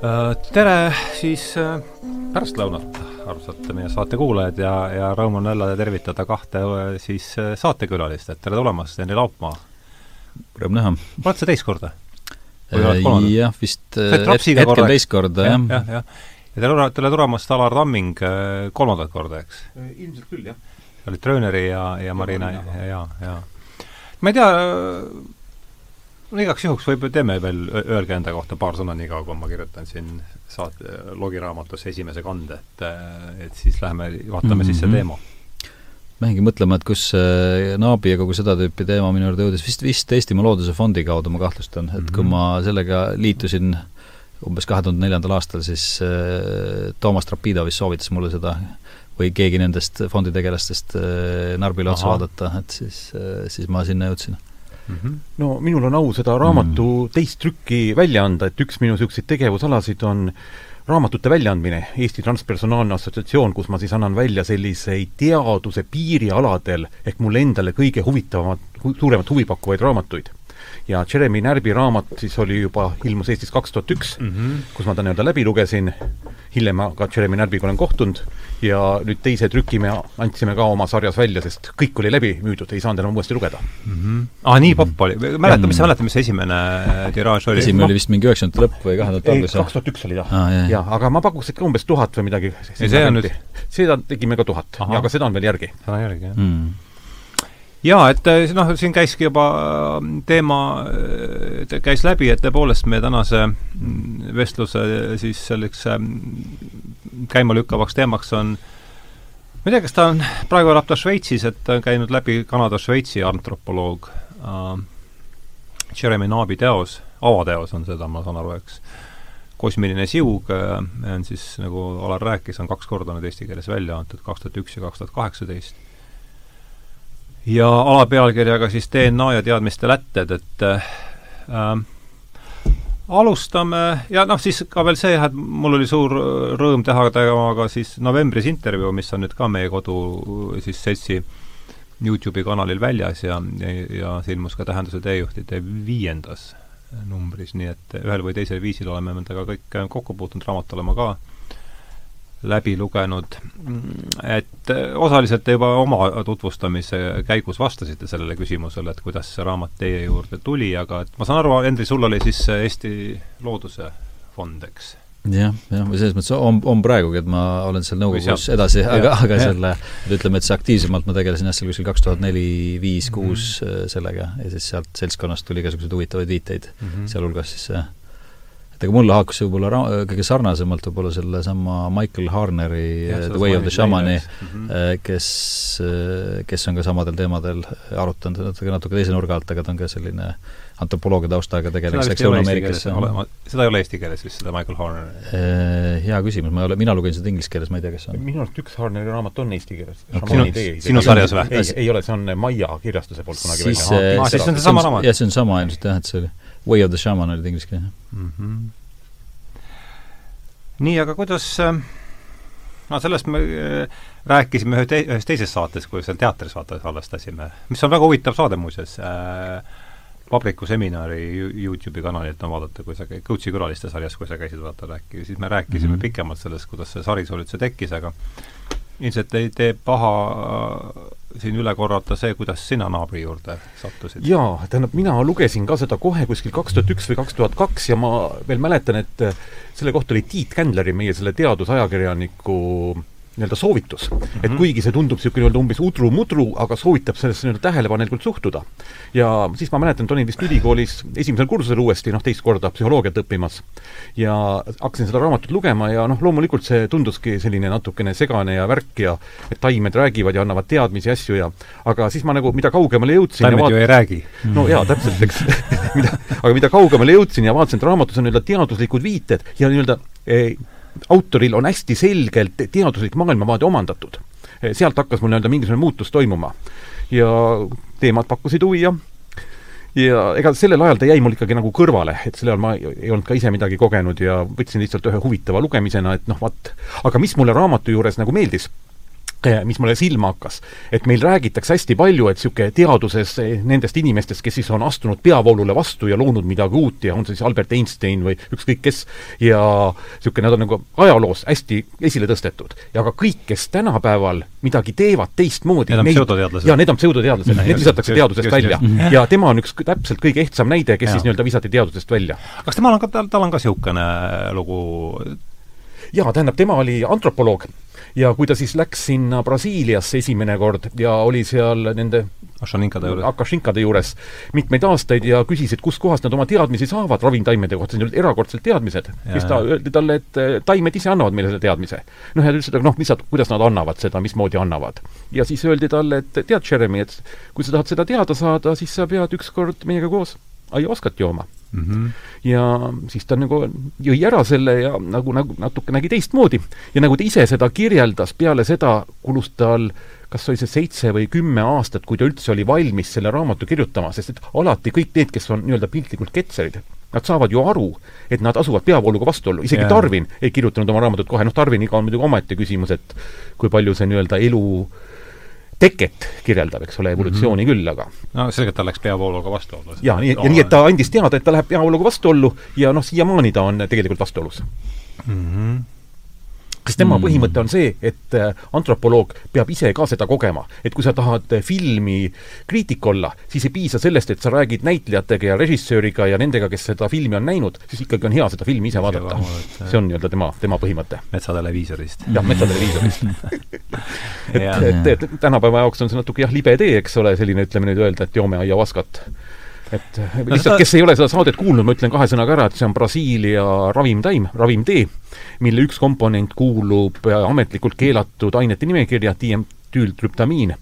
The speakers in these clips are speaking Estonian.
Äh, tere siis äh, pärastlõunat, armsad meie saate kuulajad ja, ja rõõm on jälle tervitada kahte äh, siis saatekülalist, et tere tulemast, Henri Laupmaa! Rõõm näha! oled sa teist korda? jah, vist hetkel teist korda, jah. jah, jah. ja tere, tere tulemast, Alar Tamming, kolmandat korda, eks? ilmselt küll, jah. olid treeneri ja, ja Marina ja, ja, ja, ja. ma ei tea, no igaks juhuks võib, teeme veel, öelge enda kohta paar sõna, niikaua kui ma kirjutan siin saate, logiraamatusse esimese kande, et et siis läheme, vaatame mm -hmm. sisse teema. ma jäingi mõtlema, et kus see Naabi ja kogu seda tüüpi teema minu juurde jõudis, vist, vist Eestimaa Looduse Fondi kaudu, ma kahtlustan, et mm -hmm. kui mhm. ma sellega liitusin umbes kahe tuhande neljandal aastal, siis äh, Toomas Trapidov vist soovitas mulle seda või keegi nendest fonditegelastest äh, Narbile otsa vaadata, et siis äh,, siis ma sinna jõudsin. No minul on au seda raamatu mm. teist trükki välja anda, et üks minu niisuguseid tegevusalasid on raamatute väljaandmine, Eesti Transpersonaalne Assotsiatsioon, kus ma siis annan välja selliseid teaduse piirialadel ehk mulle endale kõige huvitavamad, suuremat huvi pakkuvaid raamatuid ja Jeremy Närbi raamat siis oli juba, ilmus Eestis kaks tuhat üks, mhm. kus ma ta nii-öelda läbi lugesin, hiljem ma ka Jeremy Närbiga olen kohtunud ja nüüd teise trüki me andsime ka oma sarjas välja, sest kõik oli läbi müüdud, ei saanud enam uuesti lugeda mm. -hmm. Ah, nii popp oli, mäleta, mis sa mäletad, mis esimene tiraaž oli? esimene oli vist mingi üheksakümnendate lõpp või kahe tuhande algus? kaks tuhat üks oli ta ah,, jah, aga ma pakuks ikka umbes tuhat või midagi. see on nüüd seda tegime ka tuhat, aga seda on veel järgi. seda on järgi, jah mm jaa, et eh, noh, siin käiski juba mm, teema, eh, käis läbi, et tõepoolest meie tänase mm, vestluse siis selleks mm, käimalükkavaks teemaks on ma ei tea, kas ta on, praegu elab ta Šveitsis, et ta on käinud läbi Kanada-Šveitsi antropoloog äh, Jeremy Naabi teos, avateos on seda, ma saan aru, eks, kosmiline siug äh, on siis, nagu Alar rääkis, on kaks korda nüüd eesti keeles välja antud, kaks tuhat üks ja kaks tuhat kaheksateist ja alapealkirjaga siis DNA ja teadmiste lätted, et äh, alustame ja noh, siis ka veel see jah, et mul oli suur rõõm teha temaga siis novembris intervjuu, mis on nüüd ka meie kodu siis seltsi Youtube'i kanalil väljas ja, ja, ja see ilmus ka Tähenduse teejuhtide viiendas numbris, nii et ühel või teisel viisil oleme nendega kõik kokku puutunud, raamat oleme ka läbi lugenud, et osaliselt te juba oma tutvustamise käigus vastasite sellele küsimusele, et kuidas see raamat teie juurde tuli, aga et ma saan aru, Henri, sul oli siis Eesti Looduse Fond, eks? jah, jah, või selles mõttes on, on praegugi, et ma olen seal nõukogus edasi, aga, aga ja. selle, ütleme, et see aktiivsemalt ma tegelesin jah, seal kuskil kaks tuhat neli, viis, kuus mhm. sellega ja siis sealt seltskonnast tuli igasuguseid huvitavaid viiteid mm -hmm., sealhulgas siis see et ega mulle haakus võib-olla ra-, kõige sarnasemalt võib-olla sellesama Michael Harneri ja, The Way of the Shamani mm, -hmm. kes, äh, kes on ka samadel teemadel arutanud, natuke, natuke teise nurga alt, aga ta on ka selline antropoloogia taustaga tegelik, läks Lõuna-Ameerikasse. seda ei ole eesti keeles vist, seda Michael Harneri? Hea küsimus, ma ei ole, mina lugesin seda inglise keeles, ma ei tea, kas on. minu arust üks Harneri raamat on eesti keeles okay.. sinu, sinu sarjas või? ei, ei ole, see on Maia kirjastuse poolt kunagi siis, välja. siis see on seesama raamat? jah, see on sama ilmselt jah, et see oli Way of the Shaman oli ta inglise keeles mm. -hmm. nii, aga kuidas äh, no sellest me äh, rääkisime ühe te-, ühes teises saates, kui seal teatris vaata salvestasime, mis on väga huvitav saade muuseas äh,, Vabriku seminari Youtube'i kanalilt on vaadata, kui sa käid, Coach'i külaliste sarjas, kui sa käisid vaata rääkimas, siis me rääkisime mm -hmm. pikemalt sellest, kuidas see sari sul üldse tekkis, aga ilmselt ei tee paha siin üle korrata see, kuidas sina naabri juurde sattusid? jaa, tähendab, mina lugesin ka seda kohe kuskil kaks tuhat üks või kaks tuhat kaks ja ma veel mäletan, et selle kohta oli Tiit Kändleri, meie selle teadusajakirjaniku nii-öelda soovitus mm. -hmm. et kuigi see tundub niisugune nii-öelda umbes udru-mudru, aga soovitab sellesse nii-öelda tähelepanelikult suhtuda. ja siis ma mäletan, et olin vist ülikoolis esimesel kursusel uuesti, noh, teist korda psühholoogiat õppimas. ja hakkasin seda raamatut lugema ja noh, loomulikult see tunduski selline natukene segane ja värk ja et taimed räägivad ja annavad teadmisi ja asju ja aga siis ma nagu, mida kaugemale jõudsin taimed vaat... ju ei räägi. no jaa, täpselt, eks mida, aga mida kaugemale jõudsin ja vaatasin, et raamatus on nii-öelda teaduslikud viited ja nii-öelda eh, autoril on hästi selgelt teaduslik maailmavaade omandatud. sealt hakkas mul nii-öelda mingisugune muutus toimuma. ja teemad pakkusid huvi ja ja ega sellel ajal ta jäi mul ikkagi nagu kõrvale, et sel ajal ma ei olnud ka ise midagi kogenud ja võtsin lihtsalt ühe huvitava lugemisena, et noh, vaat, aga mis mulle raamatu juures nagu meeldis, mis mulle silma hakkas, et meil räägitakse hästi palju, et niisugune teaduses eh, nendest inimestest, kes siis on astunud peavoolule vastu ja loonud midagi uut ja on see siis Albert Einstein või ükskõik kes, ja niisugune, nad on nagu ajaloos hästi esile tõstetud. ja ka kõik, kes tänapäeval midagi teevad teistmoodi, need on pseudoteadlased. jaa, need on pseudoteadlased, need visatakse teadusest välja. ja tema on üks täpselt kõige ehtsam näide, kes ja. siis nii-öelda visati teadusest välja. kas temal on ka, tal, tal on ka niisugune lugu jaa, tähendab, tema oli antropoloog ja kui ta siis läks sinna Brasiiliasse esimene kord ja oli seal nende Akashinkade juures, Akashinkade juures mitmeid aastaid ja küsis, et kustkohast nad oma teadmisi saavad ravimtaimede kohta, need olid erakordselt teadmised. siis ta, öeldi talle, et eh, taimed ise annavad meile selle teadmise. noh, ja ta ütles, et noh, lihtsalt kuidas nad annavad seda, mismoodi annavad. ja siis öeldi talle, et tead, Jeremy, et kui sa tahad seda teada saada, siis sa pead ükskord meiega koos aiaoskat jooma mm. -hmm. ja siis ta nagu jõi ära selle ja nagu, nagu natuke nägi teistmoodi. ja nagu ta ise seda kirjeldas, peale seda kulus tal kas oli see seitse või kümme aastat, kui ta üldse oli valmis selle raamatu kirjutama, sest et alati kõik need, kes on nii-öelda piltlikult ketserid, nad saavad ju aru, et nad asuvad peavooluga vastuollu, isegi yeah. Darwin ei kirjutanud oma raamatut kohe, noh, Darwiniga on muidugi omaette küsimus, et kui palju see nii-öelda elu äh, teket kirjeldab, eks ole, evolutsiooni mm -hmm. küll, aga no selgelt ta läks peavooluga vastuollu. jaa, nii, ja nii, et ta andis teada, et ta läheb peavooluga vastuollu ja noh, siiamaani ta on tegelikult vastuolus mm. -hmm sest tema mm. põhimõte on see, et äh, antropoloog peab ise ka seda kogema. et kui sa tahad äh, filmi kriitik olla, siis ei piisa sellest, et sa räägid näitlejatega ja režissööriga ja nendega, kes seda filmi on näinud, siis ikkagi on hea seda filmi ise vaadata. see on nii-öelda tema, tema põhimõte. metsateleviisorist. jah, metsateleviisorist et, et, et tänapäeva jaoks on see natuke jah, libe tee, eks ole, selline, ütleme nüüd öelda, et joome aiavaskat et no, lihtsalt, kes ei ole seda saadet kuulnud, ma ütlen kahe sõnaga ära, et see on Brasiilia ravimtaim, ravimtee, mille üks komponent kuulub ametlikult keelatud ainete nimekirja, diemtüültrüptamiin.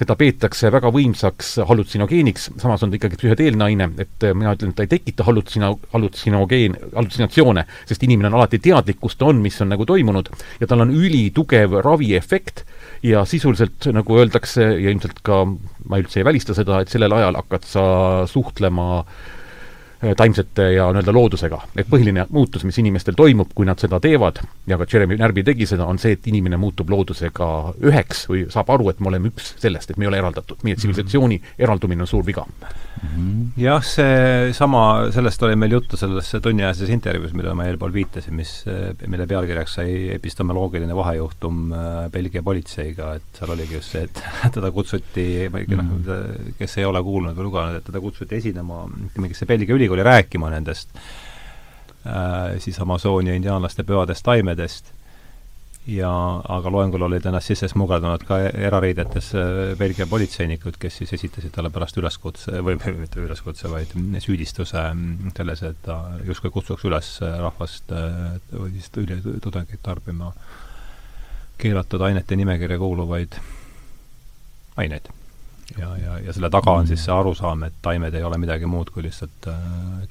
Seda peetakse väga võimsaks hallutsinogeeniks, samas on ta ikkagi psühhedeelne aine, et mina ütlen, et ta ei tekita hallutsina-, hallutsinogeen, hallutsinatsioone, sest inimene on alati teadlik, kus ta on, mis on nagu toimunud, ja tal on ülitugev raviefekt ja sisuliselt, nagu öeldakse ja ilmselt ka ma üldse ei välista seda, et sellel ajal hakkad sa suhtlema Äh, taimsete ja nii-öelda loodusega. et põhiline muutus, mis inimestel toimub, kui nad seda teevad, ja ka Jeremy Närbi tegi seda, on see, et inimene muutub loodusega üheks või saab aru, et me oleme üks sellest, et me ei ole eraldatud. nii et tsivilisatsiooni eraldumine on suur viga. jah, seesama, sellest oli meil juttu selles tunniajases intervjuus, millele ma eelpool viitasin, mis, mille pealkirjaks sai epistemoloogiline vahejuhtum äh, Belgia politseiga, et seal oligi just see, et teda kutsuti, ma ei tea, noh, kes ei ole kuulnud või lugenud, et teda kutsuti esinema mingisse Belgia ülikooli ülikooli rääkima nendest äh, siis Amazonia indiaanlaste pühadest taimedest. Ja aga loengul olid ennast sisse smugeldanud ka erariidetes äh, Belgia politseinikud, kes siis esitasid talle pärast üleskutse, või mitte üleskutse, vaid süüdistuse selles, et ta justkui kutsuks üles rahvast äh, või siis tudengeid tarbima keelatud ainete nimekirja kuuluvaid aineid ja, ja, ja selle taga on siis see arusaam, et taimed ei ole midagi muud kui lihtsalt äh,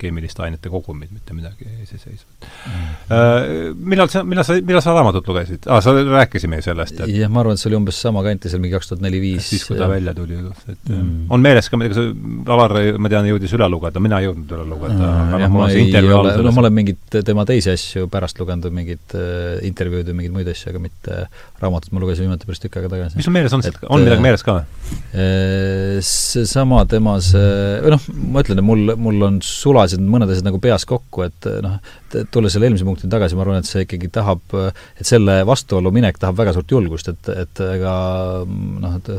keemiliste ainete kogumid, mitte midagi iseseisvat mm. äh,. Millal sa, millal sa, millal sa raamatut lugesid ah,? sa rääkisime ju sellest, et jah, ma arvan, et see oli umbes sama kanti seal mingi kaks tuhat neli-viis. siis, kui ta ja. välja tuli, et mm. on meeles ka, midagi, Alar, ma tean, jõudis üle lugeda, mina ei jõudnud üle lugeda mm,. jah, ma ei ole, no ma olen mingeid tema teisi asju pärast lugenud, mingeid äh, intervjuud ja mingeid muid asju, aga mitte raamatut ma lugesin viimati päris tükk aega tagasi. mis sul meeles on, on midagi meeles ka või? Äh, seesama tema see, või noh, ma ütlen, et mul, mul on sulasid mõned asjad nagu peas kokku, et noh, tulles selle eelmise punktini tagasi, ma arvan, et see ikkagi tahab, et selle vastuollu minek tahab väga suurt julgust, et, et ega noh, et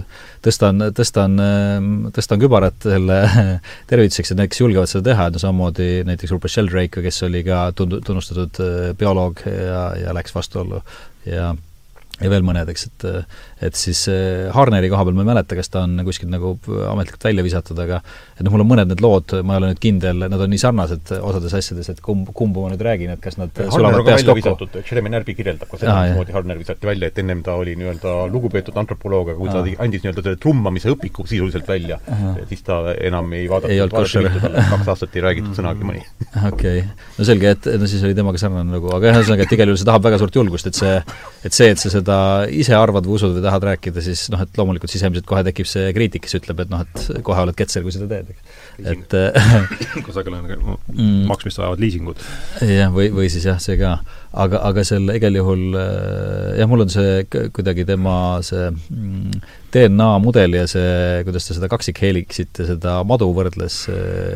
tõstan, tõstan, tõstan kübarat selle tervituseks, et need, kes julgevad seda teha, et no samamoodi näiteks Rupert Sheldrake, kes oli ka tund-, tunnustatud bioloog ja, ja läks vastuollu. Ja ja veel mõned, eks, et et siis Harneri koha peal ma ei mäleta, kas ta on kuskilt nagu ametlikult välja visatud, aga et noh, mul on mõned need lood, ma ei ole nüüd kindel, nad on nii sarnased osades asjades, et kumb, kumbu ma nüüd räägin, et kas nad sulavad peas kokku. Jeremy Närbi kirjeldab ka seda, mismoodi Harner visati välja, et ennem ta oli nii-öelda lugupeetud antropoloog, aga kui Aa. ta andis nii-öelda selle trummamise õpiku sisuliselt välja, siis ta enam ei vaadatud, koššer. kaks aastat ei räägitud sõnagi mõni. okei okay., no selge, et no siis oli temaga sarnane lugu, aga ühesõnaga, et igal juhul see tahab väga suurt julgust, et see, et see, et sa seda seda ise arvad või usud või tahad rääkida, siis noh, et loomulikult sisemiselt kohe tekib see kriitik, kes ütleb, et noh, et kohe oled ketser, kui seda teed, et kusagil on mm. maksmist vajavad liisingud. jah, või, või siis jah, see ka. aga, aga selle igal juhul jah, mul on see kuidagi tema see mm, DNA mudel ja see, kuidas ta seda kaksikheeliksite, seda madu võrdles,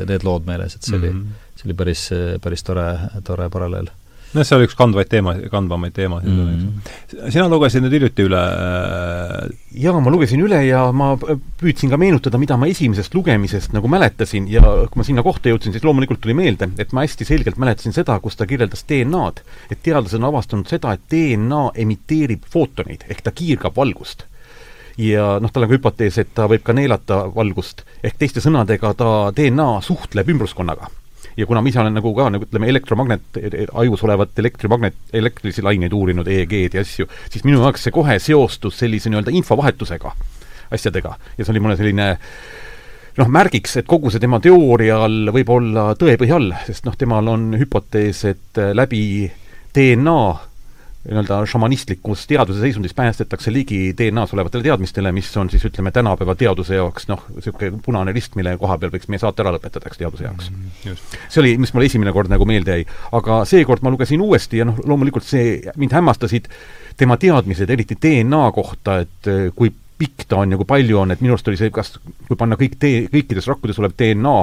need lood meeles, et see oli mm, -hmm. see oli päris, päris tore, tore paralleel noh, see oli üks kandvaid teema, kandvamaid teemasid mm. -hmm. sina lugesid nüüd hiljuti üle äh, jaa, ma lugesin üle ja ma püüdsin ka meenutada, mida ma esimesest lugemisest nagu mäletasin ja kui ma sinna kohta jõudsin, siis loomulikult tuli meelde, et ma hästi selgelt mäletasin seda, kus ta kirjeldas DNA-d. et teadlased on avastanud seda, et DNA emiteerib footoneid, ehk ta kiirgab valgust ja noh, tal on ka hüpotees, et ta võib ka neelata valgust, ehk teiste sõnadega ta DNA suhtleb ümbruskonnaga ja kuna ma ise olen nagu ka nagu ütleme, elektromagnet, ajus olevat elektrimagnet, elektrilisi laineid uurinud, EEG-d ja asju, siis minu jaoks see kohe seostus sellise nii-öelda infovahetusega, asjadega. ja see oli mulle selline noh, märgiks, et kogu see tema teoorial võib olla tõepõhi all, sest noh, temal on hüpotees, et läbi DNA nii-öelda šamanistlikus teaduse seisundis päästetakse ligi DNA-s olevatele teadmistele, mis on siis ütleme, tänapäeva teaduse jaoks noh, niisugune punane rist, mille koha peal võiks meie saate ära lõpetada, eks, teaduse jaoks mm,. see oli, mis mulle esimene kord nagu meelde jäi. aga seekord ma lugesin uuesti ja noh, loomulikult see, mind hämmastasid tema teadmised, eriti DNA kohta, et eh, kui pikk ta on ja kui palju on, et minu arust oli see, kas, kui panna kõik tee, kõikides rakkudes olev DNA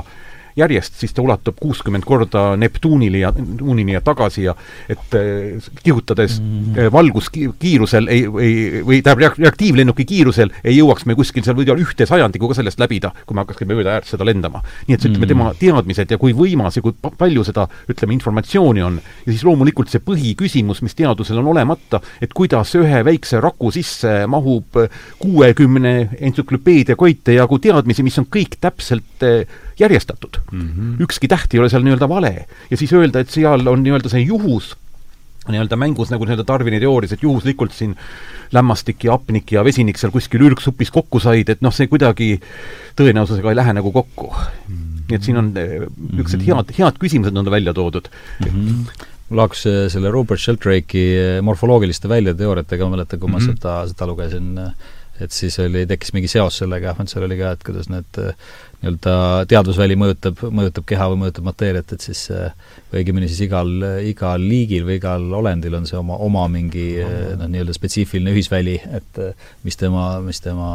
järjest, siis ta ulatub kuuskümmend korda Neptuunile ja, Tuunini ja tagasi ja et eh, kihutades mm -hmm. valguskiirusel ei, ei, või tähendab, reaktiivlennuki kiirusel ei jõuaks me kuskil seal võib-olla ühte sajandikuga sellest läbida, kui me hakkaksime mööda äärt seda lendama. nii et see, ütleme, tema mhm. teadmised ja kui võimas ja kui palju seda, ütleme, informatsiooni on, ja siis loomulikult see põhiküsimus, mis teadusel on olemata, et kuidas ühe väikse raku sisse mahub kuuekümne entsüklopeedia koite jagu teadmisi, mis on kõik täpselt eh, järjestatud mm. -hmm. ükski täht ei ole seal nii-öelda vale. ja siis öelda, et seal on nii-öelda see juhus, nii-öelda mängus nagu nii-öelda Darwini teoorias, et juhuslikult siin lämmastik ja hapnik ja vesinik seal kuskil ürgsupis kokku said, et noh, see kuidagi tõenäosusega ei lähe nagu kokku mm. -hmm. nii et siin on eh, niisugused mm -hmm. head, head küsimused on välja toodud mm. -hmm mul hakkas selle Robert Sheldrake'i eh, morfoloogiliste väljateooriatega, ma mäletan, kui ma mm -hmm. seda, seda lugesin, et siis oli, tekkis mingi seos sellega, et seal oli ka, et kuidas need nii-öelda teadvusväli mõjutab, mõjutab keha või mõjutab mateeriat, et siis või õigemini siis igal, igal liigil või igal olendil on see oma, oma mingi noh, nii-öelda spetsiifiline ühisväli, et mis tema, mis tema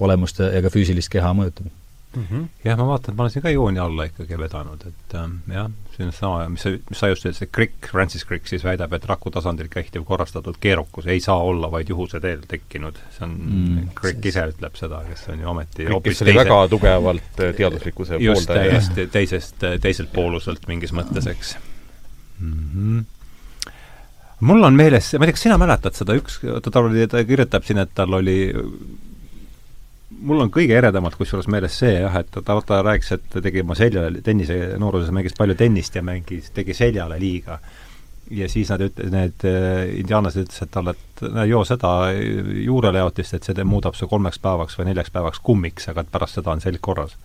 olemust ja ka füüsilist keha mõjutab mm. -hmm. jah, ma vaatan, et ma olen siin ka jooni alla ikkagi vedanud, et ähm, jah, see on sama, mis sa, mis sa just ütlesid, Crick, Francis Crick siis väidab, et raku tasandil kehtiv korrastatud keerukus ei saa olla vaid juhuse teel tekkinud. see on mm,, Crick ise ütleb seda, kes on ju ometi Crick, kes oli teise, väga tugevalt äh, teaduslikkuse just, täiesti teisest, teiselt pooluselt mingis mõttes, eks mm. -hmm mul on meeles, ma ei tea, kas sina mäletad seda, üks, ta oli, ta kirjutab siin, et tal oli mul on kõige eredamalt kusjuures meeles see jah, et ta, ta rääkis, et ta tegi oma seljale, tennise nooruses mängis palju tennist ja mängis, tegi seljale liiga. ja siis nad üt-, need äh, indiaanlased ütlesid talle, et no joo seda juureleotist, et see muudab su kolmeks päevaks või neljaks päevaks kummiks, aga et pärast seda on selg korras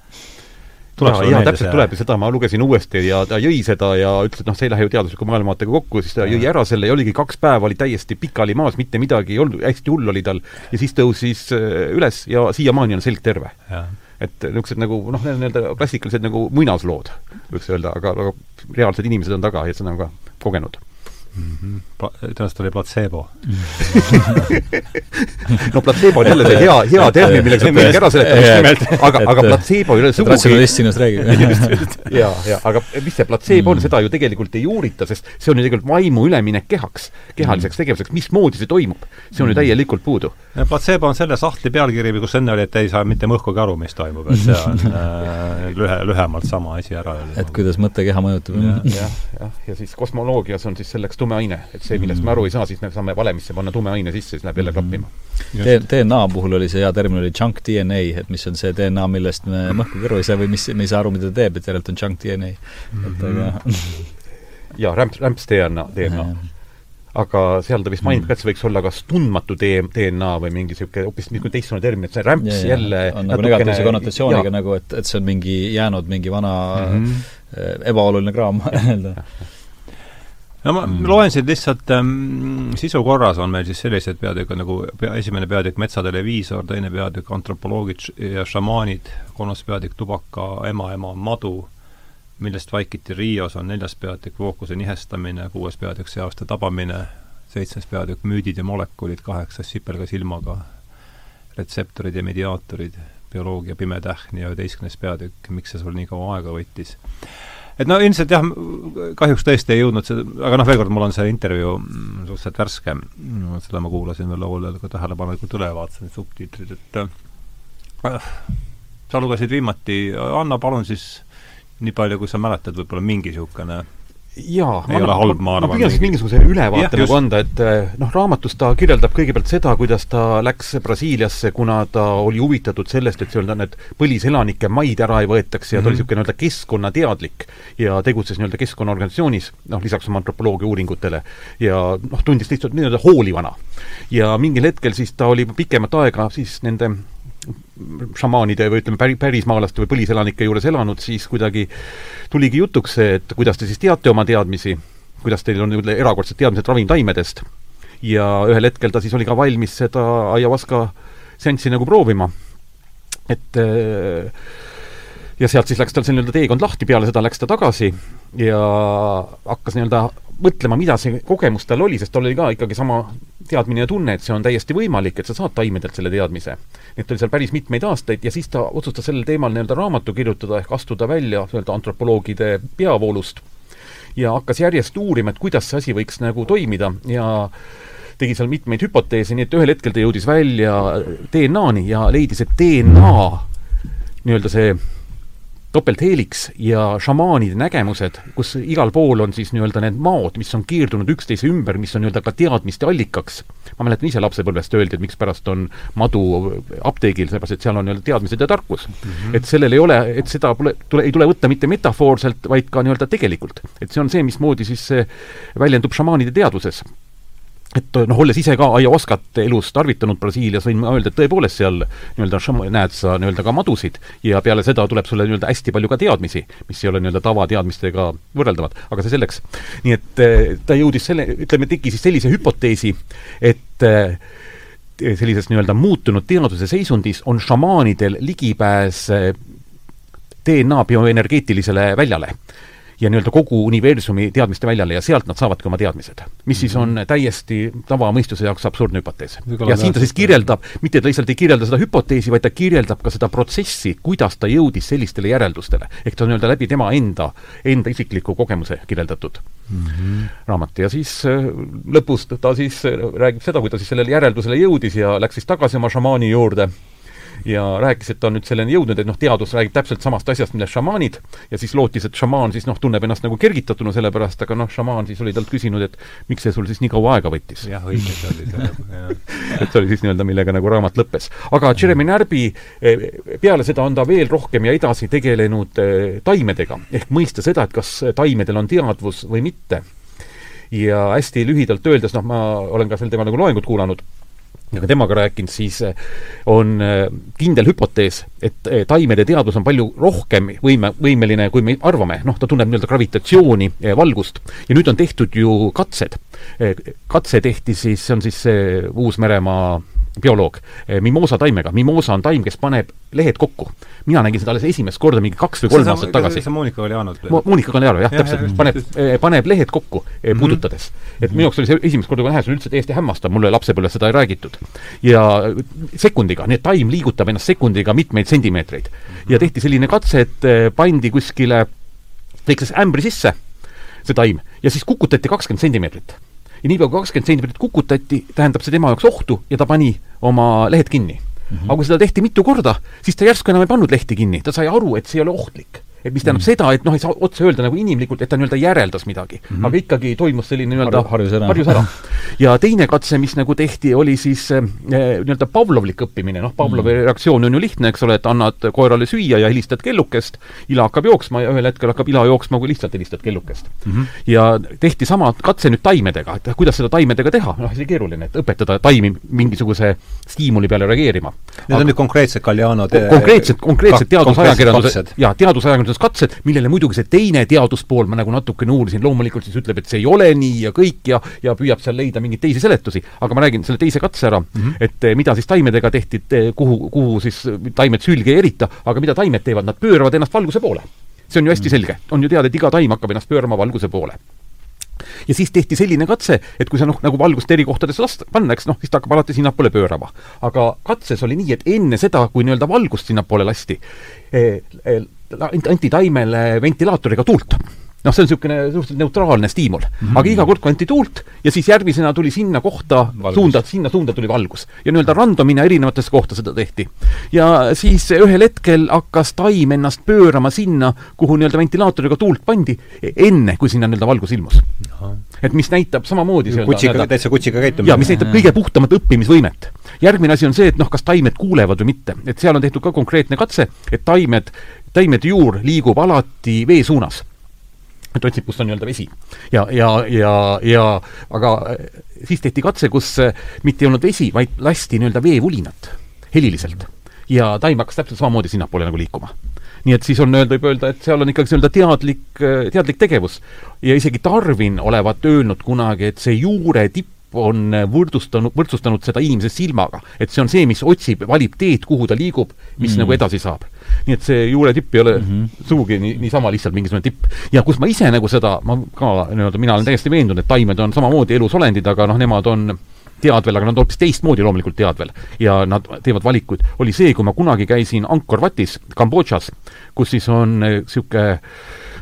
jaa, jaa, täpselt tuleb. Ja seda ma lugesin uuesti ja ta jõi seda ja ütles, et noh, see ei lähe ju teadusliku maailmavaatega kokku, siis ta jõi ära selle ja oligi kaks päeva, oli täiesti pikali maas, mitte midagi ei olnud, hästi hull oli tal, ja siis tõusis äh, üles ja siiamaani on selg terve. et niisugused nagu noh, nii-öelda klassikalised nagu muinaslood, võiks öelda, aga, aga reaalsed inimesed on taga ja seda on ka kogenud mm -hmm. tõenäoliselt oli platseebo no platseebo on jälle see hea, hea termin, millega saab midagi ära seletada, aga, aga platseebo ei ole sugugi ratsionalist sinust räägib jaa, jaa, aga mis see platseebo on, mm. seda ju tegelikult ei uurita, sest see on ju tegelikult vaimu üleminek kehaks, kehaliseks mm. tegevuseks, mismoodi see toimub, see on ju mm. täielikult puudu. platseebo on selle sahtli pealkiri, kus enne oli, et ei saa mitte mõhkugi aru, mis toimub, et see on äh, lühe, lühemalt sama asi ära öelda. et kuidas mõttekeha mõjutab. jah, jah, ja siis kosmoloogias on siis selleks tume aine, et see, millest me aru ei saa, siis me saame valemisse panna tume aine sisse, siis läheb jälle klappima. DNA puhul oli see hea termin, oli junk DNA, et mis on see DNA, millest me mõhku kõrvu ei saa või mis, me ei saa aru, mida ta teeb, et järelikult on junk DNA. et aga jaa, rämps, rämps DNA, DNA aga seal ta vist mainib ka, et see võiks olla kas tundmatu DNA või mingi niisugune hoopis niisugune teistsugune termin, et see rämps ja, jälle on nagu negatiivse konnotatsiooniga nagu, et, et see on mingi jäänud mingi vana mm -hmm. ebaoluline kraam nii-öelda no ma mm. loen siin lihtsalt ähm, sisu korras on meil siis sellised peatükid nagu pea, esimene peatükk Metsateleviisor, teine peatükk Antropoloogid ja šamaanid, kolmas peatükk Tubaka ema-ema madu, millest vaikiti Rios, on neljas peatükk Vookuse nihestamine, kuues peatükk Seaste tabamine, seitsmes peatükk Müüdid ja molekulid, kaheksas Sipelga silmaga, retseptorid ja mediaatorid, bioloogia pime tähn ja üheteistkümnes peatükk Miks see sul nii kaua aega võttis et no ilmselt jah, kahjuks tõesti ei jõudnud see, aga noh, veel kord, mul on see intervjuu mm, suhteliselt värske, seda ma kuulasin veel laul ajal ka tähelepanelikult üle, vaatasin neid subtiitrid, et äh, sa lugesid viimati, anna palun siis nii palju, kui sa mäletad, võib-olla mingi niisugune jaa, ei ole halb, ma arvan. ma püüan siis mingisuguse ülevaate nagu anda, et eh, noh, raamatus ta kirjeldab kõigepealt seda, kuidas ta läks Brasiiliasse, kuna ta oli huvitatud sellest, et seal need põliselanike maid ära ei võetaks ja ta mm -hmm. oli mhm. niisugune nii-öelda keskkonnateadlik ja tegutses nii-öelda keskkonnaorganisatsioonis, noh, lisaks oma antropoloogia uuringutele, ja noh, tundis lihtsalt nii-öelda hoolivana. ja mingil hetkel siis ta oli pikemat aega siis nende šamaanide või ütleme, päri, pärismaalaste või põliselanike juures elanud, siis kuidagi tuligi jutuks see, et kuidas te siis teate oma teadmisi, kuidas teil on erakordsed teadmised ravimtaimedest, ja ühel hetkel ta siis oli ka valmis seda ayahuasca seanssi nagu proovima. et äh, ja sealt siis läks tal see nii-öelda teekond lahti, peale seda läks ta tagasi ja hakkas nii-öelda mõtlema, mida see kogemus tal oli, sest tal oli ka ikkagi sama teadmine ja tunne, et see on täiesti võimalik, et sa saad taimedelt selle teadmise. et ta oli seal päris mitmeid aastaid ja siis ta otsustas sellel teemal nii-öelda raamatu kirjutada ehk astuda välja nii-öelda antropoloogide peavoolust ja hakkas järjest uurima, et kuidas see asi võiks nagu toimida ja tegi seal mitmeid hüpoteese, nii et ühel hetkel ta jõudis välja DNA-ni ja leidis, et DNA nii-öelda see topeltheeliks ja šamaanide nägemused, kus igal pool on siis nii-öelda need maod, mis on keerdunud üksteise ümber, mis on nii-öelda ka teadmiste allikaks. ma mäletan ise lapsepõlvest öeldi, et mikspärast on madu apteegil, sellepärast et seal on nii-öelda teadmised ja tarkus mm. -hmm. et sellel ei ole, et seda pole, tule, ei tule võtta mitte metafoorselt, vaid ka nii-öelda tegelikult. et see on see, mismoodi siis see väljendub šamaanide teadvuses et noh, olles ise ka ayahuascat elus tarvitanud Brasiilias, võin ma öelda, et tõepoolest seal nii-öelda näed sa nii-öelda ka madusid ja peale seda tuleb sulle nii-öelda hästi palju ka teadmisi, mis ei ole nii-öelda tavateadmistega võrreldavad, aga see selleks. nii et eh, ta jõudis selle, ütleme, tegi siis sellise hüpoteesi, et eh, sellises nii-öelda muutunud teaduse seisundis on šamaanidel ligipääs eh, DNA bioenergeetilisele väljale ja nii-öelda kogu universumi teadmiste väljale ja sealt nad saavadki oma teadmised. mis siis on täiesti tavamõistuse jaoks absurdne hüpotees. ja siin ta siis kirjeldab, mitte ta lihtsalt ei kirjelda seda hüpoteesi, vaid ta kirjeldab ka seda protsessi, kuidas ta jõudis sellistele järeldustele. ehk ta on nii-öelda läbi tema enda, enda isikliku kogemuse kirjeldatud mm -hmm. raamat ja siis äh, lõpus ta siis äh, räägib seda, kui ta siis sellele järeldusele jõudis ja läks siis tagasi oma šamaani juurde ja rääkis, et ta on nüüd selleni jõudnud, et noh, teadus räägib täpselt samast asjast, millest šamaanid, ja siis lootis, et šamaan siis noh, tunneb ennast nagu kergitatuna selle pärast, aga noh, šamaan siis oli talt küsinud, et miks see sul siis nii kaua aega võttis. jah, õige, see oli see et see oli siis nii-öelda, millega nagu raamat lõppes. aga Jeremy Närbi, eh, peale seda on ta veel rohkem ja edasi tegelenud eh, taimedega, ehk mõista seda, et kas taimedel on teadvus või mitte. ja hästi lühidalt öeldes, noh, ma olen ka sel teemal nagu loengut kuulanud ka temaga rääkinud, siis eh, on eh, kindel hüpotees, et eh, taimede teadvus on palju rohkem võime, võimeline, kui me arvame, noh, ta tunneb nii-öelda gravitatsiooni, valgust. ja nüüd on tehtud ju katsed. katse tehti siis, see on siis see Uus-Meremaa bioloog, mimoosa taimega, mimoosa on taim, kes paneb lehed kokku mina nägin seda alles esimest korda mingi kaks või kolm aastat tagasi. see Monika Galjanov Mo? Monika Galjanov, jah ja,, täpselt, paneb, eh, paneb lehed kokku mm -hmm. puudutades. et minu jaoks oli see esimest korda, kui on üldse täiesti hämmastav, mulle lapsepõlves seda ei räägitud. ja sekundiga, nii et taim liigutab ennast sekundiga mitmeid sentimeetreid. ja tehti selline katse, et eh, pandi kuskile, väikses ämbri sisse, see taim, ja siis kukutati kakskümmend sentimeetrit ja niipea kui kakskümmend sentimeetrit kukutati, tähendab see tema jaoks ohtu ja ta pani oma lehed kinni. Mm -hmm. aga kui seda tehti mitu korda, siis ta järsku enam ei pannud lehti kinni, ta sai aru, et see ei ole ohtlik et mis tähendab mm. seda, et noh, ei saa otse öelda nagu inimlikult, et ta nii-öelda järeldas midagi mm, -hmm. aga ikkagi toimus selline nii-öelda harjus ära. harjus ära. ja teine katse, mis nagu tehti, oli siis äh, nii-öelda Pavlovlik õppimine, noh, Pavlovi mm reaktsioon on ju lihtne, eks ole, et annad koerale süüa ja helistad kellukest, ila hakkab jooksma ja ühel hetkel hakkab ila jooksma, kui lihtsalt helistad kellukest mm. -hmm. ja tehti sama katse nüüd taimedega, et kuidas seda taimedega teha, noh, see keeruline, et õpetada taimi mingisuguse stiimuli peale reageerima. Need aga, on nüüd konkreetsed Galliano konkreetsed, konkreetsed teadusajakirjanduse, jaa, teadusajakirjanduse valguskatsed, millele muidugi see teine teaduspool, ma nagu natukene uurisin, loomulikult siis ütleb, et see ei ole nii ja kõik ja ja püüab seal leida mingeid teisi seletusi, aga ma räägin selle teise katse ära mm, -hmm. et eh, mida siis taimedega tehti, kuhu, kuhu siis taimed sülge ei erita, aga mida taimed teevad, nad pööravad ennast valguse poole. see on ju hästi mm -hmm. selge, on ju teada, et iga taim hakkab ennast pöörama valguse poole ja siis tehti selline katse, et kui sa noh, nagu valgust eri kohtades last-, panna, eks noh, siis ta hakkab alati sinnapoole pöörama. aga katses oli nii, et enne seda, kui nii-öelda valgust sinnapoole lasti eh,, eh, anti taimele ventilaatoriga tuult noh, see on niisugune suhteliselt neutraalne stiimul mm. -hmm. aga iga kord, kui anti tuult ja siis järgmisena tuli sinna kohta valgus. suunda, sinna suunda tuli valgus. ja nii-öelda randomina erinevatesse kohta seda tehti. ja siis ühel hetkel hakkas taim ennast pöörama sinna, kuhu nii-öelda ventilaatoriga tuult pandi, enne kui sinna nii-öelda valgus ilmus. et mis näitab samamoodi kutsiga, täitsa kutsiga käitumine. jaa, mis näitab kõige puhtamat õppimisvõimet. järgmine asi on see, et noh, kas taimed kuulevad või mitte. et seal on tehtud ka konkreetne katse, et taimed, taimede juur liigub alati vee suunas et otsib, kus on nii-öelda vesi. ja, ja, ja, ja aga äh, siis tehti katse, kus äh, mitte ei olnud vesi, vaid lasti nii-öelda veevulinat heliliselt. ja taim hakkas täpselt samamoodi sinnapoole nagu liikuma nii et siis on öelda, võib öelda, et seal on ikkagi nii-öelda teadlik, äh, teadlik tegevus. ja isegi Darwin olevat öelnud kunagi, et see juure tipp on võrdustanud, võrdsustanud seda inimese silmaga. et see on see, mis otsib, valib teed, kuhu ta liigub, mis mm. nagu edasi saab. nii et see juure tipp ei ole mm -hmm. sugugi nii, niisama lihtsalt mingisugune tipp. ja kus ma ise nagu seda, ma ka nii-öelda, mina olen täiesti veendunud, et taimed on samamoodi elusolendid, aga noh, nemad on teadvel, aga nad on hoopis teistmoodi loomulikult teadvel. ja nad teevad valikuid, oli see, kui ma kunagi käisin Angkor Vatis, Kambodžas, kus siis on niisugune äh,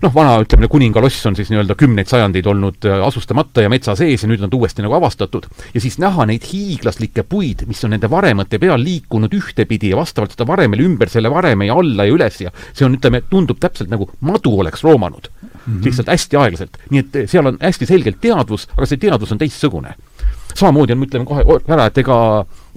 noh, vana, ütleme, kuningaloss on siis nii-öelda kümneid sajandeid olnud äh, asustamata ja metsa sees ja nüüd on ta uuesti nagu avastatud. ja siis näha neid hiiglaslikke puid, mis on nende varemete peal liikunud ühtepidi ja vastavalt seda varemele ümber selle vareme ja alla ja üles ja see on, ütleme, tundub täpselt nagu madu oleks roomanud mm. -hmm. lihtsalt hästi aeglaselt. nii et seal on hästi selgelt teadvus, aga see teadvus on teistsugune samamoodi on, ütleme kohe ära, et ega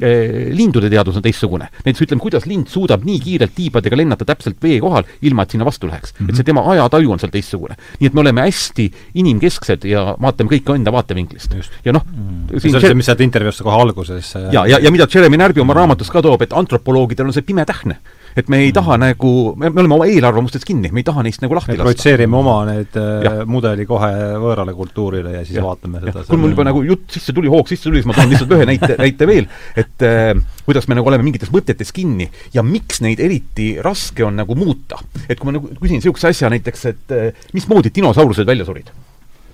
eh, lindude teadus on teistsugune. näiteks ütleme, kuidas lind suudab nii kiirelt tiibadega lennata täpselt vee kohal, ilma et sinna vastu läheks mm. -hmm. et see tema ajataju on seal teistsugune. nii et me oleme hästi inimkesksed ja vaatame kõike enda vaatevinklist. ja noh mm. -hmm. see on see, mis sealt intervjuust kohe alguses ja, ja, ja mida Jeremy Närbi oma raamatus ka toob, et antropoloogidel on see pime tähne et me ei taha mm. nagu, me, me oleme oma eelarvamustes kinni, me ei taha neist nagu lahti lasta. projitseerime oma need äh, ja. mudeli kohe võõrale kultuurile ja siis ja. vaatame seda. kui mul juba nagu jutt sisse tuli, hoog sisse tuli, siis ma toon lihtsalt ühe näite, näite veel, et äh, kuidas me nagu oleme mingites mõtetes kinni ja miks neid eriti raske on nagu muuta. et kui ma nagu küsin niisuguse asja näiteks, et äh, mismoodi dinosaurused välja surid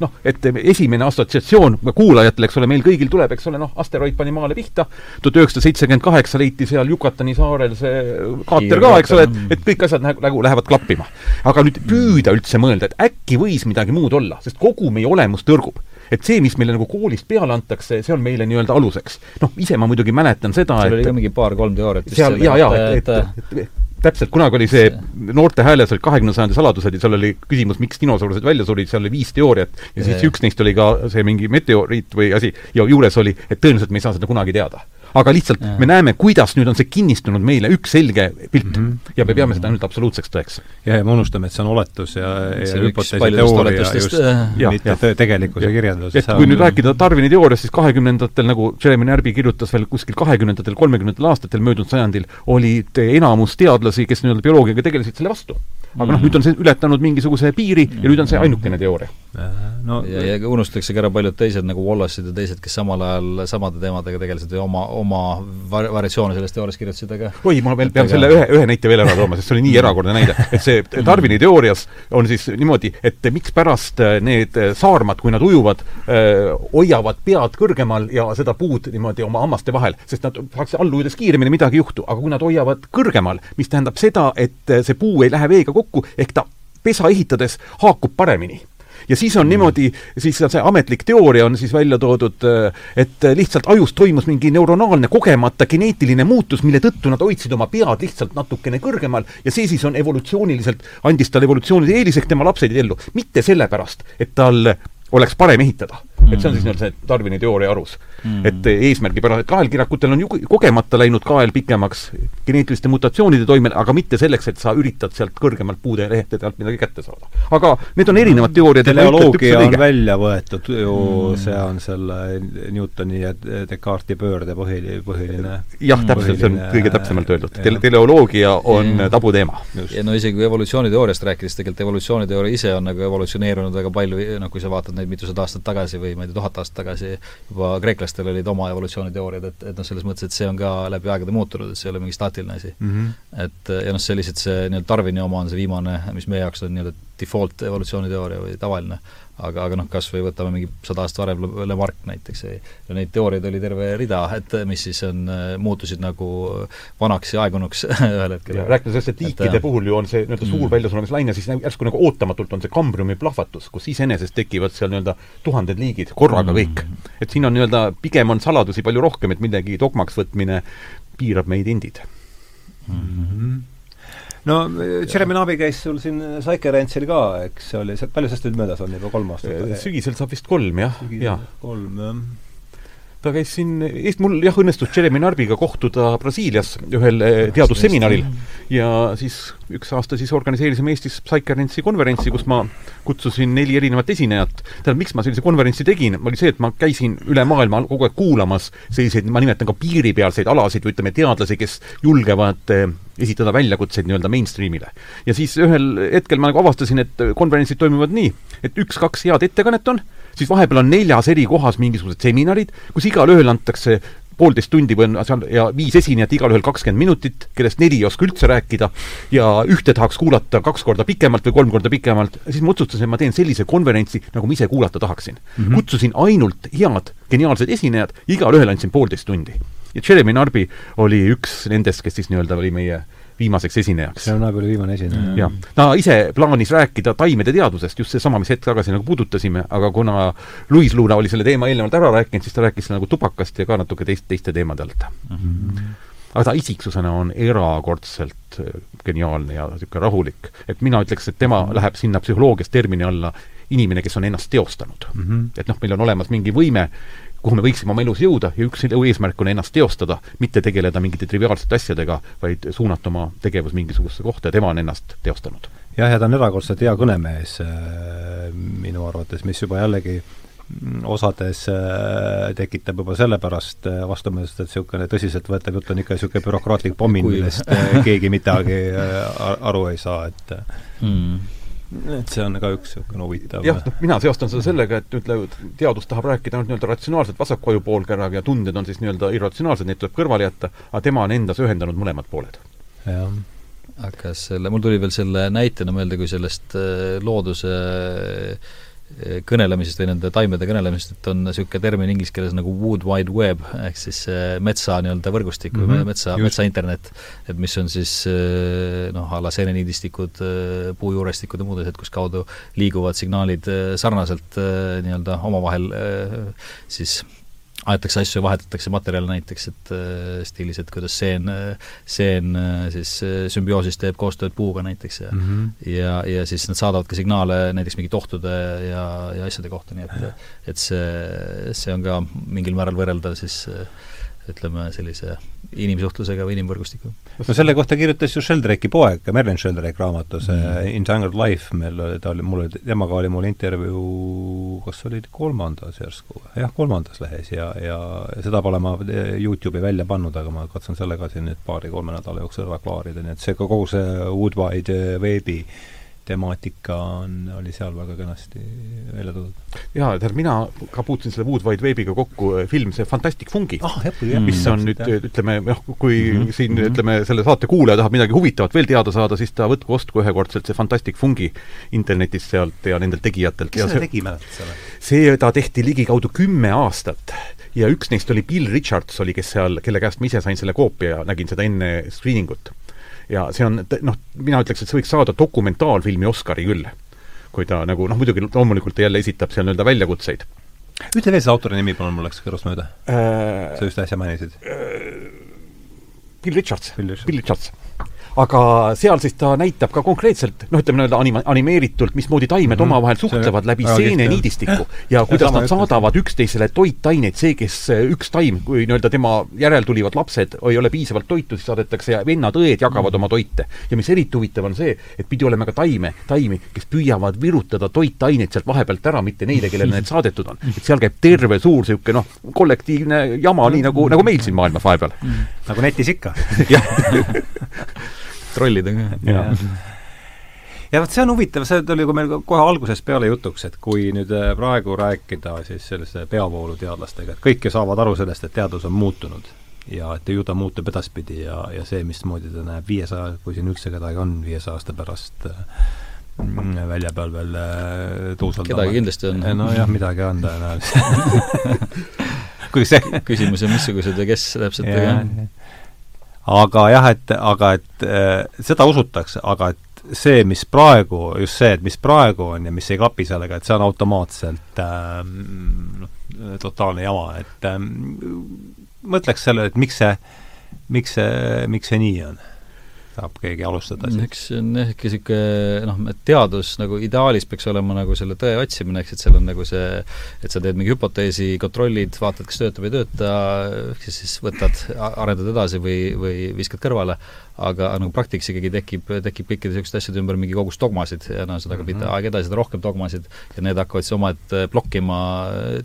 noh, et esimene assotsiatsioon kuulajatele, eks ole, meil kõigil tuleb, eks ole, noh, asteroid pani maale pihta, tuhat üheksasada seitsekümmend kaheksa leiti seal Yucatani saarel see kaater ka, eks ole, et, et kõik asjad nagu, nagu lähevad klappima. aga nüüd püüda üldse mõelda, et äkki võis midagi muud olla, sest kogu meie olemus tõrgub et see, mis meile nagu koolist peale antakse, see on meile nii-öelda aluseks. noh, ise ma muidugi mäletan seda, et seal oli ka mingi paar-kolm teooriat seal, jaa, jaa, et, et, et, et täpselt, kunagi oli see Noorte Hääles olid kahekümnenda sajandi saladused ja seal oli küsimus, miks dinosaurused välja surid, seal oli viis teooriat. Ja siis üks neist oli ka see mingi meteoriit või asi ja juures oli, et tõenäoliselt me ei saa seda kunagi teada aga lihtsalt ja. me näeme, kuidas nüüd on see kinnistunud meile üks selge pilt mm. -hmm. ja me peame seda nüüd absoluutseks tõeks. ja, ja me unustame, et see on oletus ja, ja hüpoteesi teooria just, äh, mitte ja kirjandus. et kui nüüd rääkida Darwini teooriast, siis kahekümnendatel, nagu Jeremy Närbi kirjutas veel kuskil kahekümnendatel, kolmekümnendatel aastatel möödunud sajandil, olid enamus teadlasi, kes nii-öelda bioloogiaga tegelesid, selle vastu aga noh, nüüd on see ületanud mingisuguse piiri ja nüüd on see ainukene teooria. No ja, ja unustatakse ka ära paljud teised, nagu Wallace'id ja teised, kes samal ajal samade teemadega tegelesid ja oma, oma var-, variatsioone sellest teooriast kirjutasid, aga oi, ma veel pean selle ühe, ühe näite veel ära tooma, sest see oli nii erakordne näide, et see Darwini teoorias on siis niimoodi, et mikspärast äh, need äh, saarmad, kui nad ujuvad, äh, hoiavad pead kõrgemal ja seda puud niimoodi oma hammaste vahel, sest nad saaks all ujudes kiiremini midagi ei juhtu, aga kui nad hoiavad kõrgemal, mis tähendab seda, et see puu ei lähe veega kokku, kokku, ehk ta pesa ehitades haakub paremini ja siis on mm. niimoodi, siis on see ametlik teooria on siis välja toodud, et lihtsalt ajus toimus mingi neuronaalne kogemata geneetiline muutus, mille tõttu nad hoidsid oma pead lihtsalt natukene kõrgemal ja see siis on evolutsiooniliselt, andis talle evolutsioonilise eelise, ehk tema lapsed jäid ellu. mitte sellepärast, et tal oleks parem ehitada. Et see on siis nii-öelda see Darwini teooria alus mm.. et eesmärgipäraselt, kaelkirakutel on ju kogemata läinud kael pikemaks geneetiliste mutatsioonide toimel, aga mitte selleks, et sa üritad sealt kõrgemalt puude lehtede alt midagi kätte saada. aga need on erinevad teooriad. teleoloogia on välja võetud ju mm., see on selle Newtoni ja Descartesi pöörde põhiline, põhiline jah, täpselt, see on kõige täpsemalt öeldud. Tele-, teleoloogia on ja. tabuteema. ja no isegi kui evolutsiooniteooriast rääkides, tegelikult evolutsiooniteooria ise on nagu evolutsioneerunud väga palju, noh kui sa vaatad neid mitusada aastat tagasi või ma ei tea, tuhat aastat tagasi, juba kreeklastel olid oma evolutsiooniteooriad, et, et noh, selles mõttes, et see on ka läbi aegade muutunud, et see ei ole mingi staatiline asi mm. -hmm. et ja noh, see lihtsalt see nii-öelda Darwini oma on see viimane, mis meie jaoks on nii-öelda default evolutsiooniteooria või tavaline aga, aga noh, kas või võtame mingi sada aastat varem Lamarck näiteks, ja neid teooriaid oli terve rida, et mis siis on, muutusid nagu vanaks ja aegunuks ühel hetkel. rääkides sellest, et liikide et, puhul ju on see nii-öelda suur mm. väljasuremislaine, siis järsku nagu ootamatult on see kambriumi plahvatus, kus iseenesest tekivad seal nii-öelda tuhanded liigid korraga mm. kõik. et siin on nii-öelda, pigem on saladusi palju rohkem, et millegi dogmaks võtmine piirab meid endid mm. -hmm no Jeremy Nabi käis sul siin Saikerentsil ka, eks see oli, palju sellest nüüd möödas on, juba kolm aastat? sügisel saab vist kolm, jah, jaa. kolm, jah ta käis siin, Eest-, mul jah, õnnestus Jeremy Narbiga kohtuda Brasiilias ühel eh, teadusseminaril ja siis üks aasta siis organiseerisime Eestis Psychernensi konverentsi, kus ma kutsusin neli erinevat esinejat. tähendab, miks ma sellise konverentsi tegin, oli see, et ma käisin üle maailma kogu aeg kuulamas selliseid, ma nimetan ka piiripealseid alasid või ütleme, teadlasi, kes julgevad eh, esitada väljakutseid nii-öelda mainstreamile. ja siis ühel hetkel ma nagu avastasin, et konverentsid toimuvad nii, et üks-kaks head ettekannet on, siis vahepeal on neljas eri kohas mingisugused seminarid, kus igalühel antakse poolteist tundi või on seal ja viis esinejat, igalühel kakskümmend minutit, kellest neli ei oska üldse rääkida, ja ühte tahaks kuulata kaks korda pikemalt või kolm korda pikemalt, siis ma otsustasin, et ma teen sellise konverentsi, nagu ma ise kuulata tahaksin mm. -hmm. kutsusin ainult head geniaalsed esinejad, igalühele andsin poolteist tundi. ja Jeremy Narby oli üks nendest, kes siis nii-öelda oli meie viimaseks esinejaks. see on nagu viimane esineja. jah, ta ise plaanis rääkida taimede teadusest, just seesama, mis hetk tagasi nagu puudutasime, aga kuna Luis Luna oli selle teema eelnevalt ära rääkinud, siis ta rääkis nagu tupakast ja ka natuke teist, teiste teemade alt mm. -hmm. aga ta isiksusena on erakordselt äh, geniaalne ja niisugune rahulik. et mina ütleks, et tema läheb sinna psühholoogias termini alla inimene, kes on ennast teostanud mm. -hmm. et noh, meil on olemas mingi võime kuhu me võiksime oma elus jõuda ja üks eesmärk on ennast teostada, mitte tegeleda mingite triviaalsete asjadega, vaid suunata oma tegevus mingisugusesse kohta ja tema on ennast teostanud. jah, ja ta on erakordselt hea kõnemees äh, minu arvates, mis juba jällegi osades äh, tekitab juba sellepärast äh, vastumeelsust, et niisugune tõsiseltvõetav jutt on ikka niisugune bürokraatlik pommin, millest keegi midagi aru ei saa, et mm et see on ka üks niisugune huvitav jah, noh, mina seostan seda sellega, et ütleme, teadus tahab rääkida ainult nii-öelda ratsionaalselt vasaku aju poolkeraga ja tunded on siis nii-öelda irratsionaalsed, neid tuleb kõrvale jätta, aga tema on endas ühendanud mõlemad pooled. jah. aga selle, mul tuli veel selle näitena meelde, kui sellest äh, looduse äh, kõnelemisest või nende taimede kõnelemisest, et on niisugune termin inglise keeles nagu wood wide web, ehk siis metsa nii-öelda võrgustik mm -hmm. või metsa, metsa internet, et mis on siis noh, a la seeneniidistikud, puujuurestikud ja muud asjad, kus kaudu liiguvad signaalid sarnaselt nii-öelda omavahel siis aetakse asju vahetatakse materjale näiteks, et äh, stiilis, et kuidas seen, seen äh, siis äh, sümbioosis teeb koostööd puuga näiteks ja mm -hmm. ja, ja siis nad saadavad ka signaale näiteks mingite ohtude ja, ja asjade kohta, nii et et see, see on ka mingil määral võrreldav siis äh, ütleme, sellise inimsuhtlusega või inimvõrgustikuga. no selle kohta kirjutas ju Sheldrake'i poeg, Merlin Sheldrake raamatus mm -hmm. Entangled Life, meil oli, ta oli, mul oli, temaga oli mul intervjuu, kas oli kolmandas järsku, jah, kolmandas lehes ja, ja seda pole ma YouTube'i välja pannud, aga ma katsun selle ka siin nüüd paari-kolme nädala jooksul ära klaarida, nii et see kogu see Woodwide veebi äh, temaatika on, oli seal väga kenasti välja toodud. jaa, tähendab, mina ka puutusin selle Wood Wide Webiga kokku, äh, film see Fantastic Fungi ah,, mis on nüüd, ütleme, jah, kui mm -hmm. siin mm -hmm. ütleme, selle saate kuulaja tahab midagi huvitavat veel teada saada, siis ta võtku ostku ühekordselt see Fantastic Fungi internetist sealt ja nendelt tegijatelt. kes selle tegi, mäletad või? seda tehti ligikaudu kümme aastat ja üks neist oli Bill Richards oli, kes seal, kelle käest ma ise sain selle koopia ja nägin seda enne screening ut ja see on, noh, mina ütleks, et see võiks saada dokumentaalfilmi Oscari küll. kui ta nagu noh, muidugi loomulikult ta jälle esitab seal nii-öelda väljakutseid. ütle veel selle autori nimi, palun, mul läks kõrvust mööda äh,. sa just äsja mainisid äh,. Bill Richards, Bill Richards, Bill Richards aga seal siis ta näitab ka konkreetselt, noh, ütleme nii-öelda anima-, animeeritult, mismoodi taimed mm -hmm. omavahel suhtlevad läbi seeneniidistiku ja kuidas nad saadavad üksteisele toitaineid, see, kes üks taim, kui nii-öelda tema järeltulivad lapsed ei ole piisavalt toitu, siis saadetakse ja vennad-õed jagavad mm -hmm. oma toite. ja mis eriti huvitav on see, et pidi olema ka taime, taimi, kes püüavad virutada toitaineid sealt vahepealt ära, mitte neile, kellele need saadetud on. et seal käib terve suur niisugune noh, kollektiivne jama, nii nagu, nagu meil siin maailmas vahepeal. -hmm. nagu netis ikka jah trollida ka. ja vot see on huvitav, see tuli meil kohe algusest peale jutuks, et kui nüüd äh, praegu rääkida siis selliste peavooluteadlastega, et kõik ju saavad aru sellest, et teadus on muutunud ja et ju ta muutub edaspidi ja, ja see, mismoodi ta näeb viiesaja, kui siin üldse kedagi on viiesaja aasta pärast mm, välja peal veel äh, tuusaldama. kedagi kindlasti on. nojah, midagi on tõenäoliselt kui see küsimus on, missugused ja kes täpselt, aga aga jah, et, aga et äh, seda usutakse, aga et see, mis praegu, just see, et mis praegu on ja mis ei klapi sellega, et see on automaatselt äh, noh, totaalne jama, et äh, mõtleks sellele, et miks see, miks see, miks see nii on saab keegi alustada siis? eks see on jah, ikka niisugune noh, et teadus nagu ideaalis peaks olema nagu selle tõe otsimine, eks, et seal on nagu see, et sa teed mingi hüpoteesi, kontrollid, vaatad, kas töötab ei tööta, ehk siis, siis võtad, arendad edasi või, või viskad kõrvale aga nagu praktikas ikkagi tekib, tekib kõikide niisuguste asjade ümber mingi kogus dogmasid ja no seda hakkab mm -hmm. aeg edasi, seda rohkem dogmasid ja need hakkavad siis omaette blokkima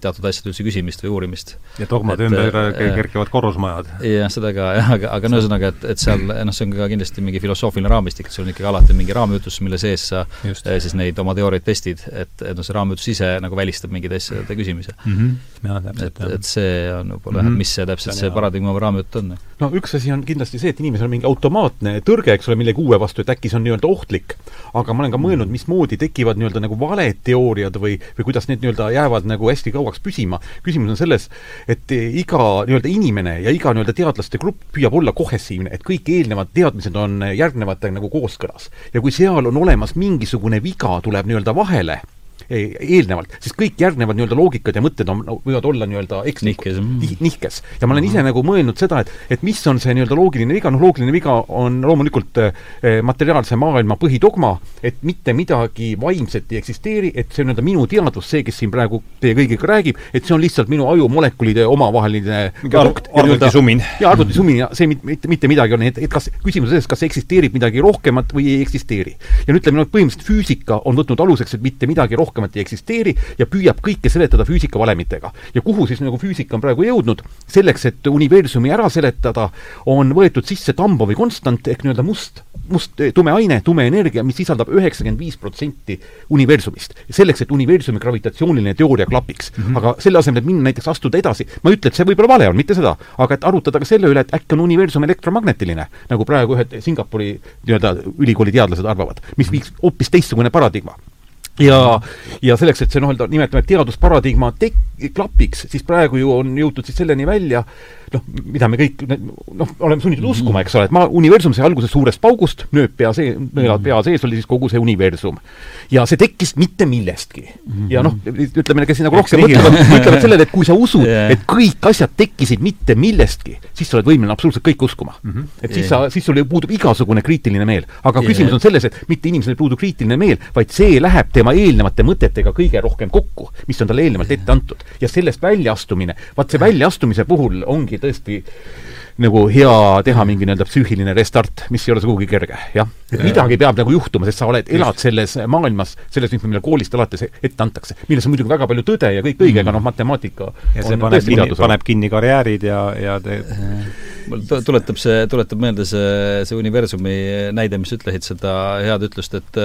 teatud asjade üldse küsimist või uurimist. ja dogmade ümber äh, kerkivad korrusmajad. jah, seda ka, jah, aga, aga no ühesõnaga, et, et seal noh, see on ka kindlasti mingi filosoofiline raamistik, et sul on ikkagi alati mingi raamjutus, mille sees sa Just. Eh, siis neid oma teooriaid testid, et, et noh, see raamjutus ise nagu välistab mingite asjade küsimise mm. -hmm. ja täpselt, et, et see on võib-olla mm -hmm. mis see täpselt see, see paradigma või raamjutt on. no üks asi on kindlasti see, et inimesel on mingi automaatne tõrge, eks ole, millegi uue vastu, et äkki see on nii-öelda ohtlik. aga ma olen ka mõelnud, mismoodi tekivad nii-öelda nagu valed teooriad või, või kuidas need nii-öelda jäävad nagu hästi kauaks püsima. küsimus on selles, et iga nii-öelda inimene ja iga nii-öelda teadlaste grupp püüab olla kohesiivne, et kõik eelnevad teadmised on järgnevatega nagu kooskõlas. ja kui seal on olemas mingisugune viga, tuleb nii-öelda vahele eelnevalt, siis kõik järgnevad nii-öelda loogikad ja mõtted on, võivad olla nii-öelda ekslikud, nihkes. ja ma olen ise nagu mõelnud seda, et, et mis on see nii-öelda loogiline viga, noh loogiline viga on loomulikult eh, materiaalse maailma põhidogma, et mitte midagi vaimset ei eksisteeri, et see on nii-öelda minu teadvus, see, kes siin praegu teie kõigiga räägib, et see on lihtsalt minu ajumolekulide omavaheline arvutisumin. jaa, arvutisumin ja see mitte, mitte midagi on, et, et kas, küsimus on selles, kas eksisteerib midagi rohkemat või ei eksisteeri. ja no ütleme, noh, põhimõtteliselt füüsika on võtnud aluseks, et mitte midagi rohkemat rohkemat ei eksisteeri ja püüab kõike seletada füüsikavalemitega. ja kuhu siis nagu füüsika on praegu jõudnud, selleks, et universumi ära seletada, on võetud sisse Tambovi konstant ehk nii-öelda must, must tume aine, tume energia, mis sisaldab üheksakümmend viis protsenti universumist. selleks, et universumi gravitatsiooniline teooria klapiks mm. -hmm. aga selle asemel, et minna näiteks astuda edasi, ma ei ütle, et see võib-olla vale on, mitte seda, aga et arutada ka selle üle, et äkki on universum elektromagnetiline, nagu praegu ühed Singapuri nii-öelda ülikooli teadlased arvavad, mis viiks hoopis teistsugune paradigma ja, ja selleks, et see noh, nimetame teadusparadigma tek-, klapiks, siis praegu ju on jõutud siis selleni välja, noh, mida me kõik noh, oleme sunnitud mhm. uskuma, eks ole, et maa, universum sai alguse suurest paugust, nööp pea see, nõelad pea sees oli siis kogu see universum. ja see tekkis mitte millestki. ja noh, ütleme, kes nagu rohkem mõtlevad, mõtlevad sellele, et kui sa usud yeah., et kõik asjad tekkisid mitte millestki, siis sa oled võimeline absoluutselt kõike uskuma mm. -hmm. et siis yeah. sa, siis sul ju puudub igasugune kriitiline meel. aga yeah. küsimus on selles, et mitte inimesel ei puudu kriitiline meel, vaid see läheb tema eelnevate mõtetega kõige rohkem kokku, mis on talle eelnevalt ette antud. ja sellest väljaastumine, vaat see väljaastumise puhul ongi tõesti nagu hea teha mingi nii-öelda psüühiline restart, mis ei ole sugugi kerge, jah. et midagi peab nagu juhtuma, sest sa oled, elad selles maailmas, selles, mis meile koolist alates ette antakse, milles on muidugi väga palju tõde ja kõik õige, aga noh, matemaatika ja see paneb kinni, paneb kinni karjäärid ja, ja te mul tuletab see, tuletab meelde see, see universumi näide, mis ütlesid seda head ütlust, et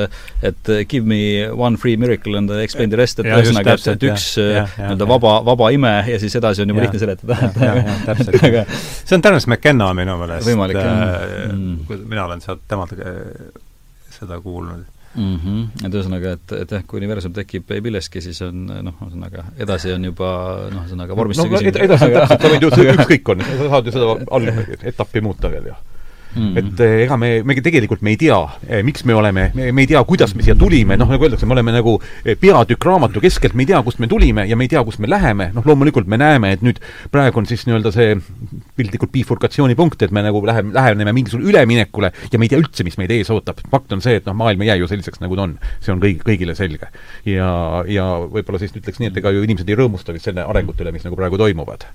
et give me one free miracle and explain the rest, et ühesõnaga, et, et üks nii-öelda vaba, vaba ime ja siis edasi on juba lihtne seletada. täpselt. See on Terence McKenna minu meelest. võimalik, jah. Äh, mm. mina olen sealt temalt äh, seda kuulnud mm. -hmm. et ühesõnaga, et, et jah, kui universum tekib ei millestki, siis on noh, ühesõnaga edasi on juba noh, ühesõnaga vormisse no, küsimus. edasi on täpselt, sa võid ju, ükskõik on, sa saad ju seda all etappi muuta veel ju mm.. et eh, ega me, me tegelikult me ei tea, eh, miks me oleme, me ei tea, kuidas me siia tulime, noh, nagu öeldakse, me oleme nagu eh, peatükk raamatu keskelt, me ei tea, kust me tulime ja me ei tea, kust me läheme, noh, loomulikult me näeme, et nüüd praegu on siis nii-öelda see piltlikult bifurkatsioonipunkt, et me nagu läheme, läheneme mingisugusele üleminekule ja me ei tea üldse, mis meid ees ootab. fakt on see, et noh, maailm ei jää ju selliseks, nagu ta on. see on kõigi, kõigile selge. ja, ja võib-olla siis ütleks nii, et ega ju inimesed ei rõõmusta vist selle arengute üle, mis nagu praegu toimuvad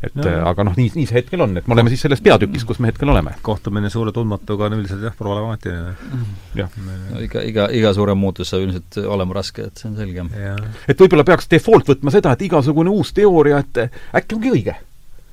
et no. Äh, aga noh, nii, nii see hetkel on, et me oleme siis selles peatükis, kus me hetkel oleme. kohtumine suure tundmatuga on üldiselt jah, problemaatiline. jah. no iga, iga, iga suurem muutus saab ilmselt olema raske, et see on selge. et võib-olla peaks default võtma seda, et igasugune uus teooria, et äkki ongi õige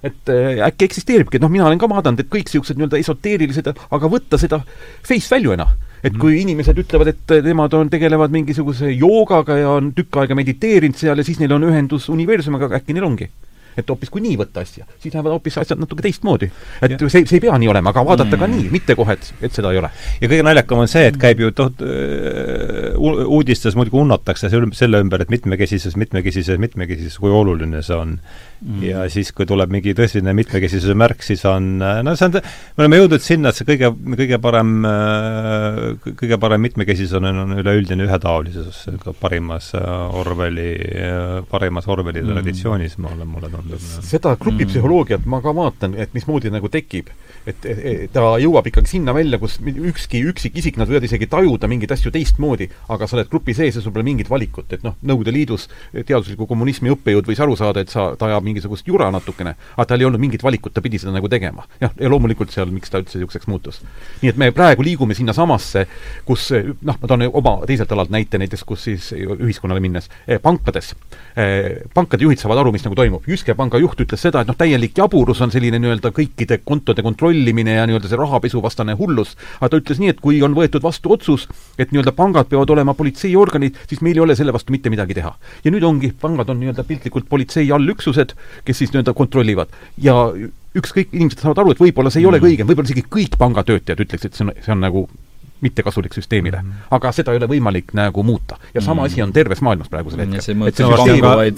et äh, äkki eksisteeribki, et noh, mina olen ka vaadanud, et kõik niisugused nii-öelda esoteerilised, aga võtta seda face value'na et mhm. kui inimesed ütlevad, et nemad on, tegelevad mingisuguse joogaga ja on tükk aega mediteerinud seal ja siis neil on ühendus universumiga, äkki neil ongi et hoopis kui nii võtta asja, siis lähevad hoopis asjad natuke teistmoodi. et ja. see, see ei pea nii olema, aga vaadata mm. ka nii, mitte kohe, et, et seda ei ole. ja kõige naljakam on see, et käib ju toht-, uudistes muidugi unnatakse selle ümber, et mitmekesisus, mitmekesisus, mitmekesisus, kui oluline see on mm.. ja siis, kui tuleb mingi tõsine mitmekesisuse märk, siis on, no see on, me oleme jõudnud sinna, et see kõige, kõige parem, kõige parem mitmekesisus on, on üleüldine ühetaolisus, ka parimas Orwelli, parimas Orwelli mm. traditsioonis, ma olen, mulle tundub. seda grupipsühholoogiat ma ka vaatan, et mismoodi nagu tekib et, et ta jõuab ikkagi sinna välja, kus ükski üksikisik, nad võivad isegi tajuda mingeid asju teistmoodi, aga sa oled grupi sees ja sul pole mingit valikut, et noh, Nõukogude Liidus teadusliku kommunismi õppejõud võis aru saada, et sa, ta ajab mingisugust jura natukene, aga tal ei olnud mingit valikut, ta pidi seda nagu tegema. jah, ja loomulikult seal, miks ta üldse niisuguseks muutus. nii et me praegu liigume sinnasamasse, kus noh, ma toon oma teiselt alalt näite näiteks, kus siis ühiskonnale minnes eh,, pankades eh,, pankade juhid saavad aru, mis nagu toimub. Jyske panga juht ütles seda, et noh, täielik jaburus on selline nii-öelda kõikide kontode kontroll kontrollimine ja nii-öelda see rahapesuvastane hullus, aga ta ütles nii, et kui on võetud vastu otsus, et nii-öelda pangad peavad olema politseiorganid, siis meil ei ole selle vastu mitte midagi teha. ja nüüd ongi, pangad on nii-öelda piltlikult politsei allüksused, kes siis nii-öelda kontrollivad. ja ükskõik, inimesed saavad aru, et võib-olla see ei mm. ole õige, võib-olla isegi kõik pangatöötajad ütleks, et see on, see on nagu mittekasulik süsteemile mm. -hmm. aga seda ei ole võimalik nagu muuta. ja sama mm. -hmm. asi on terves maailmas praegusel hetkel.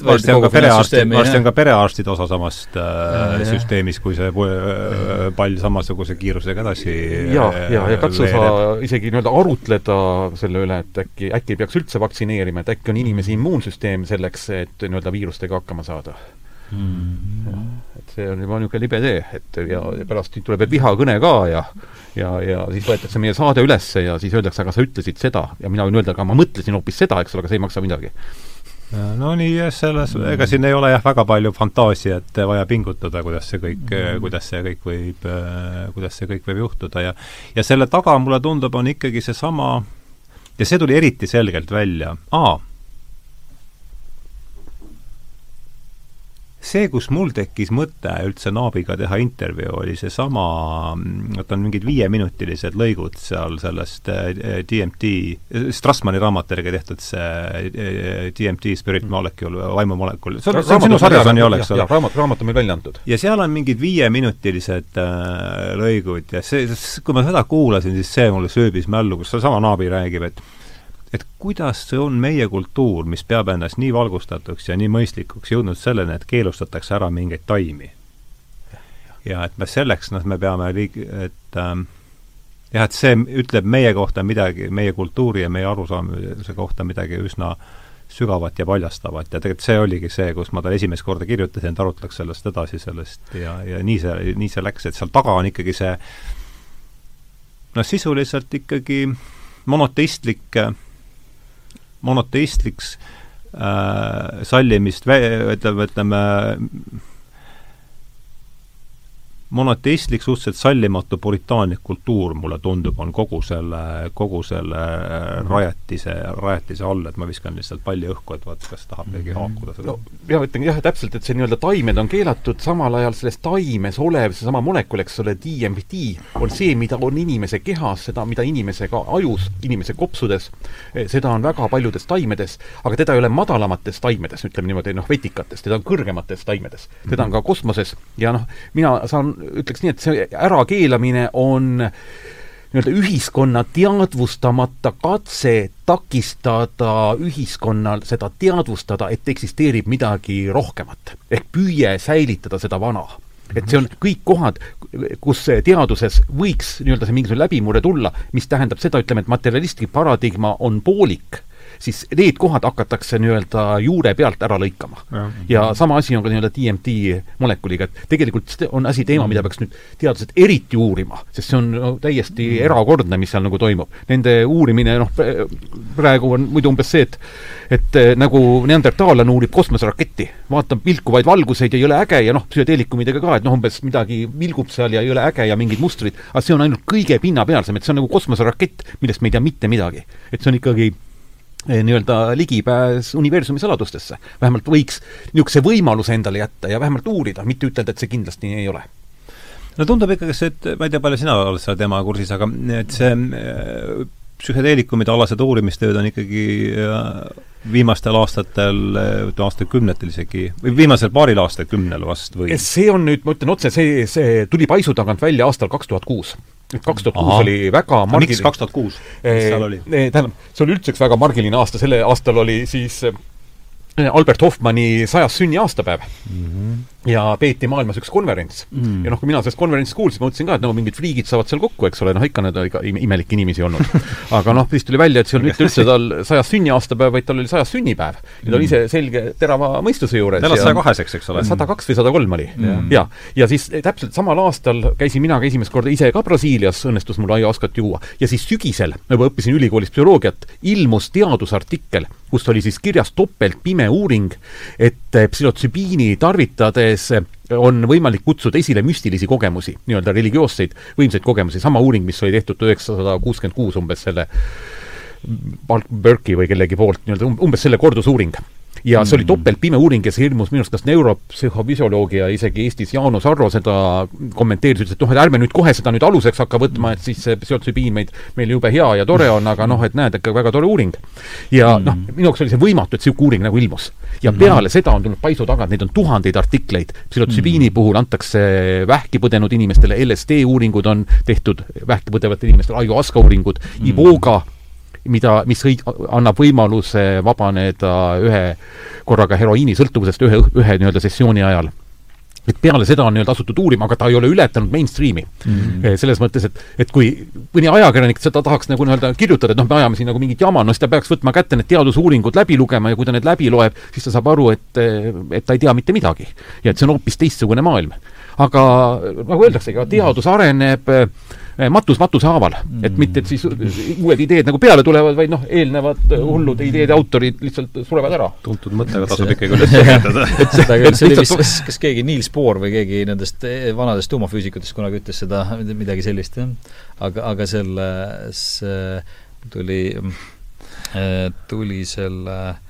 varsti on ka, perearstid, varsti on ka perearstid osa samast äh, süsteemist, kui see äh, pall samasuguse kiirusega edasi ja, ja, ja katsu sa isegi nii-öelda arutleda selle üle, et äkki, äkki ei peaks üldse vaktsineerima, et äkki on inimese immuunsüsteem selleks, et nii-öelda viirustega hakkama saada mm.. et see on juba niisugune libe tee, et ja pärast tuleb veel vihakõne ka ja ja, ja siis võetakse meie saade üles ja siis öeldakse, aga sa ütlesid seda ja mina võin öelda, aga ma mõtlesin hoopis seda, eks ole, aga see ei maksa midagi. no nii, jah, selles, ega siin ei ole jah, väga palju fantaasiat vaja pingutada, kuidas see kõik mm., kuidas see kõik võib, kuidas see kõik võib juhtuda ja ja selle taga, mulle tundub, on ikkagi seesama ja see tuli eriti selgelt välja, aa, see, kus mul tekkis mõte üldse Naabiga teha intervjuu, oli seesama, vot on mingid viieminutilised lõigud seal sellest DMT, äh, Strassmani raamat järgi tehtud see DMT, Spirit Molecule, vaimumolekul, see on, see on sinu sarjas on ju, eks ole? raamat, raamat on meil välja antud. ja seal on mingid viieminutilised lõigud ja see, kui ma seda kuulasin, siis see mulle sööbis mällu, kus seesama Naabi räägib, et et kuidas see on meie kultuur, mis peab ennast nii valgustatuks ja nii mõistlikuks jõudnud selleni, et keelustatakse ära mingeid taimi. ja et me selleks, noh, me peame liig-, et ähm, jah, et see ütleb meie kohta midagi, meie kultuuri ja meie arusaamise kohta midagi üsna sügavat ja paljastavat ja tegelikult see oligi see, kus ma talle esimest korda kirjutasin, et arutleks sellest edasi, sellest ja, ja nii see, nii see läks, et seal taga on ikkagi see noh, sisuliselt ikkagi monoteistlik monoteistliks äh, sallimist, ütleme, ütleme monoteistlik, suhteliselt sallimatu puritaanlik kultuur, mulle tundub, on kogu selle, kogu selle rajatise, rajatise all, et ma viskan lihtsalt palli õhku, et vaat, kas tahab keegi mhm. haakuda seda. no mina ütlen jah, täpselt, et see nii-öelda taimed on keelatud, samal ajal selles taimes olev seesama molekul, eks ole, DMT, on see, mida on inimese kehas, seda, mida inimese ka ajus, inimese kopsudes, eh, seda on väga paljudes taimedes, aga teda ei ole madalamates taimedes, ütleme niimoodi, noh, vetikates, teda on kõrgemates taimedes. teda on ka kosmoses ja noh, mina saan ütleks nii, et see ärakeelamine on nii-öelda ühiskonna teadvustamata katse takistada ühiskonnal seda teadvustada, et eksisteerib midagi rohkemat. ehk püüe säilitada seda vana et see on kõik kohad, kus teaduses võiks nii-öelda see mingisugune läbimurre tulla, mis tähendab seda, ütleme, et materjalistlik paradigma on poolik siis need kohad hakatakse nii-öelda juure pealt ära lõikama. ja sama asi on ka nii-öelda DMT molekuliga, et tegelikult on asi teema, mida peaks nüüd teadlased eriti uurima, sest see on no, täiesti mm. erakordne, mis seal nagu toimub. Nende uurimine, noh, praegu on muidu umbes see, et et eh, nagu neandertaallane uurib kosmoseraketti, vaatab vilkuvaid valguseid ja ei ole äge ja noh, psühhedeelikumidega ka, et noh, umbes midagi vilgub seal ja ei ole äge ja mingid mustrid, aga see on ainult kõige pinnapealsem, et see on nagu kosmoserakett, millest me ei tea mitte midagi. et see on ikkagi nii-öelda ligipääs universumi saladustesse. vähemalt võiks niisuguse võimaluse endale jätta ja vähemalt uurida, mitte ütelda, et see kindlasti nii ei ole no tundub ikkagi see, et ma ei tea, palju sina oled selle teemaga kursis, aga et see äh, psühhedeelikumide alased uurimistööd on ikkagi äh, viimastel aastatel, ütleme aastakümnetel isegi, või viimasel paaril aastakümnel vast või? see on nüüd, ma ütlen otse, see, see tuli paisu tagant välja aastal kaks tuhat kuus kaks tuhat kuus oli väga margil-... miks kaks tuhat kuus? mis seal oli? tähendab, see oli üldse üks väga margiline aasta, selle aastal oli siis Albert Hoffmanni sajas sünniaastapäev mm. -hmm. Ja peeti maailmas üks konverents mm. ja noh, kui mina sellest konverentsist kuulsin, ma mõtlesin ka, et no mingid friigid saavad seal kokku, eks ole, noh ikka need ikka imelikke inimesi olnud. aga noh, siis tuli välja, et see olnud mitte üldse tal sajas sünniaastapäev, vaid tal oli sajas sünnipäev. ja ta oli ise selge terava mõistuse juures. elas saja kaheseks, eks ole? sada kaks või sada kolm oli mm. ja, ja siis täpselt samal aastal käisin mina ka esimest korda ise ka Brasiilias, õnnestus mul aiaaskat juua. ja siis sügisel, ma juba õppisin ülikoolis psühholoogiat, ilmus teadusartikkel, kus oli siis kirjas topeltpime uuring, et psühhotsübiini tarvitades on võimalik kutsuda esile müstilisi kogemusi, nii-öelda religioosseid võimsaid kogemusi, sama uuring, mis oli tehtud üheksasada kuuskümmend kuus umbes selle Burke'i või kellegi poolt, nii-öelda umbes selle kordusuuring ja see oli mm. topeltpime uuring ja see ilmus minu arust kas neuropsühhofüsioloogi ja isegi Eestis Jaanus Arro seda kommenteeris, ütles, et noh, et ärme nüüd kohe seda nüüd aluseks hakka võtma, et siis see psühhotsübiin meid, meil jube hea ja tore on, aga noh, et näed, ikka väga tore uuring. ja mm. noh, minu jaoks oli see võimatu, et niisugune uuring nagu ilmus. ja mm. peale seda on tulnud paisu tagant, neid on tuhandeid artikleid, psühhotsübiini puhul antakse vähki põdenud inimestele, LSD uuringud on tehtud vähki põdevatele inimestele, ajuaska uuringud, Iboga mida, mis õig-, annab võimaluse vabaneda ühe korraga heroiinisõltuvusest ühe, ühe nii-öelda sessiooni ajal et peale seda on nii-öelda asutud uurima, aga ta ei ole ületanud mainstream'i mm. -hmm. selles mõttes, et, et kui mõni ajakirjanik seda tahaks nagu nii-öelda kirjutada, et noh, me ajame siin nagu mingit jama, no siis ta peaks võtma kätte need teadusuuringud läbi lugema ja kui ta need läbi loeb, siis ta saab aru, et, et ta ei tea mitte midagi. ja et see on hoopis teistsugune maailm. Aga nagu öeldakse, ega teadus areneb Eh, matus matuse haaval mm., et mitte, et siis uued ideed nagu peale tulevad, vaid noh, eelnevad hullud ideede autorid lihtsalt surevad ära. tuntud mõttega tasub ikkagi üles kirjutada. et seda küll, see oli vist, kas, kas keegi Niels Bohr või keegi nendest eh, vanadest tuumafüüsikutest kunagi ütles seda, midagi sellist, jah. aga, aga selles tuli, eh, tuli selle Äh,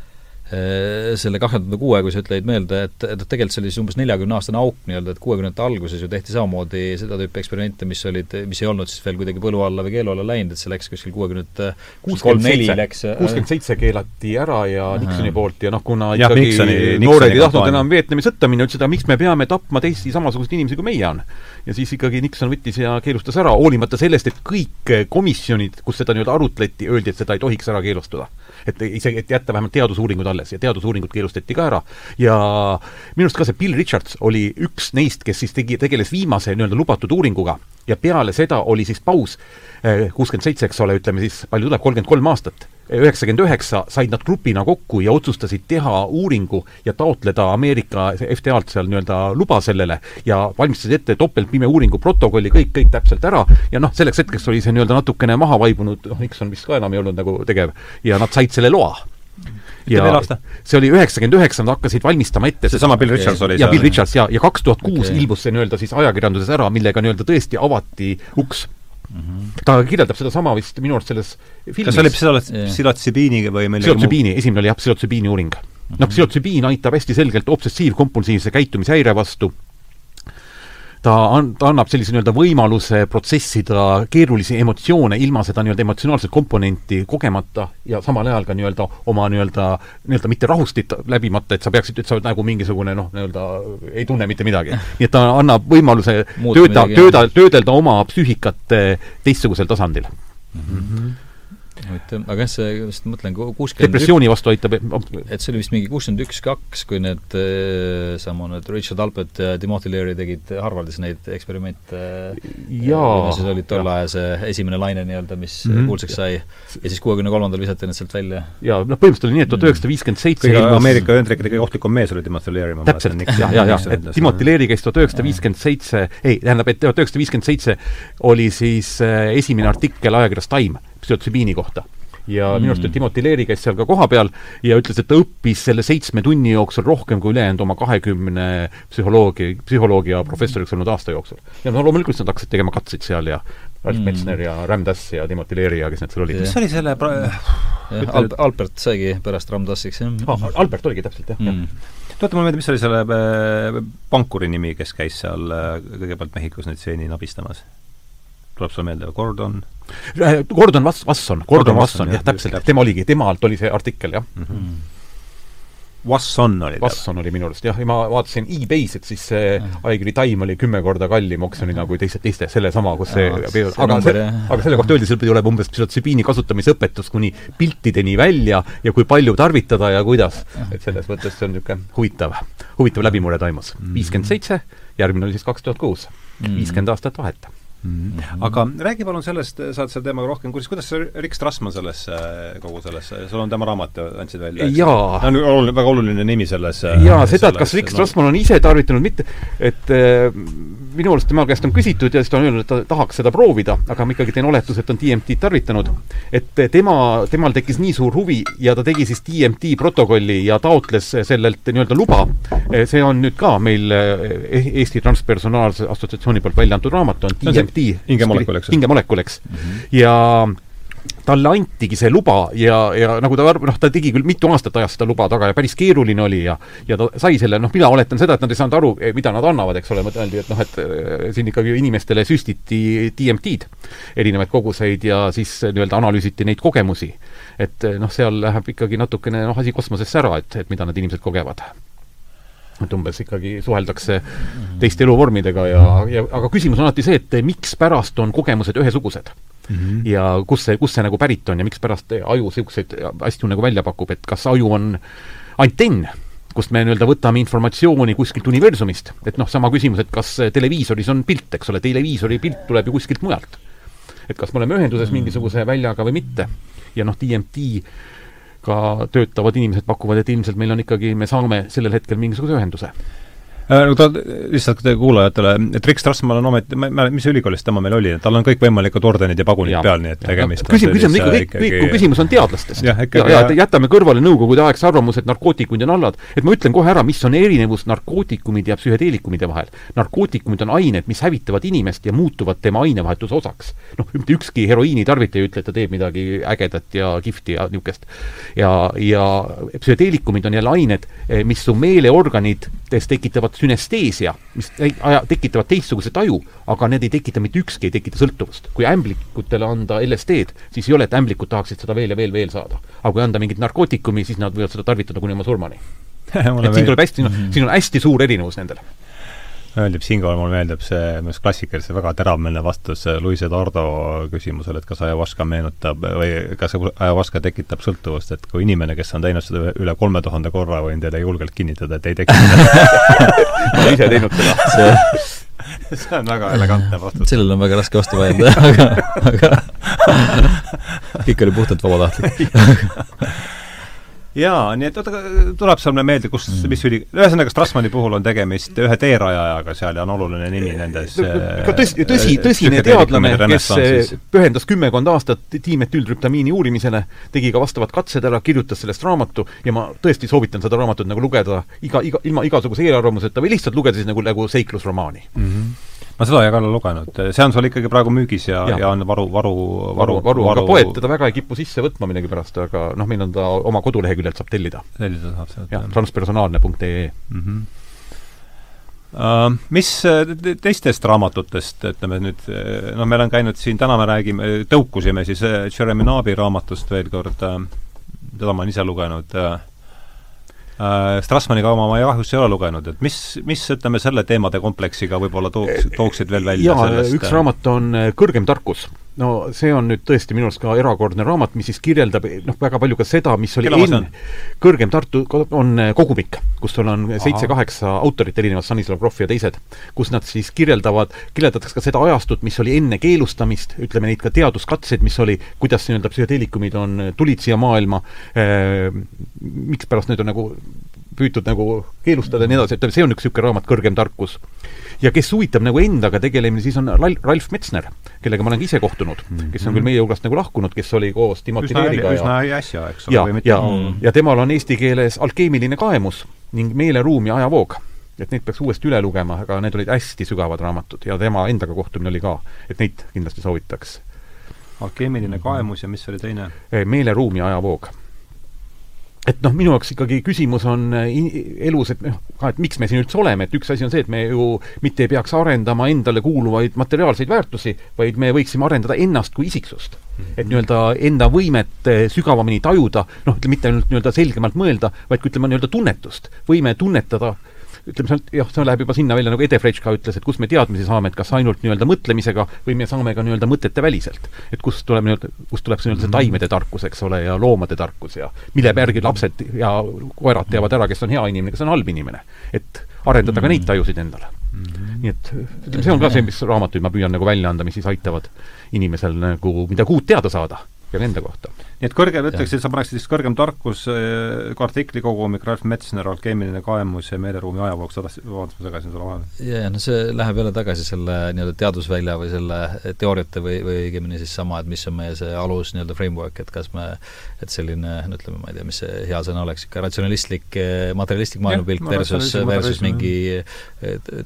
selle kahe tuhande kuue, kui sa ütlesid meelde, et, et tegelikult see oli siis umbes neljakümne aastane auk nii-öelda, et kuuekümnendate alguses ju tehti samamoodi seda tüüpi eksperimente, mis olid, mis ei olnud siis veel kuidagi põlu alla või keelu alla läinud, et see läks kuskil kuuekümnendate kolm-neli läks äh, kuuskümmend seitse keelati ära ja Nixoni poolt ja noh, kuna ja, ikkagi Nixoni, noored ei tahtnud enam Vietnami sõtta minna, ütlesid, aga miks me peame tapma teisi samasuguseid inimesi, kui meie on. Ja siis ikkagi Nixon võttis ja keelustas ära, hoolimata sellest, et kõik komisjonid, kus seda nii-öelda arutleti, öeldi, et seda ei tohiks ära keelustada. Et isegi, et jätta vähemalt teadusuuringud alles ja teadusuuringud keelustati ka ära. ja minu arust ka see Bill Richards oli üks neist, kes siis tegi, tegeles viimase nii-öelda lubatud uuringuga. Ja peale seda oli siis paus, eh, kuuskümmend seitse, eks ole, ütleme siis, palju tuleb, kolmkümmend kolm aastat üheksakümmend üheksa said nad grupina kokku ja otsustasid teha uuringu ja taotleda Ameerika FDA-lt seal nii-öelda luba sellele ja valmistasid ette topeltpime uuringu protokolli, kõik, kõik täpselt ära. Ja noh, selleks hetkeks oli see nii-öelda natukene maha vaibunud, noh, Nixon vist ka enam ei olnud nagu tegev, ja nad said selle loa. Ja see oli üheksakümmend üheksa, nad hakkasid valmistama ette seesama Bill Richards oli ja seal? Bill Richards ja, ja kaks tuhat kuus ilmus see nii-öelda siis ajakirjanduses ära, millega nii-öelda tõesti avati uks Mm -hmm. ta kirjeldab sedasama vist minu arust selles filmis. kas see oli psühholots-, psühhotsübiiniga või millegi psühhotsübiini, esimene oli jah, psühhotsübiini uuring mm. -hmm. noh, psühhotsübiin aitab hästi selgelt obsessiivkompulsiivse käitumishäire vastu ta an-, ta annab sellise nii-öelda võimaluse protsessida keerulisi emotsioone ilma seda nii-öelda emotsionaalset komponenti kogemata ja samal ajal ka nii-öelda oma nii-öelda, nii-öelda mitte rahustit läbimata, et sa peaksid, et sa oled nagu mingisugune noh, nii-öelda ei tunne mitte midagi. nii et ta annab võimaluse tööda, tööda, töödelda oma psüühikat teistsugusel tasandil mm. -hmm huvitav, aga jah, see, just mõtlen, kuuskümmend depressiooni vastu aitab et see oli vist mingi kuuskümmend üks, kaks, kui need äh, sama need Richard Alpert ja Timothy Leary tegid Harvardis neid eksperimente jaa. siis oli tol ajal see esimene laine nii-öelda, mis mm -hmm. kuulsaks sai, ja siis kuuekümne kolmandal visati need sealt välja. jaa, noh põhimõtteliselt oli nii, et tuhat üheksasada viiskümmend seitse kõige Ameerika Ühendriikide kõige ohtlikum mees oli Timothy Leary, ma täpselt, jah, jah, jah, et Timothy Leary käis tuhat üheksasada viiskümmend seitse, ei, tähendab, et tuhat üheksasada viiskümmend seitse oli siis esimene artikkel ajakirjas Time psühhotsübiini kohta ja mm. minu arust Timothy Leary käis seal ka kohapeal ja ütles, et ta õppis selle seitsme tunni jooksul rohkem kui ülejäänud oma kahekümne psühholoogi, psühholoogia professoriks olnud aasta jooksul. ja no loomulikult nad hakkasid tegema katseid seal ja Ralf mm. Metsner ja Ram Dass ja Timothy Leary ja kes need seal olid. mis oli selle pra-? jah, Al-, Albert saigi pärast Ram Dassiks, jah ah,. Albert oligi täpselt, jah mm., jah tuletan mulle meelde, mis oli selle äh, pankuri nimi, kes käis seal äh, kõigepealt Mehhikos neid stseeni nabistamas? Tuleb sulle meelde, Gordon? Äh, Gordon Vass-, Vasson, Gordon Vasson, jah, täpselt, tema oligi, tema alt oli see artikkel, jah mm. -hmm. Wasson oli ta? Wasson oli minu arust jah, ja ma vaatasin e-base, et siis see Aigri Time oli kümme korda kallim oksjonina kui teised, teiste, sellesama, kus see Aa, aga see, aga selle kohta öeldi, seal pidi olema umbes psühhotsübiini kasutamisõpetus kuni piltideni välja ja kui palju tarvitada ja kuidas. et selles mõttes see on niisugune huvitav, huvitav läbimurre toimus. Mm. viiskümmend seitse, järgmine oli siis kaks tuhat kuus. Mm. viiskümmend aastat vahet Mm -hmm. aga räägi palun sellest, sa oled selle teemaga rohkem kursis, kuidas Rick Strassmann sellesse, kogu sellesse, sul on tema raamat, andsid välja? jaa. ta on oluline, väga oluline nimi selles jaa, seda, et kas Rick Strassmann on ise tarvitanud, mitte, et äh, minu arust tema käest on küsitud ja siis ta on öelnud, et ta tahaks seda proovida, aga ma ikkagi teen oletuse, et on DMT-d tarvitanud. et tema, temal tekkis nii suur huvi ja ta tegi siis DMT protokolli ja taotles sellelt nii-öelda luba. see on nüüd ka meil äh, Eesti Transpersonaalse Assotsiatsiooni poolt välja antud raamat, on DMT DMT. hingemolekul, eks? hingemolekul, eks mm. -hmm. ja talle antigi see luba ja, ja nagu ta arv-, noh, ta tegi küll mitu aastat ajas seda luba taga ja päris keeruline oli ja ja ta sai selle, noh, mina oletan seda, et nad ei saanud aru, eh, mida nad annavad, eks ole, mõeldi, et noh, et eh, siin ikkagi inimestele süstiti DMT-d, erinevaid koguseid ja siis nii-öelda analüüsiti neid kogemusi. et eh, noh, seal läheb ikkagi natukene noh, asi kosmosesse ära, et, et mida need inimesed kogevad et umbes ikkagi suheldakse teiste eluvormidega ja, ja aga küsimus on alati see, et mikspärast on kogemused ühesugused mm. -hmm. ja kust see, kust see nagu pärit on ja mikspärast aju niisuguseid asju nagu välja pakub, et kas aju on antenn, kust me nii-öelda võtame informatsiooni kuskilt universumist, et noh, sama küsimus, et kas televiisoris on pilt, eks ole, televiisori pilt tuleb ju kuskilt mujalt. et kas me oleme ühenduses mingisuguse väljaga või mitte. ja noh, DMT ka töötavad inimesed pakuvad, et ilmselt meil on ikkagi, me saame sellel hetkel mingisuguse ühenduse no ta, lihtsalt kuulajatele, et Rick Strassmann on ometi, ma ei mäleta, mis ülikoolis tema meil oli, tal on kõikvõimalikud ordenid ja pagunid ja, peal, nii et tegemist no, küsimus, küsimus ikka, kõik, kõik, kui küsimus on teadlastest. ja, ja, ja, ja jätame kõrvale nõukogude aegse arvamuse, et narkootikumid on allad, et ma ütlen kohe ära, mis on erinevus narkootikumide ja psühhedeelikumide vahel. narkootikumid on ained, mis hävitavad inimest ja muutuvad tema ainevahetuse osaks. noh, mitte ükski heroiinitarvitaja ei ütle, et ta teeb midagi ägedat ja kihvti ja niisugust. ja, ja psühhedeelikumid on jälle ained, eh, mis su meeleorganites tekitavad sünesteesia, mis aja, tekitavad teistsuguse taju, aga need ei tekita, mitte ükski ei tekita sõltuvust. kui ämblikutele anda LSD-d, siis ei ole, et ämblikud tahaksid seda veel ja veel, veel saada. aga kui anda mingit narkootikumi, siis nad võivad seda tarvitada kuni oma surmani. et siin tuleb hästi, siin on hästi suur erinevus nendel meeldib siinkohal, mulle meeldib see minu arust klassikaliselt väga teravmeelne vastus Luis Eduardo küsimusele, et kas ayahuasca meenutab või kas ayahuasca tekitab sõltuvust, et kui inimene, kes on teinud seda üle kolme tuhande korra, võin teile julgelt kinnitada, et ei tekita. Ma olen ise teinud seda. See see on väga elegantne vastus. sellele on väga raske vastu vaielda, aga, aga kõik oli puhtalt vabatahtlik jaa, nii et oota, tuleb sulle meelde, kus mm., mis üli-, ühesõnaga Strassmanni puhul on tegemist ühe teerajajaga seal ja on oluline nimi nendes ka tõsi, tõsi, tõsine teadlane, kes pühendas kümmekond aastat dimetüültrüptamiini uurimisele, tegi ka vastavad katsed ära, kirjutas sellest raamatu ja ma tõesti soovitan seda raamatut nagu lugeda iga, iga, ilma igasuguse eelarvamuseta või lihtsalt lugeda siis nagu, nagu seiklusromaani mm. -hmm ma seda ei ole lugenud, see on sul ikkagi praegu müügis ja, ja., ja on varu, varu, varu, varu, varu, aga poed teda väga ei kipu sisse võtma millegipärast, aga noh, meil on ta oma koduleheküljelt saab tellida. tellida saab sealt, jah. transpersonaalne.ee mm. -hmm. Uh, mis teistest raamatutest, ütleme nüüd, noh, meil on käinud siin, täna me räägime, tõukusime siis Jeremy Naabi raamatust veel kord, teda ma olen ise lugenud uh,, äh, Strassmanni kauma ma kahjuks ei ole lugenud, et mis, mis ütleme, selle teemade kompleksiga võib-olla tooks, tooksid veel välja jaa, üks raamat on äh, Kõrgem tarkus no see on nüüd tõesti minu arust ka erakordne raamat, mis siis kirjeldab noh, väga palju ka seda, mis oli enne, kõrgem Tartu on eh, kogumik, kus sul on seitse-kaheksa autorit erinevat, Stanislav Grof ja teised, kus nad siis kirjeldavad, kirjeldatakse ka seda ajastut, mis oli enne keelustamist, ütleme neid ka teaduskatseid, mis oli, kuidas nii-öelda psühhedeelikumid on, tulid siia maailma eh,, mikspärast need on nagu püütud nagu keelustada ja nii edasi, et see on üks niisugune raamat, Kõrgem tarkus ja kes huvitab nagu endaga tegelemine, siis on Ralf Metsner, kellega ma olen ka ise kohtunud kes on küll meie hulgast nagu lahkunud, kes oli koos Timothy Leeriga üsna äsja, eks ole. ja, ja mm., ja temal on eesti keeles alkeemiline kaemus ning Meeleruum ja ajavoog. et neid peaks uuesti üle lugema, aga need olid hästi sügavad raamatud ja tema endaga kohtumine oli ka, et neid kindlasti soovitaks. alkeemiline kaemus ja mis oli teine? meeleruum ja ajavoog et noh, minu jaoks ikkagi küsimus on äh, elus, et noh, et miks me siin üldse oleme, et üks asi on see, et me ju mitte ei peaks arendama endale kuuluvaid materiaalseid väärtusi, vaid me võiksime arendada ennast kui isiksust. Et nii-öelda enda võimet äh, sügavamini tajuda, noh, mitte ainult nii-öelda selgemalt mõelda, vaid ka ütleme, nii-öelda tunnetust, võime tunnetada äh, ütleme, see on, jah, see läheb juba sinna välja, nagu Ede Frečka ütles, et kust me teadmisi saame, et kas ainult nii-öelda mõtlemisega või me saame ka nii-öelda mõtete väliselt. et kust tuleb nii-öelda, kust tuleb see nii-öelda see taimede tarkus, eks ole, ja loomade tarkus ja mille järgi lapsed ja koerad teavad ära, kes on hea inimene, kes on halb inimene. et arendada ka neid tajusid endale mm. -hmm. nii et ütleme, see on ka see, mis raamatuid ma püüan nagu välja anda, mis siis aitavad inimesel nagu midagi uut teada saada ja enda kohta. nii et kõrgem, ütleks, et sa paneksid siis kõrgem tarkus äh,, artikli kogumik, Ralf Metsner, alkeemiline kaemus ja meeleruumi ajavoog, sa tahtsid, vabandust, ma segasin sulle vahele. jaa, no see läheb jälle tagasi selle nii-öelda teadusvälja või selle teooriate või, või õigemini siis sama, et mis on meie see alus nii-öelda framework, et kas me, et selline, no ütleme, ma ei tea, mis see hea sõna oleks, ikka ratsionalistlik, materialistlik maailmapilt versus, versus mingi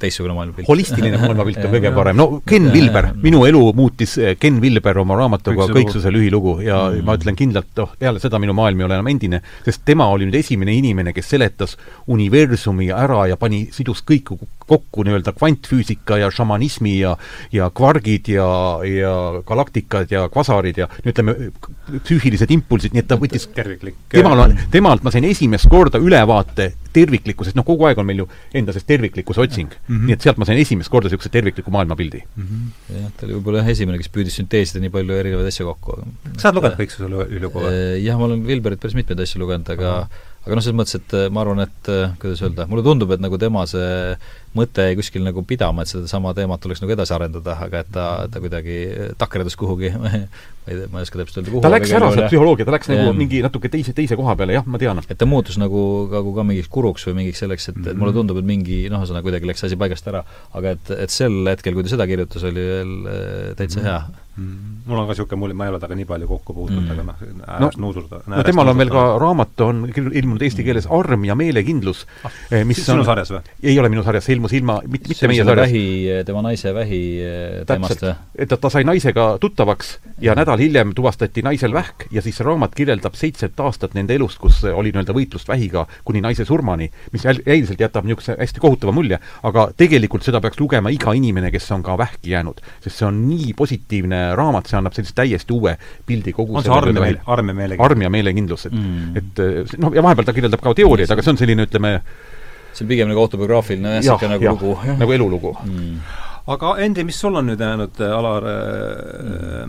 teistsugune maailmapilt. holistiline maailmapilt on kõige parem, no Ken Vilber, minu elu muutis Ken Vilber oma raamatuga Kõiksuse lühilugu ja mm. ma ütlen kindlalt, noh, peale seda minu maailm ei ole enam endine, sest tema oli nüüd esimene inimene, kes seletas universumi ära ja pani, sidus kõik kokku nii-öelda kvantfüüsika ja šamanismi ja ja kvargid ja, ja galaktikad ja kvasarid ja ütleme, psüühilised impulsid, nii et ta võttis terviklik temal on, temalt ma sain esimest korda ülevaate terviklikkusest, noh kogu aeg on meil ju enda sees terviklikkuse otsing mm. -hmm. nii et sealt ma sain esimest korda niisuguse tervikliku maailmapildi mm. -hmm. jah, ta oli võib-olla jah esimene, kes püüdis sünteesida nii palju erinevaid asju kokku. sa oled lugenud kõik selle ülugu või? Jah, ma olen Vilberit päris mitmeid asju lugenud, aga uh -huh aga noh, selles mõttes, et äh, ma arvan, et äh, kuidas öelda, mulle tundub, et nagu tema see mõte jäi kuskil nagu pidama, et sedasama teemat tuleks nagu edasi arendada, aga et ta, ta kuidagi takerdus kuhugi ma ei tea, ma ei oska täpselt öelda, kuhu ta läks ära sealt psühholoogia, ta läks nagu ja, mingi natuke teise, teise koha peale, jah, ma tean. et ta muutus nagu, nagu ka mingiks kuruks või mingiks selleks, et, et mulle mhm. tundub, et mingi noh, ühesõnaga kuidagi läks asi paigast ära, aga et, et sel hetkel, kui ta seda kirjutas, oli veel äh, täitsa mm -hmm. hea Mm. mul on ka niisugune mulje, ma ei ole temaga nii palju kokku puutunud mm., aga noh, äärest no, nuusuda. no temal on veel ka raamat, on ilmunud eesti keeles Arm ja meelekindlus ah,, eh, mis sinu on, sarjas või? ei ole minu sarjas, see ilmus ilma, mitte, mitte meie sarjas. vähi, tema naise vähi eh, teemast või? et ta, ta sai naisega tuttavaks ja nädal hiljem tuvastati naisel vähk ja siis see raamat kirjeldab seitset aastat nende elust, kus oli nii-öelda võitlust vähiga kuni naise surmani, mis endiselt jätab niisuguse hästi kohutava mulje, aga tegelikult seda peaks lugema iga inimene, kes on ka vähki jäänud, sest see on nii positiivne raamat, see annab sellise täiesti uue pildi kogu on see arm ja, arm ja meelekindlus? arm ja meelekindlus, et mm. et noh, ja vahepeal ta kirjeldab ka teooriaid, aga see on selline, ütleme see on pigem nagu autobiograafiline jah, niisugune nagu ja, lugu. nagu elulugu mm aga Endi, mis sul on nüüd jäänud, äh, Alar äh,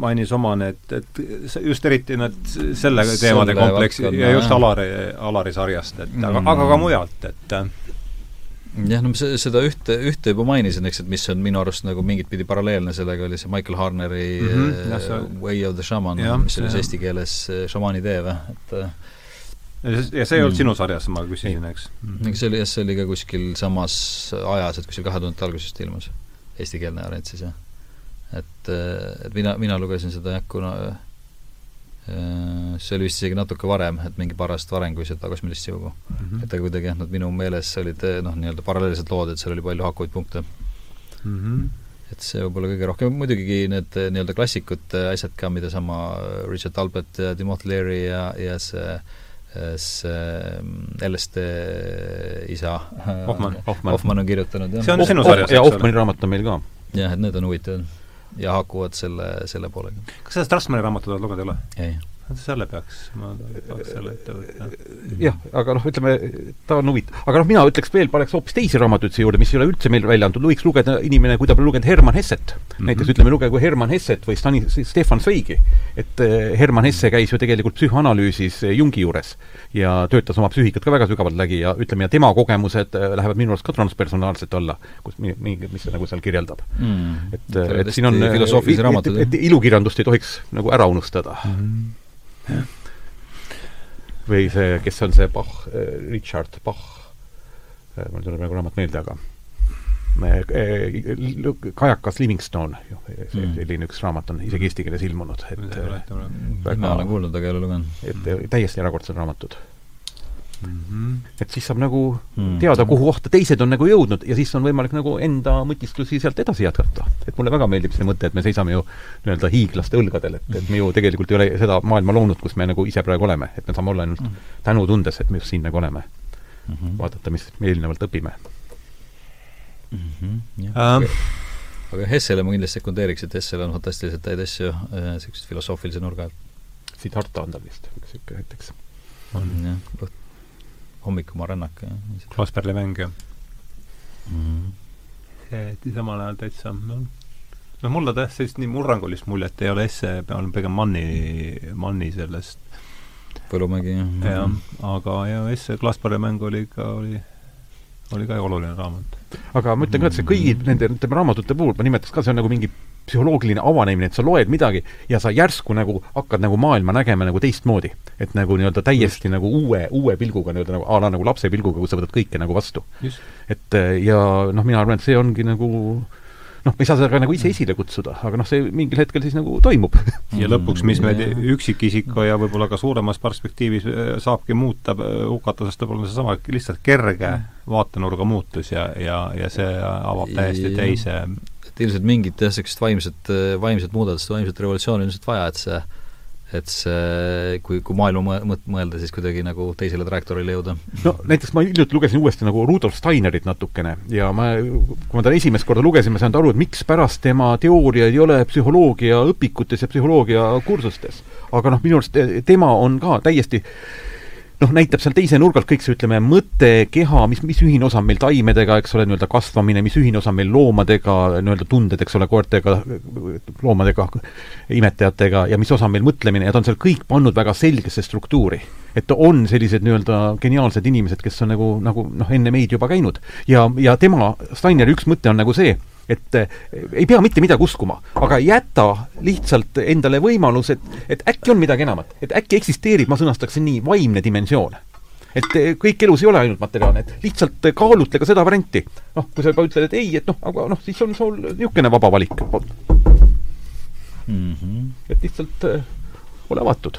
mainis oma need, et just eriti need selle teemade kompleksi ja just Alari, Alari sarjast, et aga mm., aga ka mujalt, et äh, jah, no seda ühte, ühte juba mainisin, eks, et mis on minu arust nagu mingit pidi paralleelne sellega, oli see Michael Harneri mm -hmm, jah, see... Way of the Shaman, mis oli siis eesti keeles šamaani tee või, et ja see ei olnud mm. sinu sarjas, ma küsisin, eks mm.? see oli jah, see oli ka kuskil samas ajas, et kuskil kahe tuhandete algusest ilmus, eestikeelne variant siis jah. et, et mina, mina lugesin seda jah, kuna see oli vist isegi natuke varem, et mingi paar aastat varem kui seda kosmilist siugu mm. -hmm. et aga kuidagi jah, nad minu meeles olid noh, nii-öelda paralleelsed lood, et seal oli palju haakuvaid punkte mm. -hmm. et see võib-olla kõige rohkem, muidugi need nii-öelda klassikud asjad ka, mida sama Richard Talbot ja Timothy Leary ja, ja see see mm, LSD isa Hoffmann, Hoffmann. Hoffmann on kirjutanud, see on sinu sarjas, ja Hoffmanni raamat on meil ka. jah, et need on huvitavad ja haakuvad selle, selle poolega. kas sa Strassmanni raamatut oled lugenud, ei ole? ei selle peaks, ma tahaks selle ette võtta. jah, aga noh, ütleme, ta on huvitav. aga noh, mina ütleks veel, paneks hoopis teisi raamatuid siia juurde, mis ei ole üldse meil välja antud, võiks lugeda inimene, kui ta pole lugenud Herman Hesset mm. -hmm. näiteks ütleme, lugegu Herman Hesset või Stani-, Stefan Zweigi. et eh, Herman Hesse käis ju tegelikult psühhoanalüüsis eh, Jungi juures ja töötas oma psüühikat ka väga sügavalt läbi ja ütleme, ja tema kogemused eh, lähevad minu arust ka transpersonaalselt alla, kus mingi, mis ta nagu seal kirjeldab mm.. et, et siin on filosoofilisi raamatuid. ilukirjandust ei tohiks nagu ära unustada mm. -hmm või see, kes on see Bach, äh, Richard Bach, äh, mul tuleb praegu raamat meelde, aga äh, kajakas Livingstone, mm. selline üks raamat on isegi eesti keeles ilmunud, et ma olen kuulnud, aga ei ole lugenud. et täiesti erakordsed raamatud mm. -hmm. et siis saab nagu mm. teada, kuhu kohta teised on nagu jõudnud ja siis on võimalik nagu enda mõtisklusi sealt edasi jätkata. et mulle väga meeldib see mõte, et me seisame ju nii-öelda hiiglaste õlgadel, et, et me ju tegelikult ei ole seda maailma loonud, kus me nagu ise praegu oleme, et me saame olla ainult mm. tänutundes, et me just siin nagu oleme mm. -hmm. vaadata, mis me eelnevalt õpime mm. -hmm. Um aga Hessele ma kindlasti sekundeeriks, et Hessel on fantastiliselt häid asju niisugused äh, filosoofilise nurga alt. Siddhartha on tal vist üks niisugune näiteks. on jah, hommikumaa rännak. Klasperli mäng, jah mm. -hmm. see jäeti samal ajal täitsa, noh, no mulle tõesti sellist nii murrangulist muljet ei ole esse, olen pigem Manni, Manni sellest Põlumägi, jah. jah, aga ja esse Klasperli mäng oli ka, oli oli ka oluline raamat. aga ma ütlen ka, et see kõigi nende, ütleme, raamatute puhul ma nimetaks ka, see on nagu mingi psühholoogiline avanemine, et sa loed midagi ja sa järsku nagu hakkad nagu maailma nägema nagu teistmoodi. et nagu nii-öelda täiesti Just. nagu uue, uue pilguga nii-öelda nagu a la nagu lapse pilguga, kus sa võtad kõike nagu vastu. et ja noh, mina arvan, et see ongi nagu noh, me ei saa seda ka nagu ise esile kutsuda, aga noh, see mingil hetkel siis nagu toimub. ja lõpuks, mis meid üksikisiku ja võib-olla ka suuremas perspektiivis äh, saabki muuta, äh, hukata, sest võib-olla seesama lihtsalt kerge vaatenurga muutus ja, ja, ja see avab täiesti teise et ilmselt mingit jah, niisugust vaimset, vaimset muudatust, vaimset revolutsiooni on ilmselt vaja, et see et see, kui, kui maailma mõ-, mõelda, siis kuidagi nagu teisele trajektoorile jõuda. no näiteks ma hiljuti lugesin uuesti nagu Rudolf Steinerit natukene ja ma, kui ma ta esimest korda lugesin, ma ei saanud aru, et mikspärast tema teooriaid ei ole psühholoogia õpikutes ja psühholoogia kursustes. aga noh, minu arust tema on ka täiesti noh, näitab seal teise nurga alt kõik see, ütleme, mõte, keha, mis, mis ühine osa on meil taimedega, eks ole, nii-öelda kasvamine, mis ühine osa on meil loomadega, nii-öelda tunded, eks ole, koertega, loomadega, imetajatega ja mis osa on meil mõtlemine ja ta on seal kõik pannud väga selgesse struktuuri. et on sellised nii-öelda geniaalsed inimesed, kes on nagu, nagu noh, enne meid juba käinud. ja, ja tema, Steineri üks mõte on nagu see, et eh, ei pea mitte midagi uskuma, aga jäta lihtsalt endale võimalus, et, et äkki on midagi enamat, et äkki eksisteerib, ma sõnastaksin nii, vaimne dimensioon. et eh, kõik elus ei ole ainult materiaalne, et lihtsalt kaalutle ka seda varianti. noh, kui sa ka ütled, et ei, et noh, aga noh, siis on sul niisugune vaba valik mm. -hmm. et lihtsalt äh, ole avatud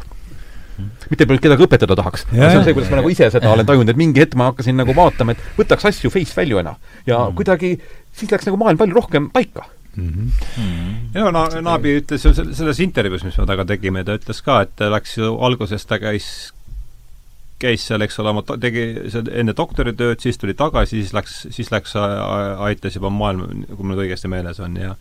mitte et ma nüüd kedagi õpetada tahaks, aga see on see, kuidas ma nagu ise seda olen tajunud, et mingi hetk ma hakkasin nagu vaatama, et võtaks asju face value'na ja mm. kuidagi siis läks nagu maailm palju rohkem paika mm. -hmm. ja no Naabi ütles ju selles intervjuus, mis me temaga tegime, ta ütles ka, et läks ju alguses, ta käis käis seal, eks ole, oma tegi enne doktoritööd, siis tuli tagasi, siis läks, siis läks, aitas juba maailma, kui mul õigesti meeles on, ja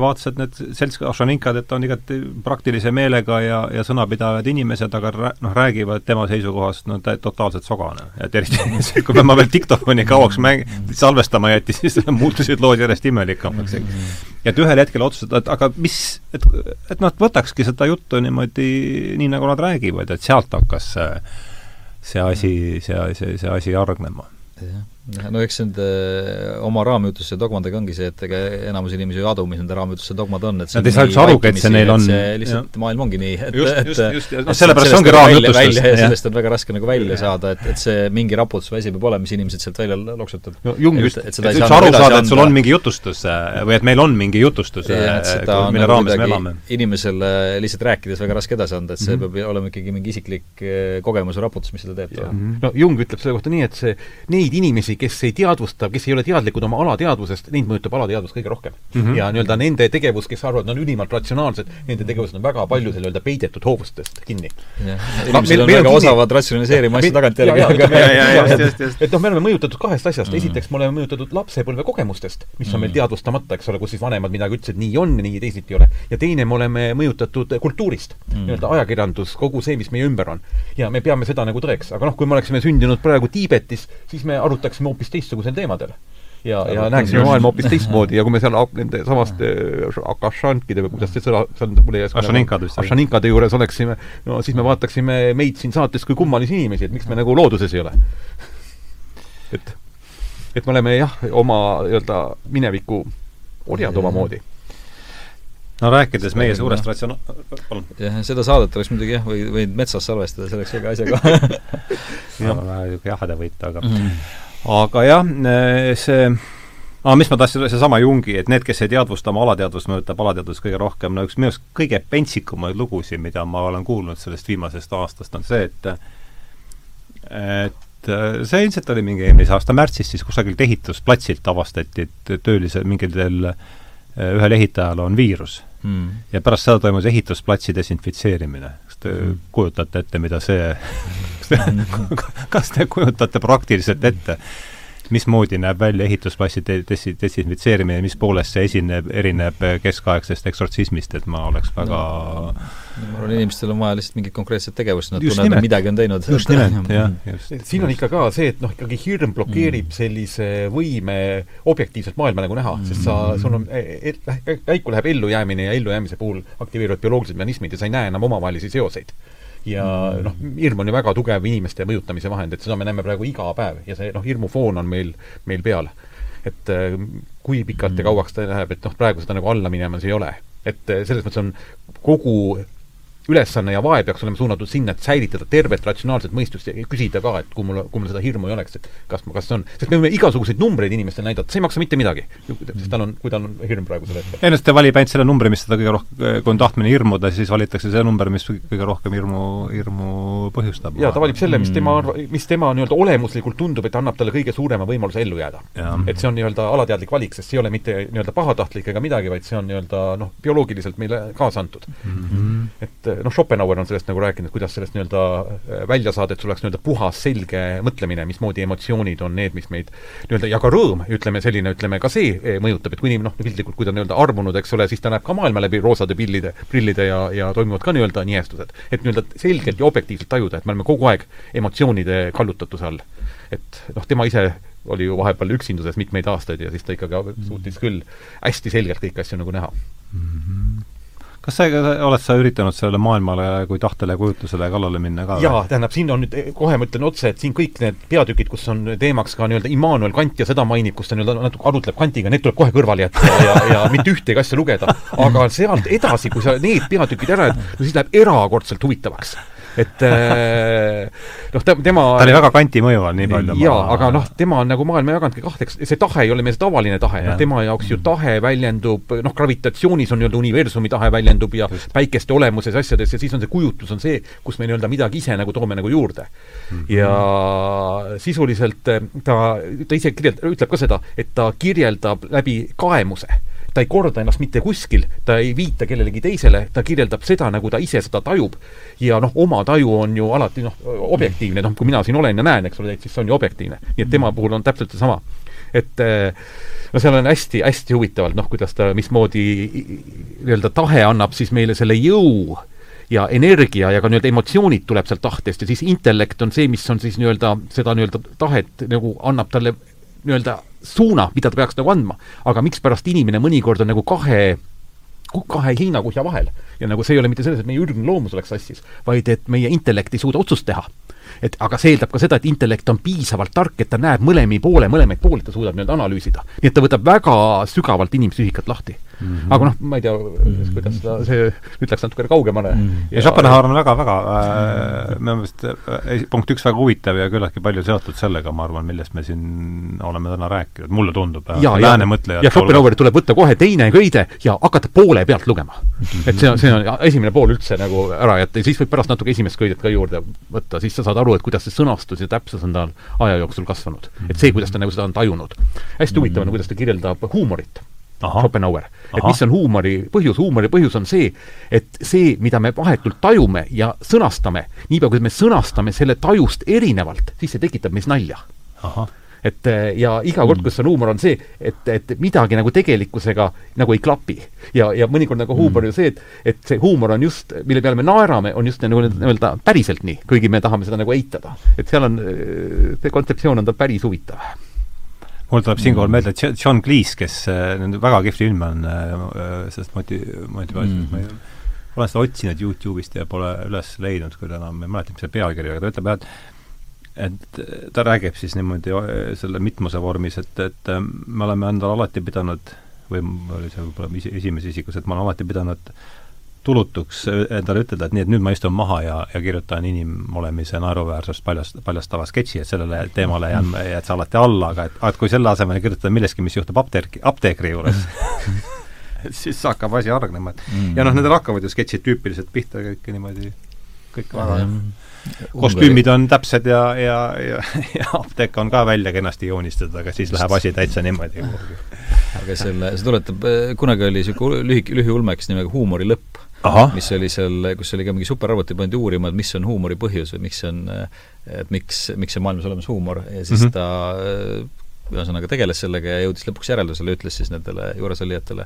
vaatas, et need seltskond, Ašaninkad, et on igati praktilise meelega ja, ja sõnapidavad inimesed, aga rää-, noh, räägivad tema seisukohast no tä-, totaalselt sogane. et eriti kui ma veel diktofoni kauaks mäng-, salvestama jäeti, siis muutusid lood järjest imelikumaks. ja et ühel hetkel otsustada, et aga mis, et, et et võtakski seda juttu niimoodi, nii nagu nad räägivad, et sealt hakkas see, see asi, see, see, see asi hargnema. jah no eks nende oma raamjutuste dogmadega ongi see, et ega enamus inimesi ei adu, mis nende raamjutuste dogmad on, et Nad ei saa üldse arugi, et see neil on lihtsalt jah. maailm ongi nii, et just, just, just, just, noh, sellepärast ongi raamjutustus. ja sellest on väga raske nagu välja saada, et, et see mingi raputusväsi peab olema, mis inimesed sealt välja loksutab. no Jung just, et, et, et üldse aru saada, et sul on mingi jutustus või et meil on mingi jutustus, mille raames me elame. inimesele lihtsalt rääkides väga raske edasi anda, et see -hmm. peab olema ikkagi mingi isiklik kogemus või raputus, mis seda teeb. no Jung ütleb selle kohta nii, et see, neid inimesi, inimesi, kes ei teadvusta, kes ei ole teadlikud oma alateadvusest, neid mõjutab alateadvus kõige rohkem mm. -hmm. ja nii-öelda nende tegevus, kes arvavad, nad on ülimalt ratsionaalsed, nende tegevused on väga palju selle nii-öelda peidetud hoovustest kinni. inimesed on väga osavad ratsionaliseerima asju tagantjärgi. et noh, me oleme mõjutatud kahest asjast mm, -hmm. esiteks me oleme mõjutatud lapsepõlve kogemustest, mis on meil mhm. teadvustamata, eks ole, kus siis vanemad midagi ütlesid, nii on, nii teisiti ei ole. ja teine, me oleme mõjutatud kultuurist mm -hmm., nii-öelda ajakirjandus, kogu see, mis meie ümber on. ja me peame seda nagu tõeks, aga noh, kui me oleksime sündinud praegu Tiibetis, siis me arutaksime hoopis teistsugusel teemadel. Ja, ja näeksime maailma hoopis teistmoodi ja kui me seal nende samast akašankide või kuidas see sõna, seal mul ei oska ašaninkade juures oleksime, no siis me vaataksime meid siin saates kui kummalisi inimesi, et miks me nagu looduses ei ole. et, et me oleme jah, oma nii-öelda mineviku orjad omamoodi. No rääkides meie suurest ratsiona-, palun. jah, seda saadet oleks muidugi jah, või, võinud metsas salvestada, see oleks väga asjaga jah, vähe jaheda võita, aga mm aga jah, see aga mis ma tahtsin, seesama Jungi, et need, kes ei teadvusta oma alateadvust, mõjutab alateadvust kõige rohkem, no üks minu arust kõige pentsikumaid lugusid, mida ma olen kuulnud sellest viimasest aastast, on see, et et see ilmselt oli mingi eelmise aasta märtsis, siis kusagilt ehitusplatsilt avastati, et töölisel, mingitel ühel ehitajal on viirus. Mm.. ja pärast seda toimus ehitusplatsi desinfitseerimine. Kas te kujutate ette, mida see kas te kujutate praktiliselt ette, mismoodi näeb välja ehitusplassi des-, desinfitseerimine, mis poolest see esineb, erineb keskaegsest eksortsismist, et ma oleks väga no, ma arvan, inimestel on vaja lihtsalt mingit konkreetset tegevust, nad tunnevad, et midagi on teinud. just nimelt, jah, just. siin on ikka ka see, et noh, ikkagi hirm blokeerib mm. sellise võime objektiivselt maailma nagu näha mm., sest sa, sul on, e, e, käiku läheb ellujäämine ja ellujäämise puhul aktiveeruvad bioloogilised mehhanismid ja sa ei näe enam omavahelisi seoseid ja mm. noh, hirm on ju väga tugev inimeste mõjutamise vahend, et seda me näeme praegu iga päev ja see noh, hirmufoon on meil, meil peal. et äh, kui pikalt ja mm. kauaks ta läheb, et noh, praegu seda nagu alla minemas ei ole. et äh, selles mõttes on kogu ülesanne ja vaev peaks olema suunatud sinna, et säilitada tervet ratsionaalset mõistust ja küsida ka, et kui mul, kui mul seda hirmu ei oleks, et kas, kas see on, sest me võime igasuguseid numbreid inimestele näidata, see ei maksa mitte midagi. sest tal on, kui tal on hirm praegusel hetkel. ennast ta valib ainult selle numbri, mis seda kõige rohkem, kui on tahtmine hirmuda, siis valitakse see number, mis kõige rohkem hirmu, hirmu põhjustab. jaa, ta valib selle, mis tema arva-, mis tema nii-öelda olemuslikult tundub, et annab talle kõige suurema võimaluse ellu jääda. et see on nii-öelda alateadlik valik, sest see ei ole mitte nii-öelda pahatahtlik ega midagi, vaid see on nii-öelda noh, bioloogiliselt meile kaasa antud mm. -hmm. et noh, Schopenhauer on sellest nagu rääkinud, kuidas sellest nii-öelda äh, välja saada, et sul oleks nii-öelda puhas, selge mõtlemine, mismoodi emotsioonid on need, mis meid nii-öelda, ja ka rõõm, ütleme selline, ütleme ka see äh, mõjutab, et kui inimene noh, piltlikult, kui ta nii-öelda armunud, eks ole, siis ta näeb ka maailma läbi roosade pillide, prillide ja, ja toimuvad ka nii-öelda nihestused. et nii-öelda selgelt ja objektiivselt tajuda, et me oleme kogu aeg emotsioonide kallutatuse all. et noh, tema ise oli ju vahepeal üksinduses mitmeid aastaid ja siis ta ikkagi suutis küll hästi selgelt kõiki asju nagu näha mm. -hmm kas sa, oled sa üritanud sellele maailmale kui tahtele ja kujutlusele kallale minna ka? jaa, tähendab, siin on nüüd, kohe ma ütlen otse, et siin kõik need peatükid, kus on teemaks ka nii-öelda Immanuel Kant ja seda mainib, kus ta nii-öelda natuke arutleb Kantiga, need tuleb kohe kõrvale jätta ja, ja, ja mitte ühtegi asja lugeda. aga sealt edasi, kui sa need peatükid ära, no siis läheb erakordselt huvitavaks et äh, noh, tema ta oli väga kanti mõju all, nii palju jaa, aga noh, tema on nagu maailma jaganudki kahteks, see tahe ei ole meil tavaline tahe, noh tema jaoks ju tahe väljendub, noh, gravitatsioonis on nii-öelda universumi tahe väljendub ja Just. päikeste olemuses, asjades, ja siis on see kujutlus on see, kus me nii-öelda midagi ise nagu toome nagu juurde mm. -hmm. ja sisuliselt äh, ta, ta ise kirjeld-, ütleb ka seda, et ta kirjeldab läbi kaemuse ta ei korda ennast mitte kuskil, ta ei viita kellelegi teisele, ta kirjeldab seda, nagu ta ise seda tajub. ja noh, oma taju on ju alati noh, objektiivne, noh, kui mina siin olen ja näen, eks ole, siis see on ju objektiivne. nii et tema puhul on täpselt seesama. et eh, no seal on hästi-hästi huvitavalt, noh, kuidas ta, mismoodi nii-öelda tahe annab siis meile selle jõu ja energia ja ka nii-öelda emotsioonid tuleb sealt tahtest ja siis intellekt on see, mis on siis nii-öelda seda nii-öelda tahet nagu annab talle nii-öelda suuna, mida ta peaks nagu andma. aga mikspärast inimene mõnikord on nagu kahe kahe heinakuhja vahel. ja nagu see ei ole mitte selles, et meie ürgne loomus oleks sassis, vaid et meie intellekt ei suuda otsust teha. Et aga see eeldab ka seda, et intellekt on piisavalt tark, et ta näeb mõlemi poole, mõlemaid pooli ta suudab nii-öelda analüüsida. nii et ta võtab väga sügavalt inimpsüühikat lahti mm. -hmm. aga noh, ma ei tea, kuidas ta, see, nüüd läks natuke kaugemale mm. -hmm. ja, ja Schopenhauer on väga-väga äh, minu meelest äh, punkt üks väga huvitav ja küllaltki palju seotud sellega, ma arvan, millest me siin oleme täna rääkinud, mulle tundub. ja, ja, ja Schopenhaueri tuleb võtta kohe teine köide ja hakata poole pealt lugema et see on, see on esimene pool üldse nagu ära jätta ja siis võib pärast natuke esimest köidet ka juurde võtta, siis sa saad aru, et kuidas see sõnastus ja täpsus on tal aja jooksul kasvanud. et see, kuidas ta nagu seda on tajunud. hästi huvitav on, kuidas ta kirjeldab huumorit Schopenhauer. et mis on huumori põhjus, huumori põhjus on see, et see, mida me vahetult tajume ja sõnastame, niipea kui me sõnastame selle tajust erinevalt, siis see tekitab meis nalja. Et eh, ja iga kord, mm. kus on huumor, on see, et, et midagi nagu tegelikkusega nagu ei klapi. ja, ja mõnikord nagu huumor mm. ju see, et, et see huumor on just, mille peale me naerame, on just nagu nii-öelda päriselt nii, kuigi me tahame seda nagu eitada. et seal on, eh, see kontseptsioon on tal päris huvitav mul tuleb siinkohal meelde, John Cleese, kes äh, väga kihvt film on äh, sellest moti-, motivatsioonist mm, -hmm. ma ei olen seda otsinud YouTube'ist ja pole üles leidnud küll enam, ma ei mäleta, mis see pealkiri, aga ta ütleb jah, et et ta räägib siis niimoodi selle mitmuse vormis, et, et me oleme endale alati pidanud või oli see võib-olla esimeses isikus, et ma olen alati pidanud tulutuks endale ütelda, et nii, et nüüd ma istun maha ja, ja kirjutan inimolemise naeruväärsust paljast, paljastava sketši, et sellele teemale jään, jääd sa alati alla, aga et, et kui selle asemel kirjutada millestki, mis juhtub apteek, apteekri juures siis hakkab asi hargnema, et mm. ja noh, nendel hakkavad ju sketšid tüüpiliselt pihta kõik niimoodi, kõik väga kostüümid on täpsed ja, ja, ja, ja apteek on ka välja kenasti joonistatud, aga siis läheb asi täitsa niimoodi. Aga selle, see tuletab, kunagi oli niisugune lühik-, lühiulmeks nimega Huumori lõpp mis oli seal, kus oli ka mingi superarvuti, pandi uurima, et mis on huumori põhjus või miks on, et miks, miks on maailmas olemas huumor. Ja siis mm -hmm. ta ühesõnaga tegeles sellega ja jõudis lõpuks järeldusele, ütles siis nendele juuresolijatele,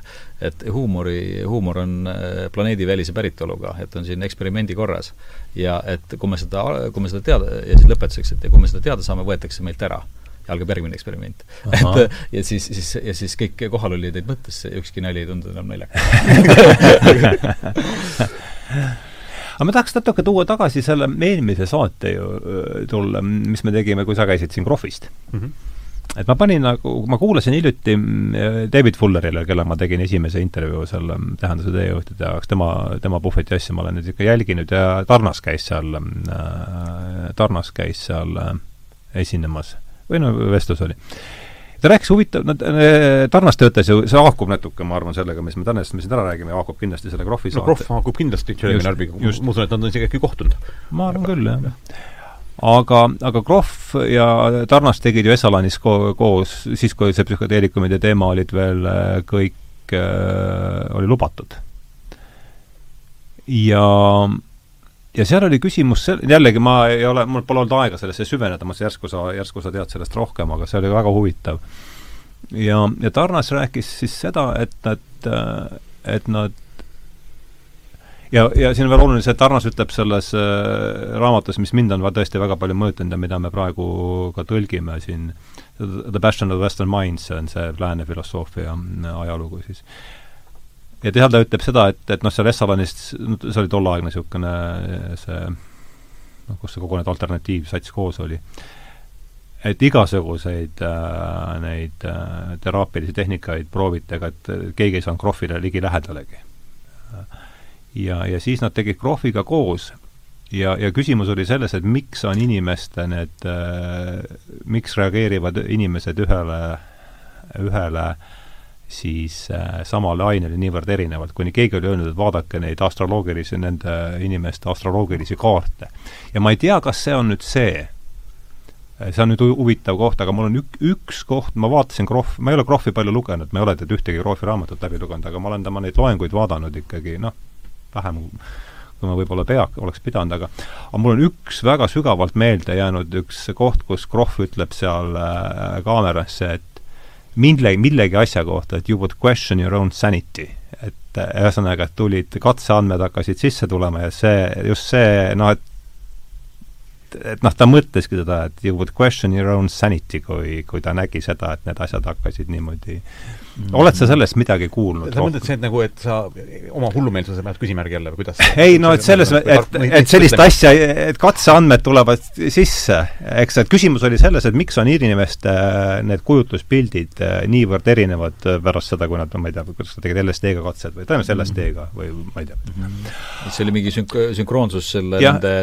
et huumori, huumor on äh, planeedivälise päritoluga, et on siin eksperimendi korras. ja et kui me seda, kui me seda teada, ja siis lõpetuseks, et ja kui me seda teada saame, võetakse meilt ära ja algab järgmine eksperiment. et ja siis, siis, ja siis kõik kohalolijad jäid mõttesse ükski nali ei tundunud enam naljakas aga ma tahaks natuke tuua tagasi selle eelmise saate ju tulla, mis me tegime, kui sa käisid siin Krohvist mm. -hmm et ma panin nagu, ma kuulasin hiljuti David Fullerile, kellega ma tegin esimese intervjuu seal Tähenduse teejuhtide jaoks, tema, tema puhveti asja ma olen nüüd ikka jälginud ja Tarnas käis seal äh,, Tarnas käis seal äh, esinemas või no vestlus oli. ta rääkis huvitav, nad äh, Tarnas töötas ju, see haakub natuke, ma arvan, sellega, mis me täna, me siin täna räägime, haakub kindlasti selle Krohvi no Krohv haakub kindlasti Jeremy Narbiga, ma usun, et nad on isegi äkki kohtunud. ma arvan küll, jah aga, aga Krohv ja Tarnas tegid ju Essalanis ko koos, siis kui see psühhedeelikumide teema olid veel äh, kõik äh,, oli lubatud. ja ja seal oli küsimus jällegi ma ei ole, mul pole olnud aega sellesse süveneda, ma järsku sa, järsku sa tead sellest rohkem, aga see oli väga huvitav. ja, ja Tarnas rääkis siis seda, et nad, et nad ja, ja siin on veel oluline see, et Tarnas ütleb selles äh, raamatus, mis mind on tõesti väga palju mõjutanud ja mida me praegu ka tõlgime siin, The Passion of Western Minds, see on see lääne filosoofia ajalugu siis ja seal ta ütleb seda, et, et noh, seal Essalanist, see oli tolleaegne niisugune see noh, kus see kogu need alternatiivsats koos oli, et igasuguseid äh, neid äh, teraapilisi tehnikaid prooviti, aga et keegi ei saanud krohvile ligilähedalegi. Ja, ja siis nad tegid krohviga koos ja, ja küsimus oli selles, et miks on inimeste need äh,, miks reageerivad inimesed ühele, ühele siis äh, samale ainele niivõrd erinevalt, kuni keegi oli öelnud, et vaadake neid astroloogilisi, nende inimeste astroloogilisi kaarte. ja ma ei tea, kas see on nüüd see, see on nüüd huvitav koht, aga mul on ük-, üks koht, ma vaatasin Krohv, ma ei ole Krohvi palju lugenud, ma ei ole tead ühtegi Krohvi raamatut läbi lugenud, aga ma olen tema neid loenguid vaadanud ikkagi noh, vähem kui ma võib-olla pea, oleks pidanud, aga aga mul on üks väga sügavalt meelde jäänud üks koht, kus Krohv ütleb seal äh, kaamerasse, et millegi, millegi asja kohta, et you would question your own sanity. et äh, ühesõnaga, et tulid, katseandmed hakkasid sisse tulema ja see, just see, noh, et et noh, ta mõtleski seda, et you would question your own sanity, kui, kui ta nägi seda, et need asjad hakkasid niimoodi mm. Oled sa sellest midagi kuulnud? sa mõtled see, et nagu, et sa oma hullumeelsuse pealt küsimärgi alla või kuidas? ei no et selles, et, et sellist asja, et katseandmed tulevad sisse, eks, et küsimus oli selles, et miks on inimeste need kujutluspildid äh, niivõrd erinevad pärast seda, kui nad, ma ei tea, kuidas nad tegid LSD-ga katsed või tõenäoliselt LSD-ga või ma ei tea mm. see oli mingi sünk-, sünkroonsus selle, nende,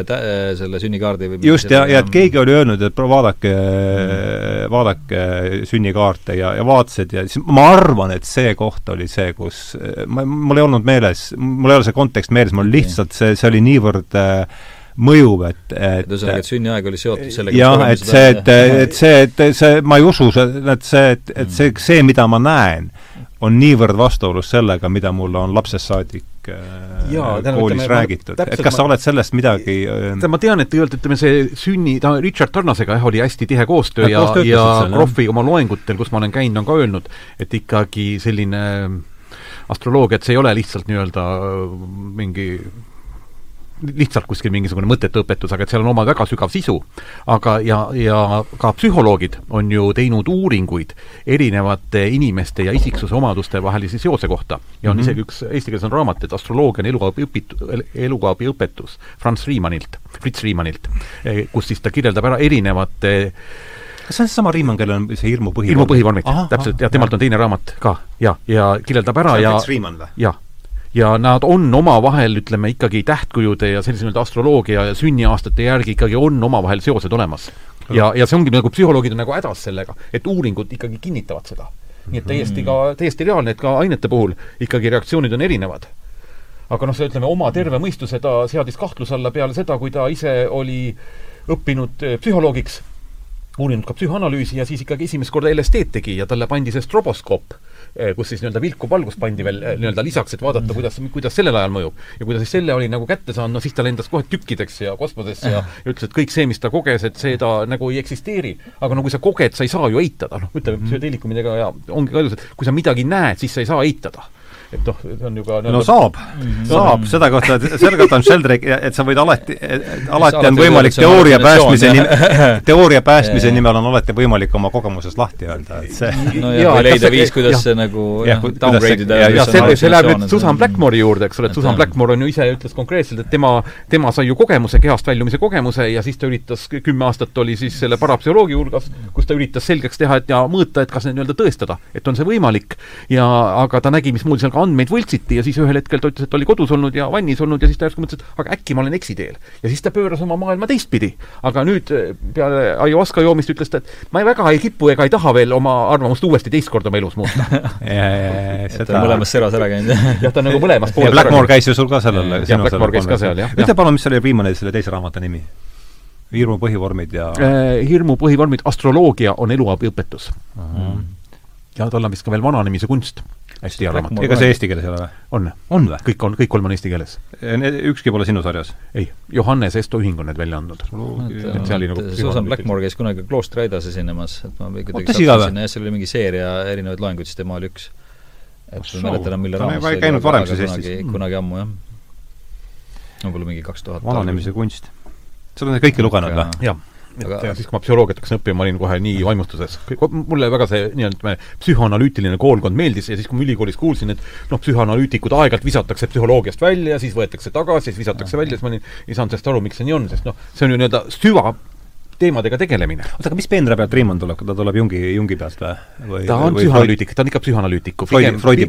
selle sünnikaardi või just, ja, ja et keegi oli öelnud, et vaadake mm., vaadake sünnikaarte ja, ja vaatasid ja siis ma arvan, et see koht oli see, kus ma, mul ei olnud meeles, mul ei ole see kontekst meeles, mul lihtsalt see, see oli niivõrd äh, mõjuv, et, et ühesõnaga, et sünniaeg oli seotud sellega jah, et see, et, et see, et see, ma ei usu, et see, et, et see, see, mida ma näen, on niivõrd vastuolus sellega, mida mulle on lapsest saadik äh, Jaa, koolis ütleme, räägitud, et kas sa oled sellest midagi äh, ma tean, et tegelikult ütleme, see sünni, ta Richard Tarnasega jah, oli hästi tihe koostöö ja, ja, ja Kroffi oma loengutel, kus ma olen käinud, on ka öelnud, et ikkagi selline astroloogia, et see ei ole lihtsalt nii-öelda mingi lihtsalt kuskil mingisugune mõttetu õpetus, aga et seal on oma väga sügav sisu. aga, ja, ja ka psühholoogid on ju teinud uuringuid erinevate inimeste ja isiksuse omaduste vahelise seose kohta. ja on mm -hmm. isegi üks, eesti keeles on raamat, et astroloogia on eluabi õpit-, eluabi õpetus Franz Riemannilt, Fritz Riemannilt, eh, kus siis ta kirjeldab ära erinevate kas see on seesama Riemann, kellel on see hirmu põhivormid? hirmu põhivormid, täpselt, ja temalt on teine raamat ka, ja, ja kirjeldab ära ja jah, ja nad on omavahel, ütleme ikkagi tähtkujude ja sellise nii-öelda astroloogia ja sünniaastate järgi ikkagi on omavahel seosed olemas. ja, ja see ongi nagu psühholoogid on nagu hädas sellega, et uuringud ikkagi kinnitavad seda. nii et täiesti ka, täiesti reaalne, et ka ainete puhul ikkagi reaktsioonid on erinevad. aga noh, see ütleme, oma terve mõistuse ta seadis kahtluse alla peale seda, kui ta ise oli õppinud eh, psühholoogiks, uurinud ka psühhoanalüüsi ja siis ikkagi esimest korda LSD-d tegi ja talle pandi see stroboskoop kus siis nii-öelda vilkuv valgus pandi veel eh, nii-öelda lisaks, et vaadata, kuidas, kuidas sellel ajal mõjub. ja kui ta siis selle oli nagu kätte saanud, no siis ta lendas kohe tükkideks ja kosmosesse ja, ja ütles, et kõik see, mis ta koges, et see ta nagu ei eksisteeri. aga no kui sa koged, sa ei saa ju eitada, noh, ütleme mm. psühhedeelikumidega ja ongi ka ilus, et kui sa midagi näed, siis sa ei saa eitada et noh, see on ju ka no saab. Mm, -hmm. saab, seda kohta, selle kohta on Sheldrake, et sa võid alati, alati on võimalik teooria päästmise nimel, teooria päästmise nimel on alati võimalik oma kogemusest lahti öelda, et see no ja kui leida viis, kuidas see nagu downgrade ida ja see, see läheb nüüd Susan Blackmore'i juurde, eks ole, et Susan Blackmore on ju ise ütles konkreetselt, et tema, tema sai ju kogemuse, kehast väljumise kogemuse ja siis ta üritas, kümme aastat oli siis selle parapsühholoogi hulgas, kus ta üritas selgeks teha, et ja mõõta, et kas nii-öelda tõestada, et on see võimalik. Ja aga ta nägi, mismoodi seal aga andmeid võltsiti ja siis ühel hetkel ta ütles, et ta oli kodus olnud ja vannis olnud ja siis ta järsku mõtles, et aga äkki ma olen eksiteel. ja siis ta pööras oma maailma teistpidi. aga nüüd eh, peale ayahuasca joomist ütles ta, et ma ei väga ei kipu ega ei taha veel oma arvamust uuesti teist korda oma elus muuta ta on mõlemas seras ära käinud jah, ta on nagu mõlemas poolel ja Blackmore käis ju sul ka sellel jah, Blackmore käis ka seal, jah. ütle palun, mis oli viimane selle teise raamatu nimi? hirmu põhivormid ja äh, hirmu põhivormid, astroloogia on eluabiõpetus ja tal on vist ka veel vananemi see kunst hästi hea raamat. ega see eesti keeles ei ole või? on. on või? kõik on, kõik kolm on eesti keeles. ükski pole sinu sarjas? ei, Johannes Esto Ühing on need välja andnud. et see oli nagu Susan Blackmore käis kunagi Kloostri aidas esinemas, et ma kuidagi sattusin sinna ja seal oli mingi seeria erinevaid loenguid, siis tema oli üks. et ma ei mäleta enam, mille raames see oli. käinud varem siis Eestis? kunagi ammu, jah. võib-olla mingi kaks tuhat. vananemise kunst. sa oled neid kõiki lugenud või? jah aga... ja siis, kui ma psühholoogiat hakkasin õppima, ma olin kohe nii vaimustuses. mulle väga see nii-öelda psühhoanalüütiline koolkond meeldis ja siis, kui ma ülikoolis kuulsin, et noh, psühhoanalüütikud aeg-ajalt visatakse psühholoogiast välja, siis võetakse tagasi, siis visatakse välja, siis ma olin, ei saanud sellest aru, miks see nii on, sest noh, see on ju nii-öelda süva teemadega tegelemine. oota, aga mis peenra pealt Riemann tuleb, ta tuleb Jungi, Jungi pealt või? ta on psühhoanalüütik, ta on ikka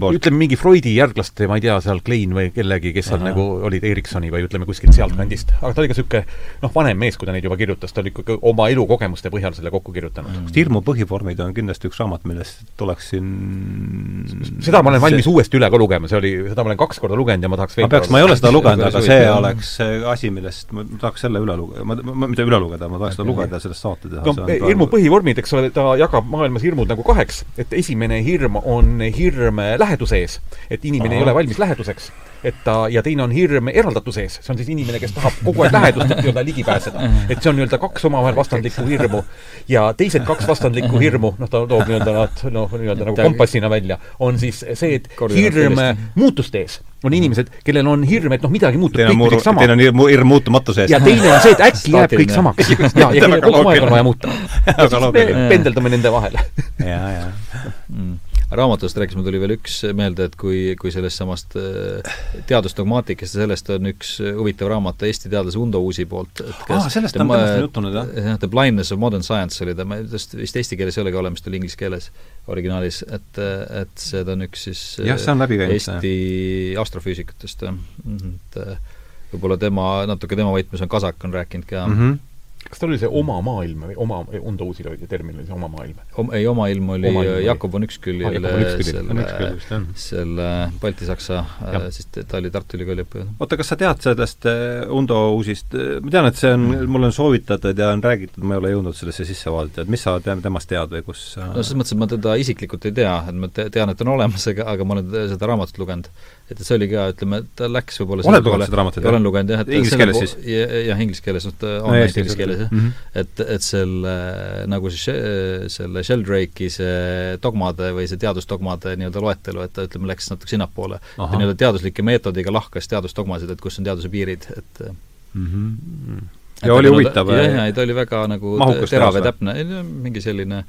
poolt. ütleme, mingi Freudi järglaste, ma ei tea, seal Klein või kellegi, kes seal nagu olid Eriksoni või ütleme, kuskilt sealtkandist. aga ta oli ka niisugune noh, vanem mees, kui ta neid juba kirjutas, ta oli ikkagi oma elukogemuste põhjal selle kokku kirjutanud mm.. hirmu põhivormid on kindlasti üks raamat, millest tuleks siin seda ma olen valmis see... uuesti üle ka lugema, see oli, seda ma olen kaks korda lugenud ja ma tahaks ma peaks, ma ei ole seda lugenud, aga see oleks asi, millest ma tahaks selle üle lugeda, ma, ma, mitte üle lugeda, ma tahaks seda lugeda sellest saates teha. no hirmu põhivormid, eks ole, ta jagab maailmas hirmud nagu kaheks, et esimene hirm on hirm läheduse ees, et inimene Aha. ei ole valmis läheduseks et ta, ja teine on hirm eraldatuse ees, see on siis inimene, kes tahab kogu aeg lähedust, et nii-öelda ligi pääseda. et see on nii-öelda kaks omavahel vastandlikku hirmu. ja teised kaks vastandlikku hirmu, noh, ta toob nii-öelda nad noh, nii-öelda nagu kompassina välja, on siis see, et hirm muutuste ees on inimesed, kellel on hirm, et noh, midagi muutub kõik sama. Teil on hirm, hirm muutumatuse eest. ja teine on see, et äkki jääb kõik samaks. ja, ja kogu aeg on vaja muuta. pendeldame nende vahel. ja, ja mm raamatust rääkides mul tuli veel üks meelde, et kui, kui sellest samast äh, teadusdogmaatikast ja sellest on üks huvitav raamat Eesti teadlase Undo Uusi poolt. aa, sellest on temast juttu nüüd, jah? jah, The Blindness of Modern Science oli ta, ma just vist eesti keeles ei olegi olemas, ta oli inglise keeles originaalis, et, et see ta on üks siis jah, see on läbi käinud. Eesti astrofüüsikutest, jah. Mhm, et äh, võib-olla tema, natuke tema võtmes on Kasak on rääkinud ka mm, -hmm kas tal oli see oma maailm või oma, Undo Uusil oli termin, oli see oma maailm? Om,? ei, oma ilm oli oma ilm Jakob von Uxküllil ah, selle, selle Balti-Saksa äh, siis ta oli Tartu Ülikooli õppejõud. oota, kas sa tead sellest äh, Undo Uusist, ma tean, et see on mm., mulle on soovitatud ja on räägitud, ma ei ole jõudnud sellesse sisse vaadata, et mis sa temast tead või kus no selles mõttes, et ma teda isiklikult ei tea, et ma tean, et ta on olemas, aga, aga ma olen seda raamatut lugenud et see oli ka, ütleme, ta läks võib-olla oled lugenud seda raamatut? olen lugenud jah, et inglise keeles siis? jah, inglise keeles, noh ta on hästi inglise keeles jah mm -hmm., et, et selle nagu siis selle Sheldrake'i see dogmade või see teadusdogmade nii-öelda loetelu, et ta ütleme, läks natuke sinnapoole. ta nii-öelda teaduslike meetodiga lahkas teadusdogmasid, et kus on teaduse piirid, et mm -hmm. ja oli huvitav? jah, ja ta oli väga nagu terav ja täpne, mingi selline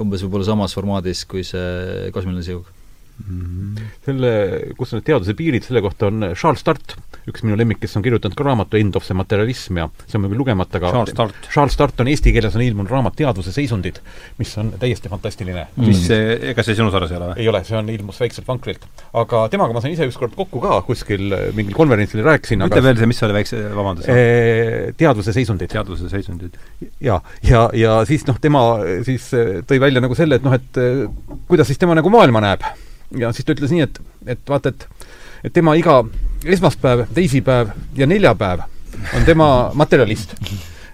umbes võib-olla samas formaadis kui see kosmiline siug Mm -hmm. selle, kus on need teaduse piirid, selle kohta on Charles Start, üks minu lemmik, kes on kirjutanud ka raamatu End of the materialism ja see on mul küll lugemata, aga Charles Start, Charles Start on eesti keeles on ilmunud raamat Teadvuse seisundid, mis on täiesti fantastiline mm.. mis see, ega see sinu sarjas ei ole või? ei ole, see on, ilmus väikselt vankrilt. aga temaga ma sain ise ükskord kokku ka kuskil mingil konverentsil rääkisin, ütle veel see, mis see oli, väikse, vabandust eh,. Teadvuse seisundid. teadvuse seisundid. ja, ja, ja siis noh, tema siis tõi välja nagu selle, et noh, et kuidas siis tema nagu maailma näeb ja siis ta ütles nii, et, et vaata, et et tema iga esmaspäev, teisipäev ja neljapäev on tema materjalist.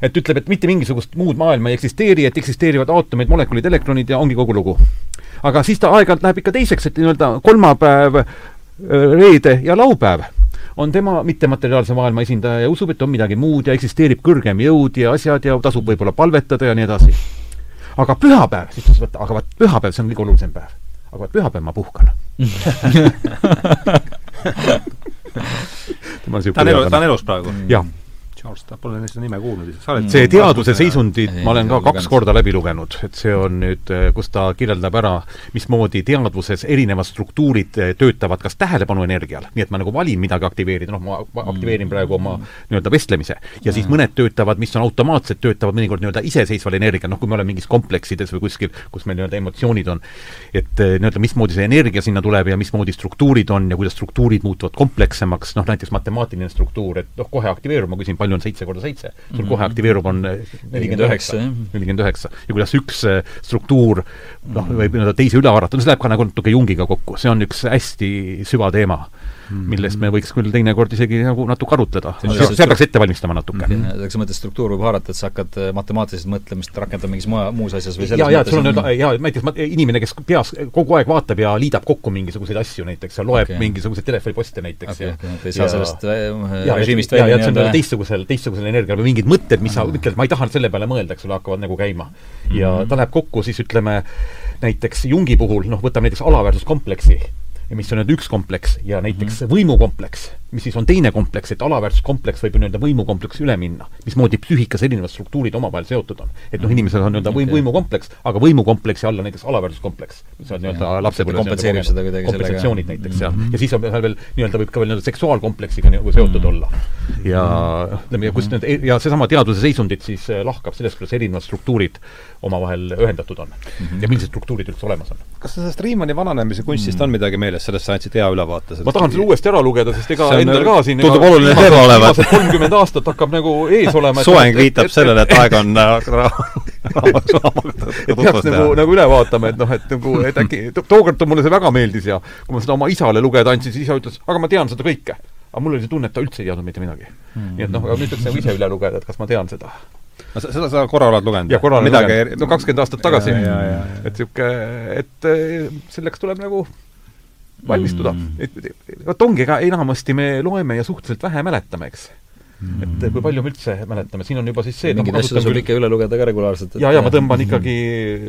et ütleb, et mitte mingisugust muud maailma ei eksisteeri, et eksisteerivad aatomid, molekulid, elektronid ja ongi kogu lugu. aga siis ta aeg-ajalt läheb ikka teiseks, et nii-öelda kolmapäev, reede ja laupäev on tema mittemateriaalse maailma esindaja ja usub, et on midagi muud ja eksisteerib kõrgem jõud ja asjad ja tasub võib-olla palvetada ja nii edasi. aga pühapäev, siis ta ütles, et aga vaat pühapäev, see on kõige olulisem päev aga vaat pühapäev ma puhkan. Ta on elus, ta on elus praegu? jah Charles, pole seda nime kuulnud, sa oled see Teaduse seisundid ma olen ka kaks korda läbi lugenud, et see on nüüd, eh, kus ta kirjeldab ära, mismoodi teadvuses erinevad struktuurid eh, töötavad kas tähelepanu energial, nii et ma nagu valin midagi aktiveerida, noh, ma aktiveerin mm. praegu oma nii-öelda vestlemise, ja siis mm. mõned töötavad, mis on automaatsed, töötavad mõnikord nii-öelda iseseisval energial, noh, kui me oleme mingis kompleksides või kuskil, kus meil nii-öelda emotsioonid on, et eh, nii-öelda mismoodi see energia sinna tuleb ja mismoodi struktuurid on ja kuidas struktuurid muutuvad komplekssemaks, noh näiteks matemaatiline struktuur, et noh, kohe aktiveerub, ma küsin, palju palju on seitse korda seitse, sul kohe mhm. aktiveerub, on nelikümmend üheksa, nelikümmend üheksa. ja kuidas üks äh, struktuur noh, mhm. võib nii-öelda teise üle haarata, no see läheb ka nagu natuke Jungiga kokku, see on üks hästi süvateema millest me võiks küll teinekord isegi nagu natuke arutleda. seal peaks ette valmistama natuke mm. -hmm. sa mõtled, struktuur võib haarata, et sa hakkad äh, matemaatiliselt mõtlemist rakendama mingis maa, muus asjas või selles ja, ja, sul on nüüd, jaa, näiteks inimene, kes peas kogu aeg vaatab ja liidab kokku mingisuguseid asju näiteks ja loeb okay. mingisuguseid telefoniposte näiteks okay, ja okay, et ei saa sellest äh, režiimist välja ja, ja see on teistsugusel, teistsugusel energial või mingid mõtted, mis sa ütled, ma ei taha selle peale mõelda, eks ole, hakkavad nagu käima. ja mhm. ta läheb kokku siis ütleme, näiteks Jungi puhul, noh, võtame näiteks alaväärsuskompleksi ja mis on nüüd üks kompleks ja näiteks mm -hmm. võimukompleks, mis siis on teine kompleks, et alaväärsuskompleks võib ju nii-öelda võimukompleksi üle minna. mismoodi psüühikas erinevad struktuurid omavahel seotud on. et noh, inimesel on nii-öelda võim, võimukompleks, aga võimukompleksi all on näiteks alaväärsuskompleks, mis on nii-öelda lapsepõlves kompenseerib seda kuidagi kompensatsioonid sellega. näiteks mm -hmm., ja siis on seal veel nii-öelda võib ka veel nii-öelda seksuaalkompleksiga nagu seotud mm -hmm. olla. ja ütleme, ja kus need, ja seesama teaduse seisundid siis eh, lahkab sellest, kuidas erinevad struktuurid omavahel ühendatud on mm. -hmm. ja millised struktuurid üldse olemas on. kas sellest Riimani vananemise kunstist mm -hmm. on midagi meeles, sellest sa andsid hea ülevaate? ma tahan selle uuesti ära lugeda, sest ega endal ka siin tundub oluline teema olevat. kolmkümmend aastat hakkab nagu ees olema. soeng viitab sellele, et aeg on et peaks nagu, nagu üle vaatama, et noh, et nagu, et äkki, tookord mulle see väga meeldis ja kui ma seda oma isale lugeda andsin, siis isa ütles, aga ma tean seda kõike. aga mul oli see tunne, et ta üldse ei teadnud mitte midagi mm.. nii et noh, aga nüüd peaks nagu ise üle lugeda, et kas ma tean seda no seda sa korra oled lugenud? jah, korra olen lugenud, no kakskümmend aastat tagasi. et niisugune, et eh, selleks tuleb nagu valmistuda. Mm.. et vot ongi, ega enamasti me loeme ja suhteliselt vähe mäletame, eks. Mm.. et kui palju me üldse mäletame, siin on juba siis see mingeid asju tasub ikka üle lugeda ka regulaarselt. jaa, ja ma tõmban ikkagi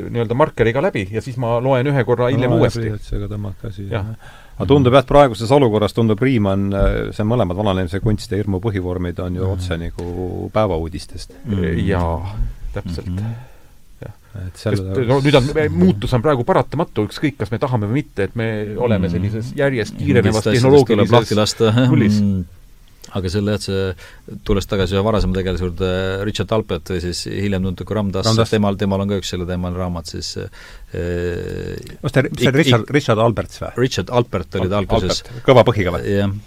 nii-öelda markeriga läbi ja siis ma loen ühe korra hiljem no, uuesti. tõmbad käsi, jah. aga tundub jah, et praeguses olukorras tundub Riimann, see mõlemad vananemise kunst ja hirmu põhivormid on ju otse nagu päevauudistest. Mm.. jaa, täpselt. Mm. -hmm et selle no nüüd on, muutus on praegu paratamatu, ükskõik, kas me tahame või mitte, et me oleme mm. sellises järjest kiirenevas tehnoloogilises mullis mm aga selle, et see, tulles tagasi ühe varasema tegelase juurde, Richard Alpert või siis hiljem tuntud kui Ram Dass, temal, temal on ka üks selleteemaline raamat siis äh, kas ta, see Richard, Richard Alberts või? Richard Alpert oli ta alguses. kõva põhiga või? jah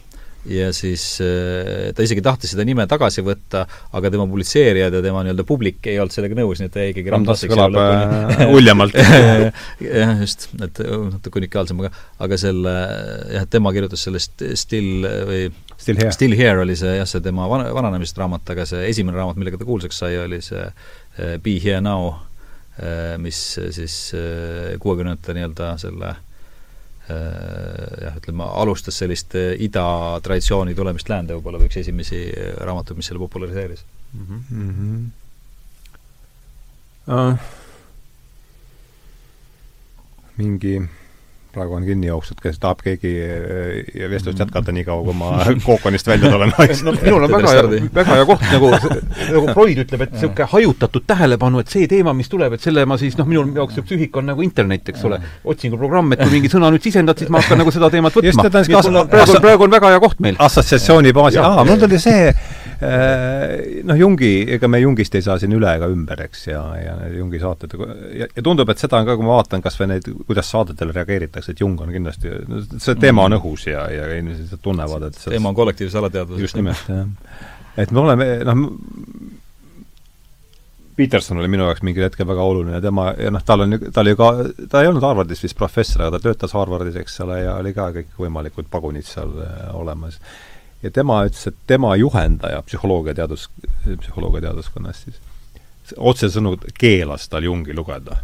ja siis äh, ta isegi tahtis seda nime tagasi võtta, aga tema publitseerijad ja tema nii-öelda publik ei olnud sellega nõus, nii et ta jäi ikkagi Ramdassiks kõlab äh, uljemalt. Jah, just, et natuke unikaalsem, aga aga selle jah, tema kirjutas sellest Still või Still Here, Still Here oli see jah, see tema van-, vananemist raamat, aga see esimene raamat, millega ta kuulsaks sai, oli see äh, Be Here Now, mis siis kuuekümnendate nii-öelda selle äh, Äh, jah, ütleme, alustas sellist äh, ida traditsiooni tulemist läände võib-olla või üks esimesi äh, raamatuid, mis selle populariseeris mm. -hmm. Uh, mingi praegu on kinni jooksnud, kes tahab keegi äh, vestlust jätkata nii kaua, kui ma kookonist välja tulen. No minul on väga hea, väga hea koht, nagu, nagu Freud ütleb, et niisugune hajutatud tähelepanu, et see teema, mis tuleb, et selle ma siis noh, minu jaoks üks ühik on nagu internet, eks ole, otsinguprogramm, et kui mingi sõna nüüd sisendad, siis ma hakkan nagu seda teemat võtma. praegu, praegu on väga hea koht meil. assotsiatsiooni baasil, aa, mul tuli see noh, Jungi, ega me Jungist ei saa siin üle ega ümber, eks, ja, ja Jungi saated ja, ja tundub, et seda on ka, kui ma vaatan kas või neid, kuidas saadetele reageeritakse, et Jung on kindlasti, see teema on õhus ja, ja inimesed tunnevad, et teema on kollektiivses alateadvuses. just nimelt, jah. et me oleme, noh, Peterson oli minu jaoks mingil hetkel väga oluline, tema, ja noh, tal on, ta oli ka, ta ei olnud Harvardis vist professor, aga ta töötas Harvardis, eks ole, ja oli ka kõikvõimalikud pagunid seal äh, olemas ja tema ütles, et tema juhendaja psühholoogiateadus, psühholoogiateaduskonnas siis otsesõnu keelas tal Jungi lugeda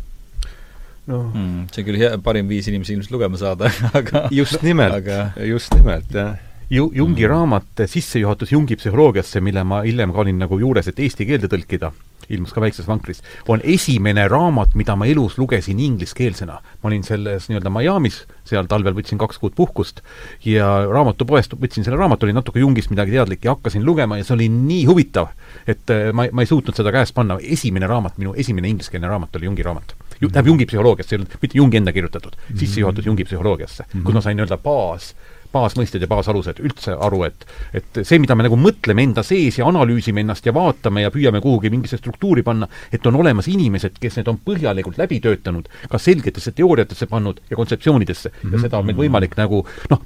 no mm, see on küll hea, parim viis inimesi ilmselt lugema saada, aga just nimelt aga..., just nimelt, jah. Ju-, Jungi mm. raamat Sissejuhatus Jungi psühholoogiasse, mille ma hiljem ka olin nagu juures, et eesti keelde tõlkida, ilmus ka väikses vankris, on esimene raamat, mida ma elus lugesin ingliskeelsena. ma olin selles nii-öelda Miami's, seal talvel võtsin kaks kuud puhkust ja raamatupoest võtsin selle raamatu, oli natuke Jungist midagi teadlik ja hakkasin lugema ja see oli nii huvitav, et äh, ma, ma ei suutnud seda käest panna, esimene raamat, minu esimene ingliskeelne raamat oli Jungi raamat. tähendab, Jungi olnud mitte Jungi enda kirjutatud, sissejuhatus Jungi psühholoogiasse mm, -hmm. kus ma sain nii-öelda baas baasmõisted ja baasalused üldse aru, et et see, mida me nagu mõtleme enda sees ja analüüsime ennast ja vaatame ja püüame kuhugi mingisse struktuuri panna, et on olemas inimesed, kes need on põhjalikult läbi töötanud, ka selgetesse teooriatesse pannud ja kontseptsioonidesse mm -hmm. ja seda on meil võimalik nagu noh,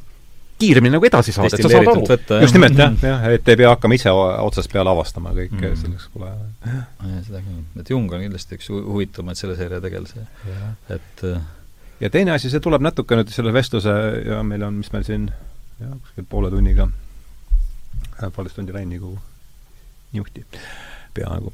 kiiremini nagu edasi saada, et sa saad aru. just nimelt, jah, jah, et ei pea hakkama ise otsast peale avastama kõike mm. selleks pole seda küll, et Jung on kindlasti üks huvitavamaid selle seeria tegelasi. et äh, ja teine asi, see tuleb natuke nüüd selle vestluse ja meil on, mis meil siin jah, kuskil poole tunniga, äh, poolteist tundi Rain nagu niuhti, peaaegu.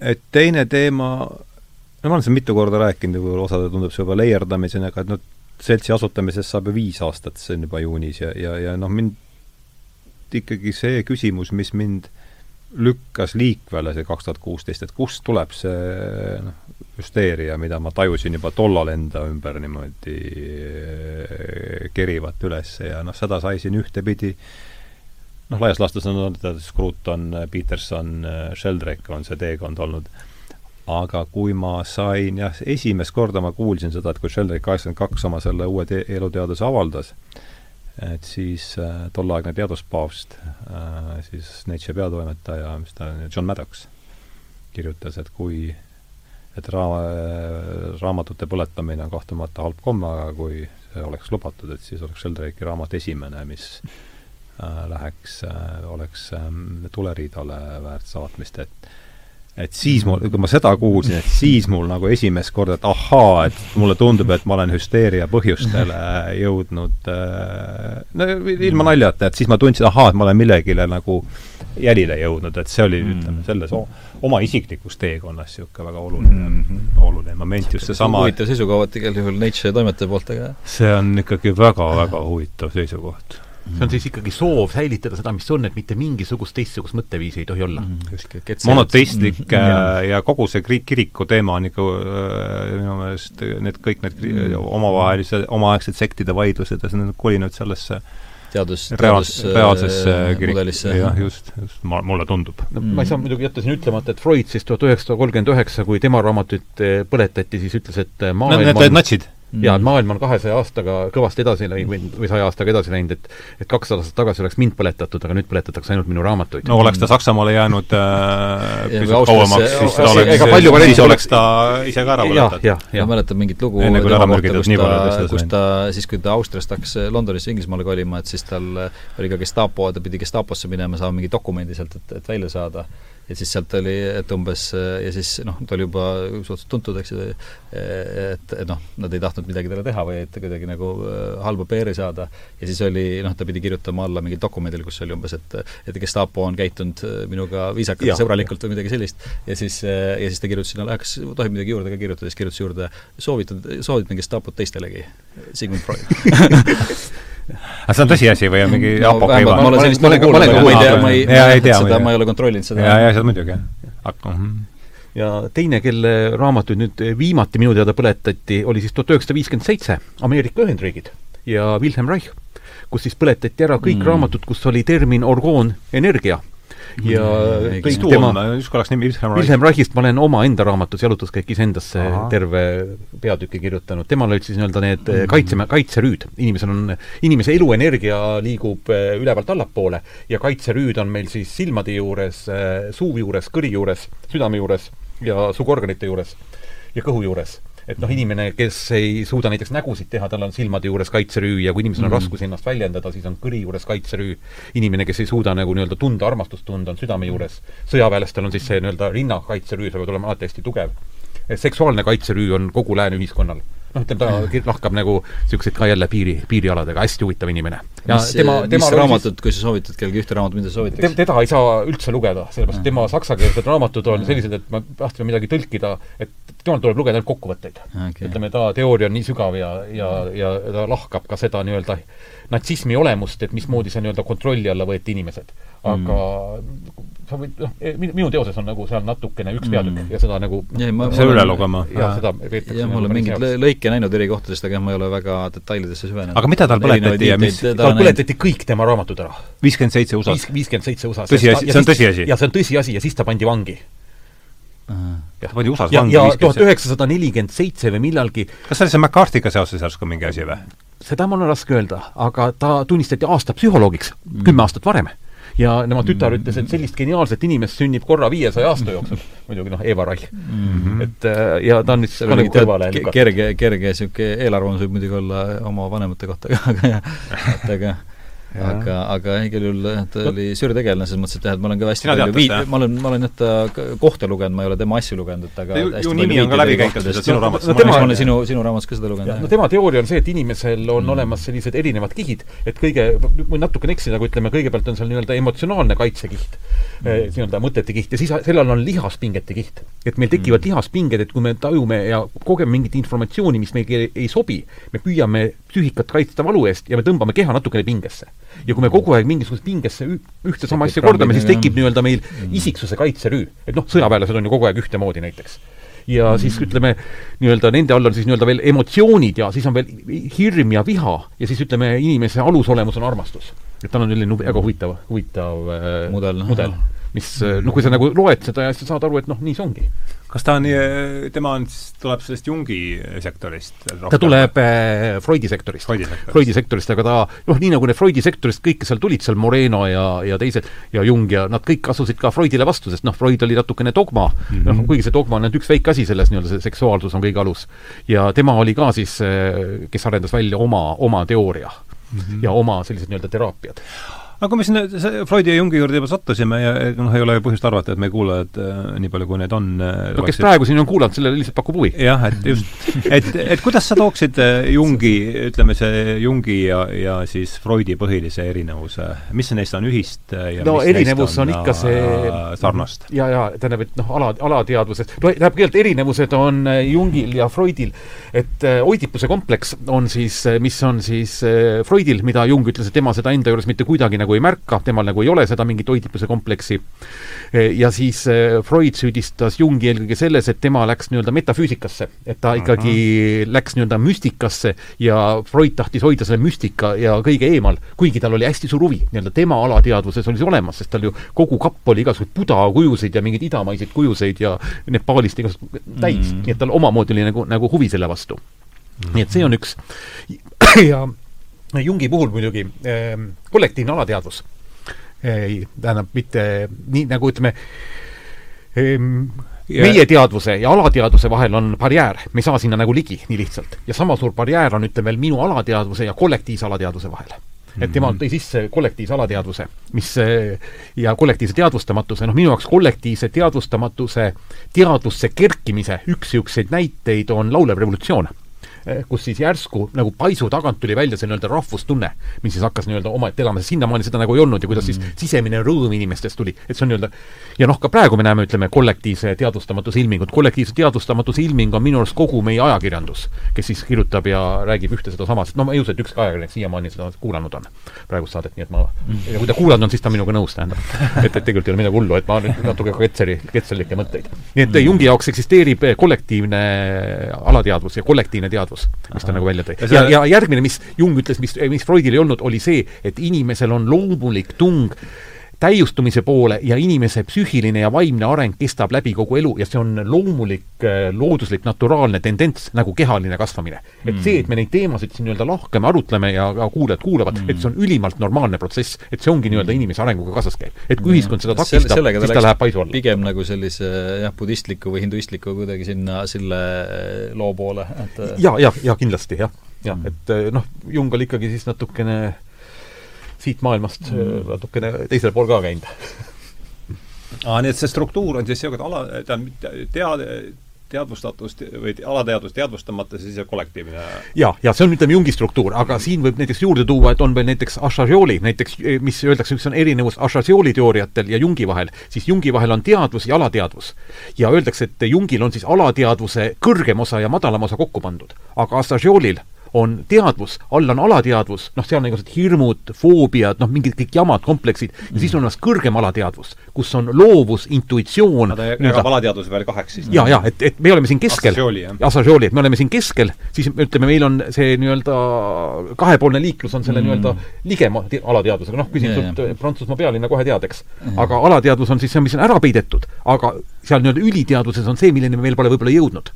et teine teema, no ma olen siin mitu korda rääkinud, võib-olla osadele tundub see juba leierdamisena, et noh, seltsi asutamisest saab ju viis aastat, see on juba juunis ja, ja, ja noh, mind ikkagi see küsimus, mis mind lükkas liikvele see kaks tuhat kuusteist, et kust tuleb see noh, hüsteeria, mida ma tajusin juba tollal enda ümber niimoodi eh, kerivat üles ja noh, seda sai siin ühtepidi. Noh, laias laastus on olnud Scruton, Peterson, Sheldrake on see teekond olnud, aga kui ma sain jah, esimest korda ma kuulsin seda, et kui Sheldrake kaheksakümmend kaks oma selle uue te-, eluteaduse avaldas, et siis äh, tolleaegne teaduspaavst äh,, siis Nature peatoimetaja, mis ta John Maddox, kirjutas, et kui et raa-, raamatute põletamine on kahtlemata halb komme, aga kui see oleks lubatud, et siis oleks Sheldrake'i raamat esimene, mis äh, läheks äh,, oleks äh, tuleriidale väärt saatmist, et et siis mul, kui ma seda kuulsin, et siis mul nagu esimest korda, et ahaa, et mulle tundub, et ma olen hüsteeria põhjustele jõudnud äh, no ilma naljata, et siis ma tundsin, ahaa, et ma olen millegile nagu jälile jõudnud, et see oli mm., ütleme, selles oma isiklikus teekonnas niisugune väga oluline mm, -hmm. oluline moment, just seesama huvitav seisukohavõtt igal juhul Nature toimetaja poolt, aga see on ikkagi väga-väga huvitav seisukoht see on siis ikkagi soov säilitada seda, mis on, et mitte mingisugust teistsugust mõtteviisi ei tohi olla mm. -hmm. monoteistlik mm -hmm. ja kogu see kri-, kiriku teema on ikka äh, minu meelest need kõik need mm -hmm. omavahelise, omaaegsed sektide vaidlused ja see on kolinud sellesse teadus, teadus reaalsesse kirikusse, jah, just, just, ma, mulle tundub. no mm. ma ei saa muidugi jätta siin ütlemata, et Freud siis tuhat üheksasada kolmkümmend üheksa, kui tema raamatuid põletati, siis ütles, et maailm no, need natsid mm. ja et maailm on kahesaja aastaga kõvasti edasi läinud või, või saja aastaga edasi läinud, et et kakssada aastat tagasi oleks mind põletatud, aga nüüd põletatakse ainult minu raamatuid. no oleks ta Saksamaale jäänud äh, kauemaks, siis ta oleks, siis oleks ta ise ka ära põletatud. ma mäletan mingit lugu enne kui ta ära mürgitud, nii palju ta, kus ta, siis kui ta Austriast hakkas Londonisse Inglismaale kolima, et siis tal oli ka Gestapo, ta pidi Gestaposse minema, saama mingi dokumendi sealt, et, et välja saada ja siis sealt oli, et umbes ja siis noh, ta oli juba suhteliselt tuntud, eks ju, et, et noh, nad ei tahtnud midagi talle teha või et kuidagi nagu äh, halba PR-i saada, ja siis oli noh, ta pidi kirjutama alla mingil dokumendil, kus oli umbes, et et Gestapo on käitunud äh, minuga viisakalt ja sõbralikult või midagi sellist, ja siis, äh, ja siis ta kirjutas sinna, kas tohib midagi juurde ka kirjutada, siis kirjutas juurde, soovitan, soovitan Gestapot teistelegi, Sigmund Freud aga see on tõsiasi või on mingi no, apokriiva? ma olen sellist lugu kuulnud, aga ma ei tea, ma ei, ma ei tea, seda, ma ei ole kontrollinud seda. jaa, jaa, seda muidugi, jah. Mhm. ja teine, kelle raamatuid nüüd viimati minu teada põletati, oli siis tuhat üheksasada viiskümmend seitse, Ameerika Ühendriigid ja Wilhelm Reich, kus siis põletati ära kõik mm. raamatud, kus oli termin orgoonenergia ja mm, kõik tema just korraks nimi Wilhelm Reich. Wilhelm Reichist ma olen omaenda raamatus Jalutuskäik iseendasse terve peatüki kirjutanud, temal olid siis nii-öelda need mm. kaitse, kaitserüüd. inimesel on, inimese eluenergia liigub äh, ülevalt allapoole ja kaitserüüd on meil siis silmade juures, äh, suu juures, kõri juures, südame juures ja suguorganite juures ja kõhu juures et noh, inimene, kes ei suuda näiteks nägusid teha, tal on silmade juures kaitserüü ja kui inimesel on mm. raskus ennast väljendada, siis on kõri juures kaitserüü. inimene, kes ei suuda nagu nii-öelda tunda armastust tunda, on südame juures. sõjaväelastel on siis see nii-öelda rinnakaitserüü, see peab olema alati hästi tugev. seksuaalne kaitserüü on kogu lääne ühiskonnal noh, ütleme ta lahkab nagu niisuguseid ka jälle piiri, piirialadega, hästi huvitav inimene. mis, tema, tema mis raamatut, kui sa soovitad kellelgi ühte raamatut, mida sa soovitaks? teda ei saa üldse lugeda, sellepärast tema saksakeelsed raamatud on sellised, et ma tahtsin midagi tõlkida, et temalt tuleb lugeda ainult kokkuvõtteid okay.. ütleme, ta teooria on nii sügav ja, ja, ja ta lahkab ka seda nii-öelda natsismi olemust, et mismoodi see nii-öelda kontrolli alla võeti inimesed. aga mm. Sa võid, noh, e, minu teoses on nagu seal natukene üks peatükk mm. ja seda nagu ja, ma, see üle lugema. ja seda peetakse jah, ma olen mingeid lõike näinud eri kohtadest, aga jah, ma ei ole väga detailidesse süvenenud. aga mida tal põletati ja mis tal põletati kõik tema raamatud ära. viiskümmend seitse USA-s? viiskümmend seitse USA-s. tõsiasi, see on tõsiasi? ja see on tõsiasi ja siis ta pandi vangi jah, pandi USA-s vangi ja tuhat üheksasada nelikümmend seitse või millalgi kas see oli see McCarthy'ga seoses järsku mingi asi või? seda mul on raske öelda, aga ta tunnistati aasta psühholoogiks mm. kümme aastat varem. Ja tema tütar mm. ütles, et sellist geniaalset inimest sünnib korra viiesaja aasta jooksul. muidugi noh, Eva Reich mm. -hmm. et äh, ja ta on nüüd ka nagu kõrvale lükatud. kerge, kerge niisugune eelarvamus võib muidugi olla oma vanemate kohta ka, aga jah, et aga aga, aga igal juhul ta oli sürtegelane selles mõttes, et jah, et ma olen ka hästi palju viit-, ma olen, ma olen jah ta kohta lugenud, ma ei ole tema asju lugenud, et aga ju nimi on ka läbi käinud sinu raamatus. no tema, ma olen sinu, sinu raamatus ka seda lugenud. no tema teooria on see, et inimesel on mm. olemas sellised erinevad kihid, et kõige, või natukene eksida, aga ütleme, kõigepealt on seal nii-öelda emotsionaalne kaitsekiht mm., nii-öelda mõtete kiht ja siis sellel on lihaspingete kiht. et meil tekivad mm. lihaspinged, et kui me tajume ja kogeme mingit informatsiooni, mis meile ei sobi, me püüame psüühikat kaitsta valu eest ja me tõmbame keha natukene pingesse ja kui me kogu aeg mingisugust pingesse ühte sama asja kordame, siis tekib nii-öelda meil mm. isiksuse kaitserüü. et noh, sõjaväelased on ju kogu aeg ühtemoodi näiteks. ja mm. siis ütleme, nii-öelda nende all on siis nii-öelda veel emotsioonid ja siis on veel hirm ja viha ja siis ütleme, inimese alusolemus on armastus. et tal on selline väga huvitav, huvitav äh, mudel, mudel mis noh, kui sa nagu loed seda ja siis sa saad aru, et noh, nii see ongi. Kas ta on, tema on siis, tuleb sellest Jungi sektorist? ta tuleb äh, Freudi sektorist. Freudi sektorist, Freudi sektorist, aga ta noh, nii nagu need Freudi sektorist kõik, kes seal tulid, seal Moreno ja, ja teised ja Jung ja nad kõik asusid ka Freudile vastu, sest noh, Freud oli natukene dogma mm, -hmm. noh, kuigi see dogma on ainult üks väike asi selles nii-öelda, see seksuaalsus on kõige alus. ja tema oli ka siis, äh, kes arendas välja oma, oma teooria mm -hmm. ja oma sellised nii-öelda teraapiad aga kui me sinna Freudi ja Jungi juurde juba sattusime ja noh, ei ole ju põhjust arvata, et meie kuulajad äh, nii palju, kui neid on äh, no kes praegu siin on kuulanud, sellele lihtsalt pakub huvi. jah, et just, et, et kuidas sa tooksid äh, Jungi, ütleme see Jungi ja, ja siis Freudi põhilise erinevuse, mis neist on ühist ja no erinevus on, on ikka see sarnast? ja, ja tähendab, et noh, ala, alateadvuses, no tähendab, kõigepealt erinevused on Jungil ja Freudil, et Oidipuse kompleks on siis, mis on siis Freudil, mida Jung ütles, et tema seda enda juures mitte kuidagi nagu nagu ei märka, temal nagu ei ole seda mingit Oidipuse kompleksi. ja siis eh, Freud süüdistas Jungi eelkõige selles, et tema läks nii-öelda metafüüsikasse, et ta ikkagi uh -huh. läks nii-öelda müstikasse ja Freud tahtis hoida selle müstika ja kõige eemal, kuigi tal oli hästi suur huvi, nii-öelda tema alateadvuses oli see olemas, sest tal ju kogu kapp oli igasuguseid buda kujusid ja mingeid idamaiseid kujuseid ja Nepaalist igasugu täis mm., nii et tal omamoodi oli nagu, nagu huvi selle vastu. -hmm. nii et see on üks ja Jungi puhul muidugi äh, kollektiivne alateadvus äh,, tähendab mitte nii, nagu ütleme äh,, Yeah. meie teadvuse ja alateadvuse vahel on barjäär, me ei saa sinna nagu ligi nii lihtsalt. ja sama suur barjäär on, ütleme veel, minu alateadvuse ja kollektiivse alateadvuse vahel. et tema mhm. tõi sisse kollektiivse alateadvuse, mis ja kollektiivse teadvustamatuse, noh minu jaoks kollektiivse teadvustamatuse teadvusse kerkimise üks niisuguseid näiteid on laulev revolutsioon Eh, kus siis järsku nagu paisu tagant tuli välja see nii-öelda rahvustunne, mis siis hakkas nii-öelda omaette elama, sest sinnamaani seda nagu ei olnud ja kuidas mm. siis sisemine rõõm inimestest tuli, et see on nii-öelda ja noh, ka praegu me näeme, ütleme, kollektiivse teadvustamatuse ilmingut, kollektiivse teadvustamatuse ilming on minu arust kogu meie ajakirjandus, kes siis kirjutab ja räägib ühte sedasama, sest no ma ei usu, et ükski ajakirjanik siiamaani seda kuulanud on, praegust saadet, nii et ma mm. ja kui ta kuulanud on, siis ta minuga nõus, tähendab. et, et tegelikult ei ole midagi hullu, et ma nüüd natuke Ketseri, ketserlikke mõtteid. nii et mm. Jungi jaoks eksisteerib kollektiivne alateadvus ja kollektiivne teadvus teadvus, mis ta nagu välja tõi. ja, ja, ja järgmine, mis Jung ütles, mis, mis Freudil ei olnud, oli see, et inimesel on loomulik tung täiustumise poole ja inimese psüühiline ja vaimne areng kestab läbi kogu elu ja see on loomulik, äh, looduslik, naturaalne tendents nagu kehaline kasvamine. et mm. see, et me neid teemasid siin nii-öelda lahkame, arutleme ja ka kuulajad kuulavad mm., et see on ülimalt normaalne protsess, et see ongi nii-öelda mm. inimese arenguga kaasas käib. et kui ühiskond seda takistab, siis ta läheb paisu alla. pigem nagu sellise jah, budistliku või hinduistliku kuidagi sinna selle loo poole, et ja, ja, ja kindlasti jah, jah, mm. et noh, Jung oli ikkagi siis natukene siit maailmast mm. natukene teisel pool ka käinud aa, nii et see struktuur on siis niisugune ala, tähendab, teade, teadvustatust või alateadvus teadvustamata, siis kollektiivne ja, ja see on, ütleme, Jungi struktuur, aga siin võib näiteks juurde tuua, et on veel näiteks Ashazioli, näiteks mis öeldakse, üks on erinevus Ashazioli teooriatel ja Jungi vahel, siis Jungi vahel on teadvus ja alateadvus. ja öeldakse, et Jungil on siis alateadvuse kõrgem osa ja madalam osa kokku pandud. aga Ashaziolil on teadvus, all on alateadvus, noh, seal on igasugused hirmud, foobiad, noh, mingid kõik jamad, kompleksid mm., ja siis on olemas kõrgem alateadvus, kus on loovus, intuitsioon ta jagab alateadvuse veel kaheks siis? jaa, jaa, et, et me oleme siin keskel, assosiooli, et me oleme siin keskel, siis ütleme, meil on see nii-öelda kahepoolne liiklus on selle mm. nii-öelda ligema alateadvusega, noh, küsin sult Prantsusmaa pealinna kohe tead, eks mm.. aga alateadvus on siis see, mis on ära peidetud, aga seal nii-öelda üliteadvuses on see, milleni me veel pole võib-olla jõudnud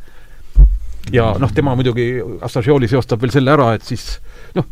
ja noh, tema muidugi, Assagioli seostab veel selle ära, et siis noh,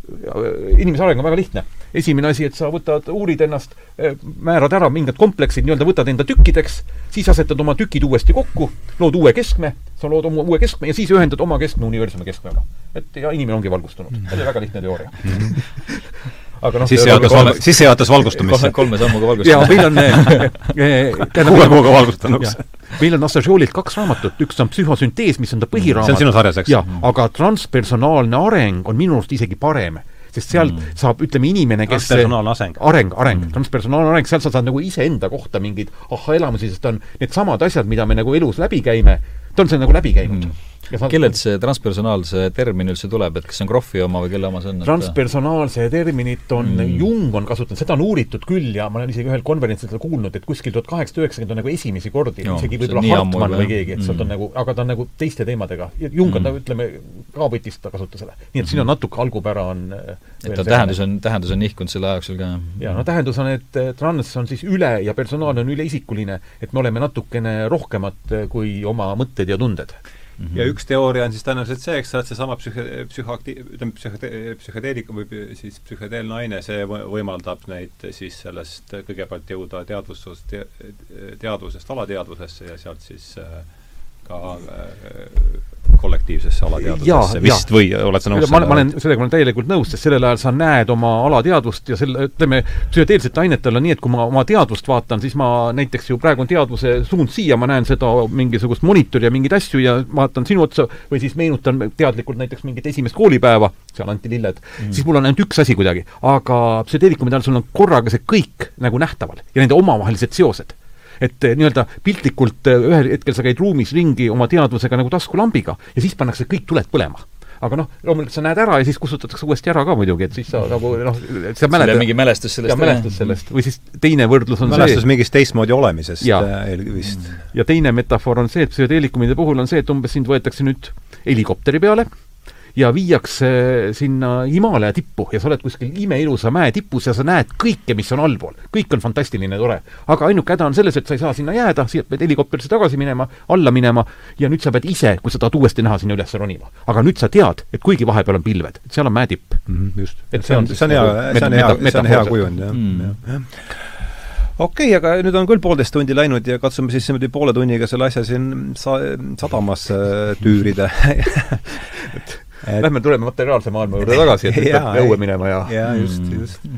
inimese areng on väga lihtne. esimene asi, et sa võtad, uurid ennast, eh, määrad ära mingid kompleksid, nii-öelda võtad enda tükkideks, siis asetad oma tükid uuesti kokku, lood uue keskme, sa lood oma uue keskme ja siis ühendad oma keskme universumi keskmega. et ja inimene ongi valgustunud. see oli väga lihtne teooria aga noh sissejuhatus val-, sissejuhatus valgustumisse. kolme sammuga valgustamine. jaa, meil on eh, eh, kuue kuuga valgustanuks. meil on Assagiolilt kaks raamatut, üks on Psühhosüntees, mis on ta põhiraamat. see on sinu sarjas, eks? jaa, aga transpersonaalne areng on minu arust isegi parem sest sealt mm. saab, ütleme, inimene, kes transpersonaalne areng. areng, areng mm., transpersonaalne areng, sealt sa saad nagu iseenda kohta mingeid ahha-elamusi, sest on needsamad asjad, mida me nagu elus läbi käime, ta on seal nagu läbi käinud mm kellelt see transpersonaalse termin üldse tuleb, et kas see on Kroffi oma või kelle oma see on? transpersonaalse terminit on mm., Jung on kasutanud, seda on uuritud küll ja ma olen isegi ühel konverentsil seda kuulnud, et kuskil tuhat kaheksasada üheksakümmend on nagu esimesi kordi, isegi võib-olla Hartmann või keegi, et mm. sealt on nagu, aga ta on nagu teiste teemadega. Jung on mm., ütleme, ka võttis ta kasutusele. nii et siin on mm. natuke algupära on äh, et ta tähendus on, tähendus on nihkunud selle aja jooksul ka? jaa, no tähendus on, et äh, trans on siis üle ja personaalne on üleisikuline, et me oleme natukene rohkemad äh, kui oma mõtted ja tunded Mm -hmm. ja üks teooria on siis tõenäoliselt see, eks et seesama psühho-, psühhoakti-, ütleme, psühho-, psühhedeelikum või siis psühhedeelne aine, see võimaldab neid siis sellest kõigepealt jõuda teadvusest te,, teadvusest alateadvusesse ja sealt siis äh, ka äh, kollektiivsesse alateadvusesse vist või oled sa nõus ma, ma olen, sellega olen täielikult nõus, sest sellel ajal sa näed oma alateadvust ja selle, ütleme, psühhedeelsete ainetel on nii, et kui ma oma teadvust vaatan, siis ma näiteks ju praegu on teadvuse suund siia, ma näen seda mingisugust monitori ja mingeid asju ja vaatan sinu otsa või siis meenutan teadlikult näiteks mingit esimest koolipäeva, seal anti lilled mm., siis mul on ainult üks asi kuidagi. aga psühhedeelikumide all sul on korraga see kõik nagu nähtaval ja nende omavahelised seosed et eh, nii-öelda piltlikult eh, ühel hetkel sa käid ruumis ringi oma teadvusega nagu taskulambiga ja siis pannakse kõik tuled põlema aga noh, loomulikult sa näed ära ja siis kustutatakse uuesti ära ka muidugi, et siis sa nagu noh, sa mäletad mingi mälestus sellest. mälestus sellest või siis teine võrdlus on mälestus see mälestus mingist teistmoodi olemisest ja. Eh, vist. ja teine metafoor on see, et psühhedeelikumide puhul on see, et umbes sind võetakse nüüd helikopteri peale ja viiakse sinna Himalaja tippu ja sa oled kuskil imeilusa mäe tipus ja sa näed kõike, mis on allpool. kõik on fantastiline, tore. aga ainuke häda on selles, et sa ei saa sinna jääda, siia pead helikopterisse tagasi minema, alla minema ja nüüd sa pead ise, kui sa tahad uuesti näha, sinna üles ronima. aga nüüd sa tead, et kuigi vahepeal on pilved, et seal on mäetipp mm. -hmm, just. et see on, see on hea, see on hea, see on hea kujund, jah mm.. jah okei okay,, aga nüüd on küll poolteist tundi läinud ja katsume siis niimoodi poole tunniga selle asja siin sa-, sadamasse tüürida et lähme, tuleme materiaalse maailma juurde tagasi, et peab õue minema ja jaa, just mm., just.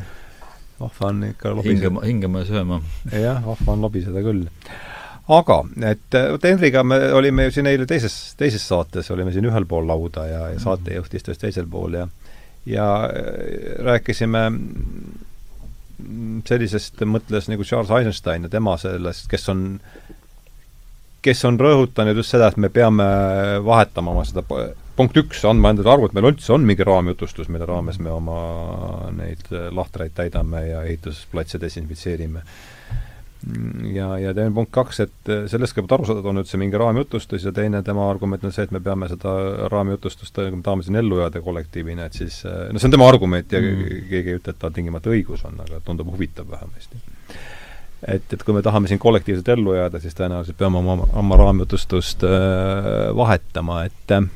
vahva on ikka lobiseda. hingama, hingama ja sööma. jah, vahva on lobiseda küll. aga, et vot Henriga me olime ju siin eile teises, teises saates, olime siin ühel pool lauda ja, ja saatejuht istus teisel pool ja ja äh, rääkisime sellisest mõtles nagu Charles Eisenstein ja tema sellest, kes on kes on rõhutanud just seda, et me peame vahetama oma seda punkt üks, andma endale aru, et meil üldse on mingi raamjutustus, mille raames me oma neid lahtreid täidame ja ehitusplatse desinfitseerime. ja, ja teine punkt kaks, et sellest kõigepealt aru saada, on üldse mingi raamjutustus ja teine tema argument on see, et me peame seda raamjutustust, kui me tahame siin ellu jääda kollektiivina, et siis no see on tema argument ja mm. keegi ei ütle, et tal tingimata õigus on, aga tundub huvitav vähemasti et, et kui me tahame siin kollektiivselt ellu jääda, siis tõenäoliselt peame oma, oma raamjutustust äh, vahetama, et äh,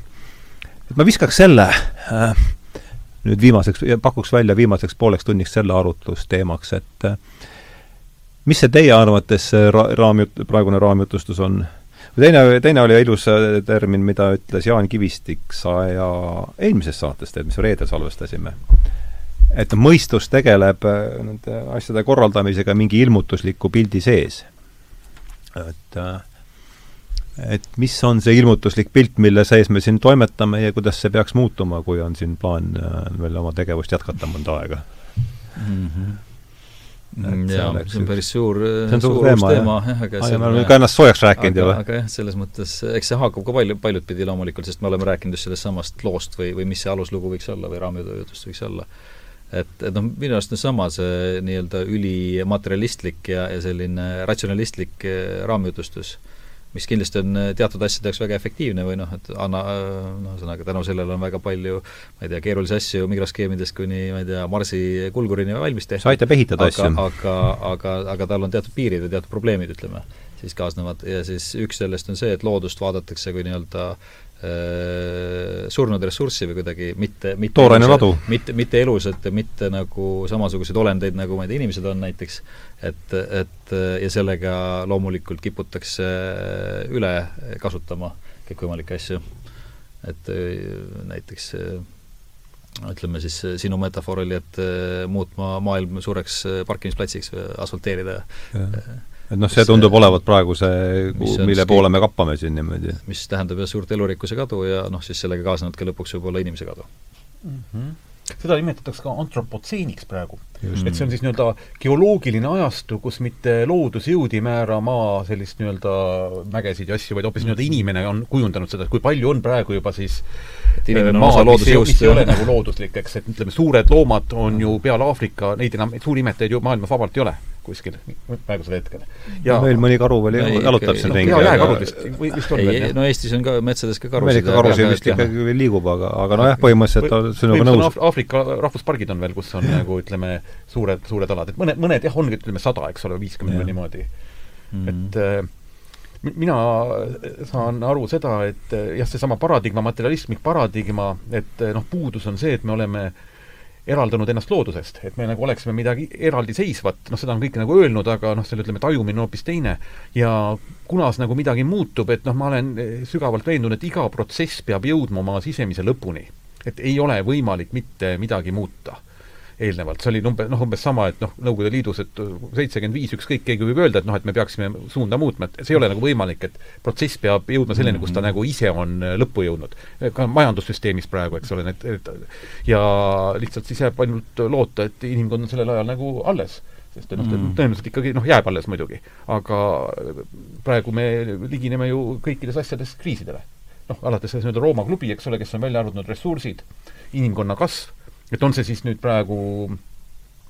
et ma viskaks selle äh, nüüd viimaseks, pakuks välja viimaseks pooleks tunniks selle arutlusteemaks, et äh, mis see teie arvates ra-, raamjut-, praegune raamjutustus on? teine, teine oli ilus äh, termin, mida ütles Jaan Kivistik saja eelmises saates, tead, mis reedel salvestasime. et mõistus tegeleb äh, nende asjade korraldamisega mingi ilmutusliku pildi sees. et äh, et mis on see ilmutuslik pilt, mille sees me siin toimetame ja kuidas see peaks muutuma, kui on siin plaan äh, veel oma tegevust jätkata mõnda aega mm? -hmm. jaa, see on päris suur, suur, suur teema, teema, jah, aga see me oleme ka ennast soojaks rääkinud ju. aga jah, selles mõttes, eks see haakub ka palju, paljut pidi loomulikult, sest me oleme rääkinud just sellest samast loost või, või mis see aluslugu võiks olla või raamjutus võiks olla. et, et noh, minu arust on sama see nii-öelda ülimaterialistlik ja, ja selline ratsionalistlik äh, raamjutustus mis kindlasti on äh, teatud asjade jaoks väga efektiivne või noh, et anna, äh, noh, ühesõnaga tänu sellele on väga palju ma ei tea, keerulisi asju mikroskeemidest kuni ma ei tea, Marsi kulgurini valmis tehtud. see aitab ehitada asju. aga, aga, aga tal on teatud piirid ja teatud probleemid, ütleme, siis kaasnevad ja siis üks sellest on see, et loodust vaadatakse kui nii-öelda surnud ressurssi või kuidagi mitte, mitte tooraine ladu. mitte, mitte elusat ja mitte nagu samasuguseid olendeid, nagu ma ei tea, inimesed on näiteks, et, et ja sellega loomulikult kiputakse üle kasutama kõikvõimalikke asju. et näiteks ütleme siis, sinu metafoor oli, et muutma maailm suureks parkimisplatsiks, asfalteerida ja et noh, see tundub olevat praegu see, mille poole me kappame siin niimoodi. mis tähendab jah, suurt elurikkuse kadu ja noh, siis sellega kaasnevad ka lõpuks võib-olla inimese kadu mm. -hmm seda nimetatakse ka antropotseeniks praegu. et see on siis nii-öelda geoloogiline ajastu, kus mitte loodusjõud ei määra maa sellist nii-öelda mägesid ja asju, vaid hoopis nii-öelda inimene on kujundanud seda, et kui palju on praegu juba siis et inimene on osa loodusjõust. mis ei ole nagu looduslik, eks, et ütleme, suured loomad on ju peale Aafrika, neid enam, suuri imetajaid ju maailmas vabalt ei ole kuskil praegusel hetkel. ja meil mõni karu veel jalutab siin ringi. jaa, jääkarud vist, või vist on veel, jah? no Eestis on ka metsades ka karusid. meil ikka karusid vist ikkagi veel liigub, aga, aga nojah, põhimõtteliselt sinuga nõus. Aafrika rahvuspargid on veel, kus on nagu ütleme, suured, suured alad, et mõned, mõned jah, ongi ütleme sada, eks ole, viiskümmend või niimoodi. -hmm. et äh, mina saan aru seda, et jah, seesama paradigma, materialistlik paradigma, et noh, puudus on see, et me oleme eraldanud ennast loodusest, et me nagu oleksime midagi eraldiseisvat, noh, seda on kõik nagu öelnud, aga noh, selle ütleme, tajumine on hoopis teine. ja kunas nagu midagi muutub, et noh, ma olen sügavalt veendunud, et iga protsess peab jõudma oma sisemise lõpuni. et ei ole võimalik mitte midagi muuta eelnevalt, see oli umbes, noh, umbes sama, et noh, Nõukogude Liidus, et seitsekümmend viis, ükskõik, keegi võib öelda, et noh, et me peaksime suunda muutma, et see ei ole nagu võimalik, et protsess peab jõudma selleni, kus ta nagu ise on äh, lõppu jõudnud. ka majandussüsteemis praegu, eks ole, need, et ja lihtsalt siis jääb ainult loota, et inimkond on sellel ajal nagu alles sest noh, mm. tõenäoliselt ikkagi noh, jääb alles muidugi. aga praegu me ligineme ju kõikides asjades kriisidele. noh, alates sellest nii-öelda Rooma klubi, eks ole, kes on välja arvutanud ressursid, inimkonna kasv, et on see siis nüüd praegu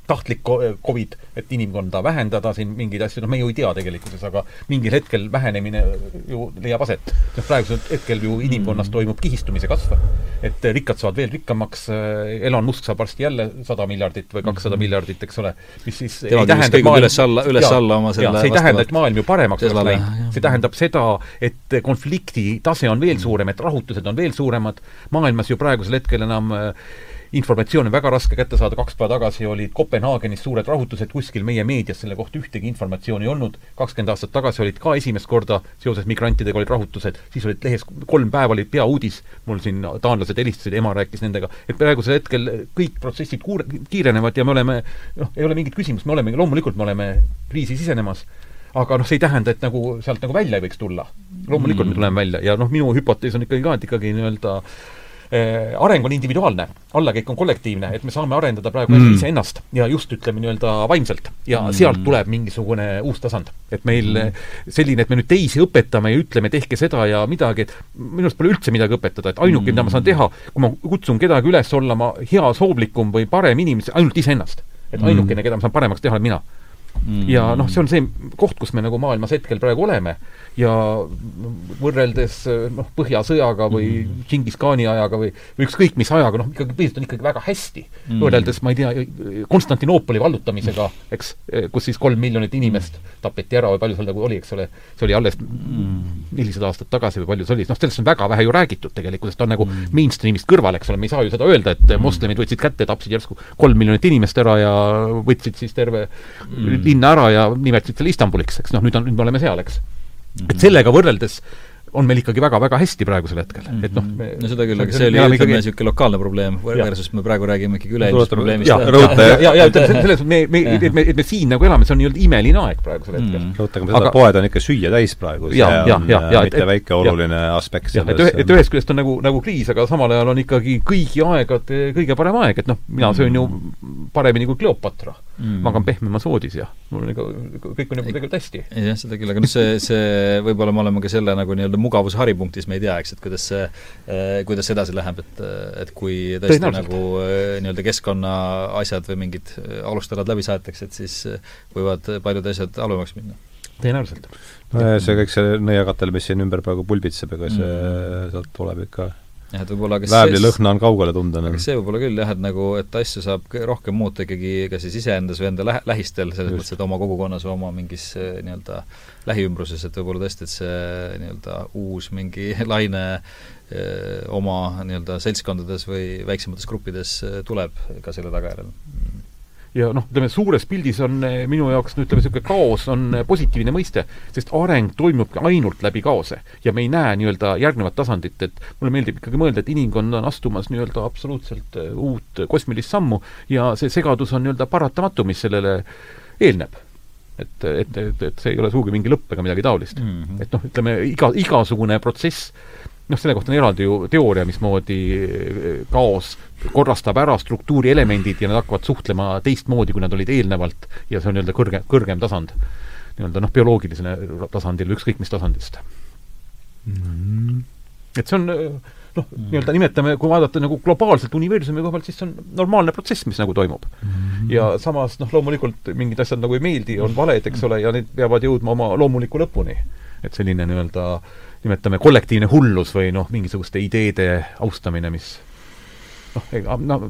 tahtlik Covid, et inimkonda vähendada siin mingeid asju, noh, me ju ei tea tegelikkuses, aga mingil hetkel vähenemine ju leiab aset. noh, praegusel hetkel ju inimkonnas toimub kihistumise kasv. et rikkad saavad veel rikkamaks, Elon Musk saab varsti jälle sada miljardit või kakssada mm -hmm. miljardit, eks ole, mis siis Tema ei tähenda, et maailm üles-alla, üles-alla oma selle see ei tähenda, et maailm ju paremaks oleks läinud. see tähendab seda, et konflikti tase on veel mm. suurem, et rahutused on veel suuremad, maailmas ju praegusel hetkel enam äh, informatsiooni on väga raske kätte saada, kaks päeva tagasi olid Kopenhaagenis suured rahutused, kuskil meie meedias selle kohta ühtegi informatsiooni ei olnud, kakskümmend aastat tagasi olid ka esimest korda seoses migrantidega olid rahutused, siis olid lehes kolm päeva olid peauudis, mul siin taanlased helistasid, ema rääkis nendega, et praegusel hetkel kõik protsessid kuur-, kiirenevad ja me oleme noh, ei ole mingit küsimust, me oleme, loomulikult me oleme kriisi sisenemas, aga noh, see ei tähenda, et nagu sealt nagu välja ei võiks tulla. loomulikult mm. me tuleme välja ja noh, minu hüpotees on ikkagi ka, et ikkagi nii-öelda Äh, areng on individuaalne, allakäik on kollektiivne, et me saame arendada praegu mm. iseennast ja just ütleme nii-öelda vaimselt ja mm. sealt tuleb mingisugune uus tasand. et meil mm. selline, et me nüüd teisi õpetame ja ütleme, tehke seda ja midagi, et minu arust pole üldse midagi õpetada, et ainuke mm., mida ma saan teha, kui ma kutsun kedagi üles olema hea, soovlikum või parem inimene, ainult iseennast. et mm. ainukene, keda ma saan paremaks teha, olen mina mm.. ja noh, see on see koht, kus me nagu maailmas hetkel praegu oleme ja võrreldes noh, Põhjasõjaga või mm. Džingis-Khani ajaga või, või ükskõik mis ajaga, noh, ikkagi põhiliselt on ikkagi väga hästi mm.. võrreldes, ma ei tea, Konstantinoopoli vallutamisega, eks, kus siis kolm miljonit inimest tapeti ära või palju seal nagu oli, eks ole, see oli alles mm. nelisada mm. aastat tagasi või palju see oli, noh, sellest on väga vähe ju räägitud tegelikult, sest ta on nagu mm. mainstream'ist kõrval, eks ole, me ei saa ju seda öelda, et mm. moslemid võtsid kätte, tapsid järsku kolm miljonit inimest ära ja võtsid siis terve mm. Linna ära ja nimetasid selle Istanbuliks, eks. Noh, nüüd on, nüüd me oleme seal, eks. Et sellega võrreldes on meil ikkagi väga-väga hästi praegusel hetkel. Mm, -hmm. et noh me, no seda küll, aga see oli, ütleme, niisugune lokaalne probleem, versus me praegu räägime ikkagi üleilmsest probleemist. ja, rõhuta, ja, ja ütleme selles mõttes me, me, et me, et me siin nagu elame, see on nii-öelda imeline aeg praegusel hetkel. Mm.. rõhutagem seda, poed on ikka süüa täis praegu, see ja, on ja, ja, mitte et, väike oluline ja, aspekt selles. et, et ühest küljest on nagu, nagu kriis, aga samal ajal on ikkagi kõigi aegade kõige parem aeg, et noh, mina söön ju paremini kui Kleopatra mm.. magan pehmemas voodis ja mul on ikka, kõik on juba tegelikult hästi. jah, seda küll, aga noh, see, see võib-olla me oleme ka selle nagu nii-öelda mugavuse haripunktis, me ei tea, eks, et kuidas see eh,, kuidas edasi läheb, et et kui tõesti nagu eh, nii-öelda keskkonna asjad või mingid eh, alustalad läbi saetakse, et siis võivad paljud asjad halvemaks minna. tõenäoliselt. no ja see kõik see nõiakatel, mis siin ümber praegu pulbitseb, ega see mm. sealt tuleb ikka jah, et võib-olla kas väävlilõhna on kaugele tunda. aga see võib-olla küll jah, et nagu, et asju saab rohkem muuta ikkagi kas siis iseendas või enda lähe-, lähistel, selles mõttes, et oma kogukonnas või oma mingis eh, nii-öelda lähiümbruses, et võib-olla tõesti, et see nii-öelda uus mingi laine öö, eh, oma nii-öelda seltskondades või väiksemates gruppides eh, tuleb ka selle tagajärjel ja noh, ütleme suures pildis on eh, minu jaoks no ütleme, niisugune kaos on eh, positiivne mõiste, sest areng toimubki ainult läbi kaose. ja me ei näe nii-öelda järgnevat tasandit, et mulle meeldib ikkagi mõelda, et inimkond on astumas nii-öelda absoluutselt eh, uut kosmilist sammu ja see segadus on nii-öelda paratamatu, mis sellele eelneb et, et, et, et see ei ole sugugi mingi lõpp ega midagi taolist mm. -hmm. et noh, ütleme iga, igasugune protsess noh, selle kohta on eraldi ju teooria, mismoodi kaos korrastab ära struktuuri elemendid ja nad hakkavad suhtlema teistmoodi, kui nad olid eelnevalt ja see on nii-öelda kõrge, kõrgem tasand. nii-öelda noh, bioloogilisele tasandile, ükskõik mis tasandist mm. -hmm. et see on noh, nii-öelda nimetame, kui vaadata nagu globaalselt universumi koha pealt, siis see on normaalne protsess, mis nagu toimub mm. -hmm. ja samas noh, loomulikult mingid asjad nagu ei meeldi, on valed, eks ole, ja need peavad jõudma oma loomuliku lõpuni. et selline nii-öelda nimetame kollektiivne hullus või noh, mingisuguste ideede austamine, mis noh, ega no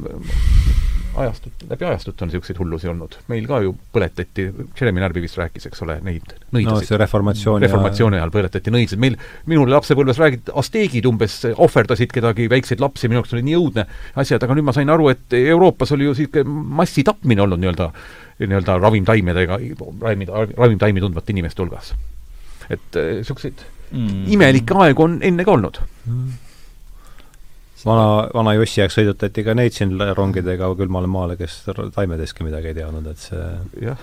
ajastut, läbi ajastut on niisuguseid hullusi olnud. meil ka ju põletati, Jeremy Narby vist rääkis, eks ole, neid nõidasid. no see reformatsiooni reformatsiooni ajal põletati nõidasid, meil, minul lapsepõlves räägiti, asteegid umbes ohverdasid kedagi, väikseid lapsi, minu jaoks oli nii õudne asjad, aga nüüd ma sain aru, et Euroopas oli ju niisugune massitapmine olnud nii-öelda, nii-öelda ravimtaimedega, ravimid, ravimtaimi tundvate inimeste hulgas. et niisuguseid mm. imelikke aegu on enne ka olnud mm vana, vana Jossi aeg sõidutati ka neid siin rongidega külmale maale, kes taimedestki midagi ei teadnud, et see jah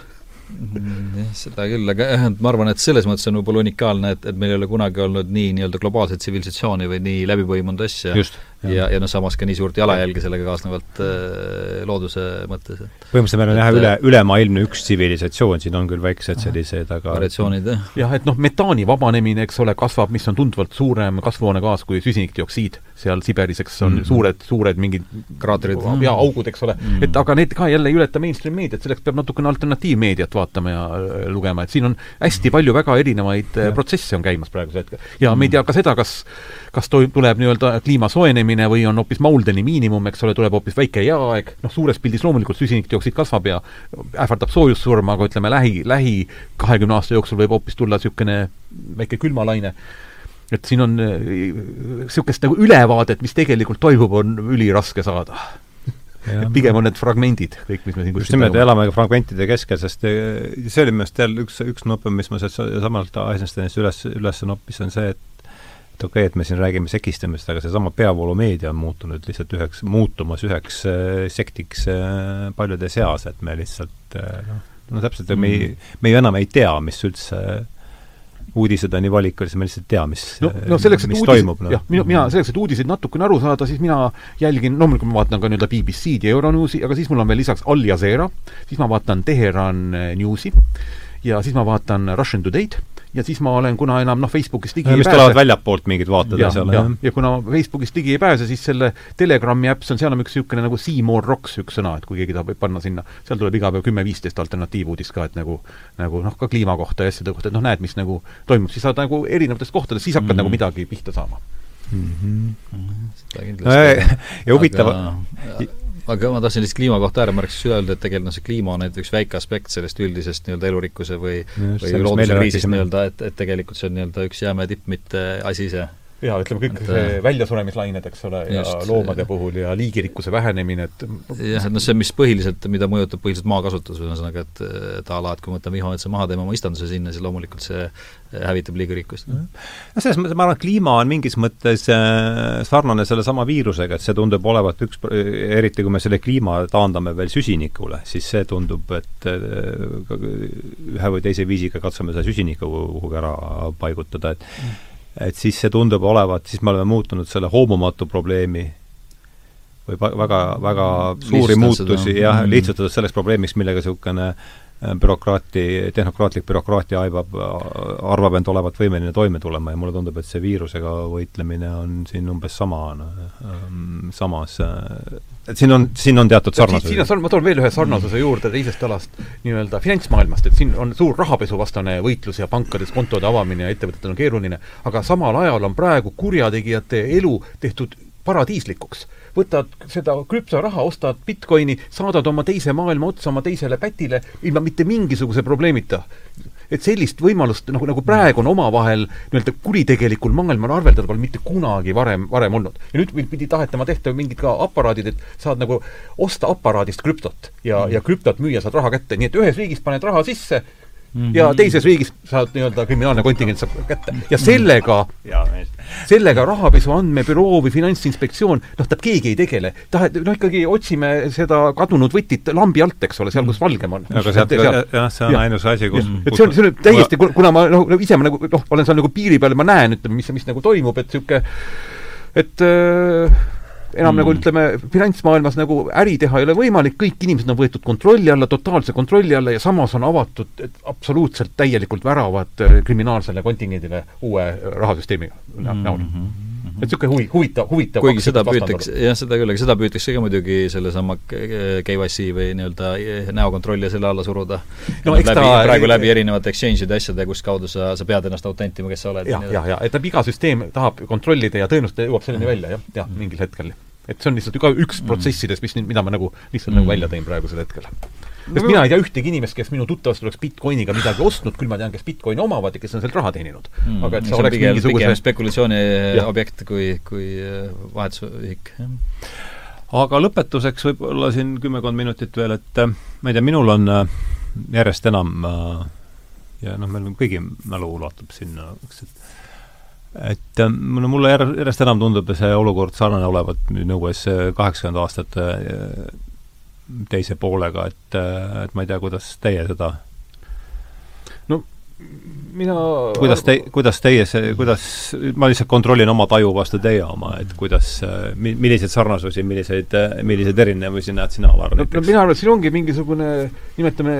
mm, jah, seda küll, aga jah, et ma arvan, et selles mõttes on võib-olla unikaalne, et, et meil ei ole kunagi olnud nii nii-öelda globaalset tsivilisatsiooni või nii läbipõimunud asja. Just ja, ja noh, samas ka nii suurt jalajälge sellega kaasnevalt äh, looduse mõttes, põhimõtteliselt meil on jah, üle, ülemaailmne üks tsivilisatsioon, siin on küll väiksed sellised, aga variatsioonid, jah. jah, et noh, metaani vabanemine, eks ole, kasvab, mis on tunduvalt suurem kasvuhoonegaas kui süsinikdioksiid seal Siberis, eks on mm. suured, suured mingid kraatrid ja augud, eks ole mm., et aga need ka jälle ei ületa mainstream meediat, selleks peab natukene alternatiivmeediat vaatama ja äh, lugema, et siin on hästi palju väga erinevaid äh, ja. protsesse on käimas praegusel hetkel. ja mm. me ei tea ka seda, kas kas to-, tuleb nii-öelda kliima soojenemine või on hoopis Mauldeni miinimum, eks ole, tuleb hoopis väike jääaeg, noh, suures pildis loomulikult süsinikdioksiid kasvab ja ähvardab soojussurma, aga ütleme, lähi, lähi kahekümne aasta jooksul võib hoopis tulla niisugune väike külmalaine. et siin on niisugust äh, nagu ülevaadet, mis tegelikult toimub, on üliraske saada. pigem on need fragmendid, kõik, mis me siin just nimelt, elame fragmentide keskel, sest äh, see oli minu meelest jälle üks, üks nupp, mis ma sealt samalt Eisensteinist üles, üles noppis, on see, et et okei okay,, et me siin räägime sekistamisest, aga seesama peavoolumeedia on muutunud lihtsalt üheks, muutumas üheks äh, sektiks äh, paljude seas, et me lihtsalt äh, noh, no täpselt mm., me ei, me ju enam ei tea, mis üldse uudised on nii valikulised, me lihtsalt ei tea, mis no, no selleks, et uudised, no. jah, minu, mina, selleks, et uudiseid natukene aru saada, siis mina jälgin, loomulikult ma vaatan ka nii-öelda BBC-d ja Euronewsi, aga siis mul on veel lisaks Al Jazeera, siis ma vaatan Teheran Newsi ja siis ma vaatan Russian Today'd ja siis ma olen, kuna enam noh, Facebookist ligi ja, ei pääse. mis tulevad väljapoolt mingid vaated ja seal, jah. ja kuna Facebookist ligi ei pääse, siis selle Telegrami äpp, see on, seal on üks niisugune nagu Seymour Rocks üks sõna, et kui keegi tahab panna sinna, seal tuleb iga päev kümme-viisteist alternatiivuudist ka, et nagu nagu noh, ka kliima kohta ja asjade kohta, et noh, näed, mis nagu toimub, siis saad nagu erinevatest kohtadest, siis hakkad mm -hmm. nagu midagi pihta saama mm. -hmm. seda kindlasti. ja huvitav aga aga ma tahtsin lihtsalt kliima kohta ääremärkuseks öelda, et tegelikult noh, see kliima on ainult üks väike aspekt sellest üldisest nii-öelda elurikkuse või või looduse kriisist nii-öelda, et, et tegelikult see on nii-öelda üks jäämäe tipp, mitte asi ise jaa, ütleme kõik et, see väljasuremislained, eks ole, ja loomade puhul ja liigirikkuse vähenemine, et jah, et noh, see, mis põhiliselt, mida mõjutab põhiliselt maakasutus, ühesõnaga, et et a la, et kui me võtame vihmametsa maha, teeme oma istanduse sinna, siis loomulikult see hävitab liigirikkust. no selles mõttes ma arvan, et kliima on mingis mõttes äh, sarnane sellesama viirusega, et see tundub olevat üks, eriti kui me selle kliima taandame veel süsinikule, siis see tundub, et äh, ühe või teise viisiga katsume seda süsinikku kuhugi ära paigutada, et mm et siis see tundub olevat, siis me oleme muutunud selle hoomumatu probleemi või väga, väga suuri muutusi, jah, mm. lihtsustades selleks probleemiks, millega niisugune äh, bürokraati, tehnokraatlik bürokraatia aibab, arvab end olevat võimeline toime tulema ja mulle tundub, et see viirusega võitlemine on siin umbes sama, ähm, samas äh, et siin on, siin on teatud sarnasus. siin on sarn-, ma toon veel ühe sarnasuse juurde teisest alast, nii-öelda finantsmaailmast, et siin on suur rahapesuvastane võitlus ja pankades kontode avamine ja ettevõtetel on keeruline, aga samal ajal on praegu kurjategijate elu tehtud paradiislikuks. Võtad seda krüptoraha, ostad Bitcoini, saadad oma teise maailma otsa oma teisele pätile ilma mitte mingisuguse probleemita et sellist võimalust nagu, nagu praegu on omavahel nii-öelda kuritegelikul maailmal arveldada pole mitte kunagi varem, varem olnud. ja nüüd pidi tahetama tehta mingid ka aparaadid, et saad nagu osta aparaadist krüptot ja mm., ja krüptot müüa, saad raha kätte, nii et ühes riigis paned raha sisse, Mm -hmm. ja teises riigis saad nii-öelda kriminaalne kontingent saab kätte. ja sellega ja, sellega Rahapesu Andmebüroo või Finantsinspektsioon, noh, ta keegi ei tegele. tahe-, no ikkagi otsime seda kadunud võtit lambi alt, eks ole, seal, kus valgem on. aga sealt, jah, see on ja. ainus asi, kus et see on, see on täiesti, kuna ma noh, ise ma nagu noh, olen seal nagu piiri peal, ma näen, ütleme, mis, mis nagu toimub, et niisugune et äh, enam mm. nagu ütleme, finantsmaailmas nagu äri teha ei ole võimalik, kõik inimesed on võetud kontrolli alla, totaalse kontrolli alla ja samas on avatud absoluutselt täielikult väravad äh, kriminaalsele kontingendile uue rahasüsteemi näol mm. -hmm et niisugune huvi, huvitav, huvitav kuigi seda püütakse, jah, seda küll, aga seda püütakse ka muidugi sellesama KYC või nii-öelda näokontrolli ja selle alla suruda no, läbi, ta, praegu läbi erinevate exchange'ide asjade, kus kaudu sa, sa pead ennast autentima, kes sa oled. jah, jah, ja et iga süsteem tahab kontrollida ja tõenäoliselt jõuab selleni välja, jah, jah, mingil hetkel et see on lihtsalt ka üks mm. protsessidest, mis mida ma nagu lihtsalt mm. nagu välja tõin praegusel hetkel. sest no, mina ei tea ühtegi inimest, kes minu tuttavast oleks Bitcoiniga midagi ostnud, küll ma tean, kes Bitcoini omavad ja kes on sealt raha teeninud mm.. aga et see, see oleks pigem, mingisuguse pigem spekulatsiooni ja. objekt kui, kui äh, vahetusühik, jah aga lõpetuseks võib-olla siin kümmekond minutit veel, et äh, ma ei tea, minul on järjest enam ja noh, meil kõigi mälu ulatub sinna, eks, et et no mulle järjest enam tundub see olukord sarnane olevat nõues kaheksakümnenda aastate teise poolega, et, et ma ei tea, kuidas teie seda no mina kuidas te, kuidas teie see, kuidas, ma lihtsalt kontrollin oma taju vastu teie oma, et kuidas, milliseid sarnasusi, milliseid, milliseid erinevusi näed sina, Alar, näiteks? no mina arvan, et siin ongi mingisugune, nimetame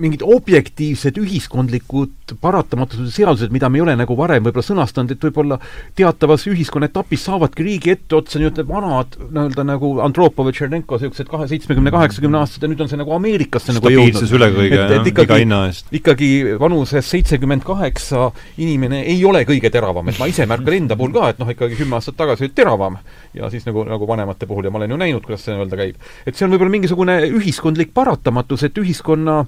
mingid objektiivsed ühiskondlikud paratamatused, seadused, mida me ei ole nagu varem võib-olla sõnastanud, et võib-olla teatavas ühiskonna etapis saavadki riigi etteotsa nii-öelda vanad nii-öelda nagu Andropov ja Tšernenko, niisugused kahe, seitsmekümne, kaheksakümne aastased ja nüüd on see nagu Ameerikasse nagu jõudnud. üle kõige, jah, iga hinna eest. ikkagi vanuses seitsekümmend kaheksa inimene ei ole kõige teravam, et ma ise märkan enda puhul ka, et noh, ikkagi kümme aastat tagasi olid teravam ja siis nagu, nagu vanemate puhul ja ma olen ju näinud, kuidas see nii-öelda käib. et see on võib-olla mingisugune ühiskondlik paratamatus, et ühiskonna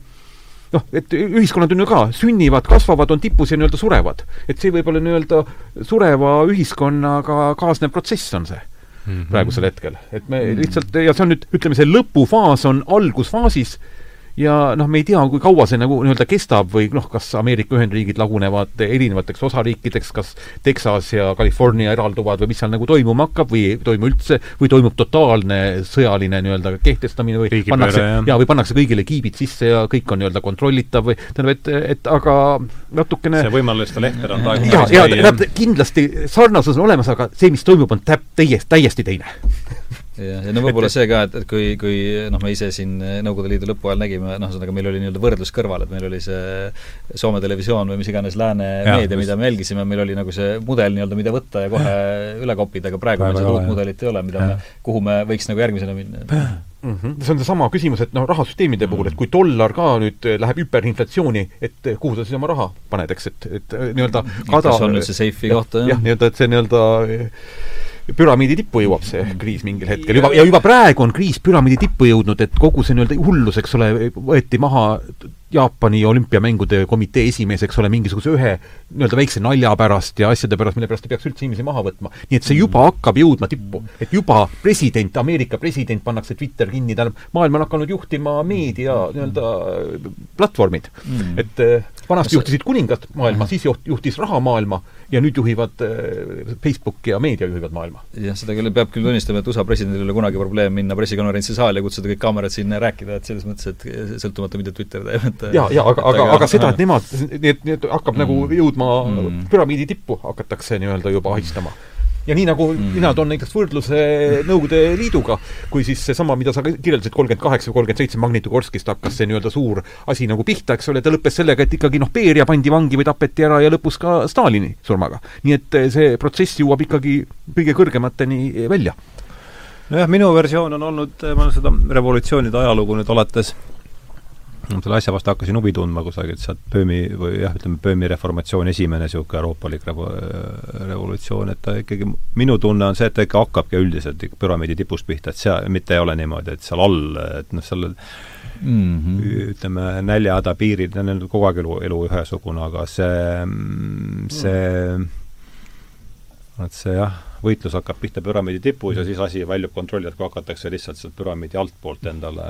noh, et ühiskonnad on ju ka, sünnivad, kasvavad, on tipus ja nii-öelda surevad. et see võib olla nii-öelda sureva ühiskonnaga kaasnev protsess on see mm -hmm. praegusel hetkel. et me mm -hmm. lihtsalt, ja see on nüüd, ütleme, see lõpufaas on algusfaasis ja noh, me ei tea, kui kaua see nagu nii-öelda kestab või noh, kas Ameerika Ühendriigid lagunevad erinevateks osariikideks, kas Texas ja California eralduvad või mis seal nagu toimuma hakkab või ei toimu üldse, või toimub totaalne sõjaline nii-öelda kehtestamine või Riigipööre, pannakse, jaa, või pannakse kõigile kiibid sisse ja kõik on nii-öelda kontrollitav või tähendab, et, et aga natukene see võimaluste lehter on praegu jaa, jaa, tähendab, kindlasti sarnasus on olemas, aga see, mis toimub, on täp-, täiesti, täiesti teine jah, ja no võib-olla see ka, et, et kui, kui noh, me ise siin Nõukogude Liidu lõpu ajal nägime, noh, ühesõnaga meil oli nii-öelda võrdlus kõrval, et meil oli see Soome televisioon või mis iganes lääne ja, meedia, mida me jälgisime, meil oli nagu see mudel nii-öelda, mida võtta ja kohe üle koppida, aga praegu meil seda uut mudelit ei ole, mida ja. me, kuhu me võiks nagu järgmisena minna mm. -hmm. see on seesama küsimus, et noh, rahasüsteemide puhul, et kui dollar ka nüüd läheb hüperinflatsiooni, et kuhu sa siis oma raha paned, eks, et, et nii-öelda kada kas on üldse seifi kohta, jah? jah, nii-öelda, et see nii-öelda püramiidi tippu jõuab see kriis mingil hetkel juba, ja juba praegu on kriis püramiidi tippu jõudnud, et kogu see nii-öelda hullus, eks ole, võeti maha Jaapani olümpiamängude komitee esimees, eks ole, mingisuguse ühe nii-öelda väikse nalja pärast ja asjade pärast, mille pärast ei peaks üldse inimesi maha võtma. nii et see juba mm. hakkab jõudma tippu. et juba president, Ameerika president pannakse Twitter kinni, tähendab, maailma on hakanud juhtima meedia nii-öelda platvormid mm.. et eh, vanasti juhtisid kuningad maailma, siis juht-, juhtis raha maailma ja nüüd juhivad äh, Facebook ja meedia juhivad maailma. jah, seda küll, peab küll tunnistama, et USA presidendil ei ole kunagi probleem minna pressikonverentsi saali ja kutsuda kõik kaamerad sinna ja rääkida, et selles mõttes, et sõltumata, mida Twitter teeb, et jaa, jaa, aga, aga, aga seda, et nemad, need, need hakkab nagu mm. nagu jõudma mm. püramiidi tippu, hakatakse nii-öelda juba ahistama ja nii nagu mm. mina toon näiteks võrdluse Nõukogude Liiduga, kui siis seesama, mida sa kirjeldasid, kolmkümmend kaheksa või kolmkümmend seitse Magnitogorskist hakkas see nii-öelda suur asi nagu pihta, eks ole, ta lõppes sellega, et ikkagi noh, Beria pandi vangi või tapeti ära ja lõpus ka Stalini surmaga. nii et see protsess jõuab ikkagi kõige kõrgemateni välja. nojah, minu versioon on olnud, ma olen seda revolutsioonide ajalugu nüüd alates selle asja vastu hakkasin huvi tundma kusagilt sealt Böömi või jah, ütleme Böömi reformatsioon, esimene niisugune euroopalik revo-, revolutsioon, et ta ikkagi, minu tunne on see, et ta ikka hakkabki üldiselt püramiidi tipust pihta, et seal, mitte ei ole niimoodi, et seal all, et noh, seal mm -hmm. ütleme, näljahäda piiril, neil on kogu aeg elu, elu ühesugune, aga see, see mm., et see jah võitlus hakkab pihta püramiidi tipus ja siis asi väljub kontrolli alt, kui hakatakse lihtsalt sealt püramiidi altpoolt endale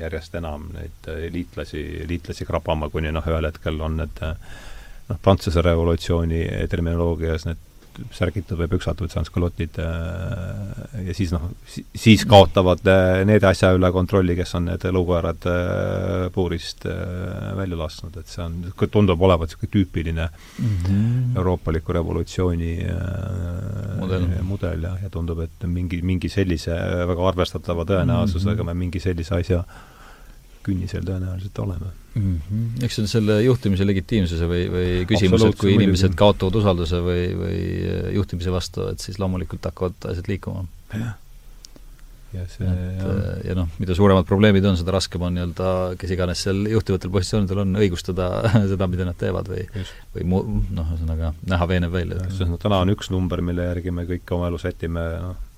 järjest enam neid liitlasi, liitlasi krabama, kuni noh, ühel hetkel on need noh, Prantsuse revolutsiooni terminoloogias need särgitud või püksatud sanskalotid äh, ja siis noh, siis kaotavad äh, need asja üle kontrolli, kes on need elukoerad äh, puurist välja lasknud, et see on, tundub olevat niisugune tüüpiline mm -hmm. euroopaliku revolutsiooni mudel, mudel jah, ja tundub, et mingi, mingi sellise väga arvestatava tõenäosusega mm -hmm. me mingi sellise asja künnisel tõenäoliselt oleme mm. -hmm. eks see on selle juhtimise legitiimsuse või, või küsimus, et kui inimesed kaotavad usalduse või, või äh, juhtimise vastu, et siis loomulikult hakkavad asjad liikuma. jah. ja see et, äh, ja noh, mida suuremad probleemid on, seda raskem on nii-öelda, kes iganes seal juhtivatel positsioonidel on, õigustada seda, mida nad teevad või Just. või mu-, noh, ühesõnaga näha veenev välja. täna on üks number, mille järgi me kõik oma elu sätime, noh,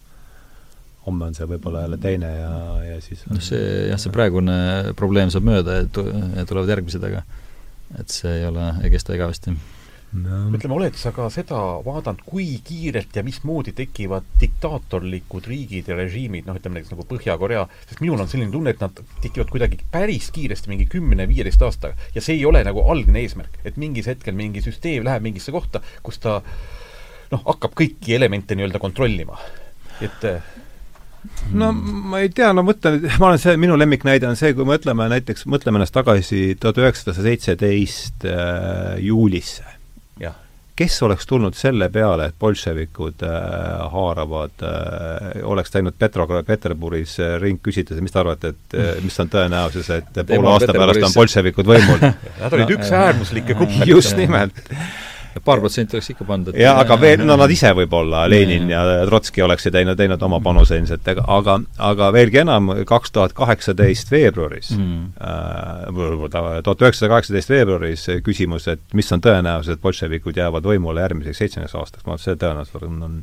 homme on see võib-olla jälle teine ja, ja siis noh, see jah, see praegune probleem saab mööda ja tulevad järgmised, aga et see ei ole, ei kesta igavesti no.. ütleme, oled sa ka seda vaadanud, kui kiirelt ja mismoodi tekivad diktaatorlikud riigid ja režiimid, noh, ütleme näiteks nagu Põhja-Korea, sest minul on selline tunne, et nad tekivad kuidagi päris kiiresti, mingi kümne-viieteist aastaga. ja see ei ole nagu algne eesmärk, et mingis hetkel mingi süsteem läheb mingisse kohta, kus ta noh, hakkab kõiki elemente nii-öelda kontrollima. et no ma ei tea, no mõtlen, ma olen see, minu lemmiknäide on see, kui mõtleme näiteks, mõtleme ennast tagasi tuhat üheksasada seitseteist äh, juulisse. Kes oleks tulnud selle peale, et bolševikud äh, haaravad äh,, oleks läinud Petrograd, Peterburis äh, ring küsides, mis te arvate, et äh, mis on tõenäosus, et poole aasta pärast on bolševikud võimul? Nad olid üks äärmuslikke gruppe. just nimelt paar protsenti oleks ikka pandud. jaa, aga veel, no nad ise võib-olla, Lenin ja Trotski oleksid teinud, teinud oma panuse ilmselt, aga, aga veelgi enam, kaks tuhat kaheksateist veebruaris mm., äh, tuhat üheksasada kaheksateist veebruaris küsimus, et mis on tõenäosus, et bolševikud jäävad võimule järgmiseks seitsmeks aastaks, ma arvan, see tõenäosus on, on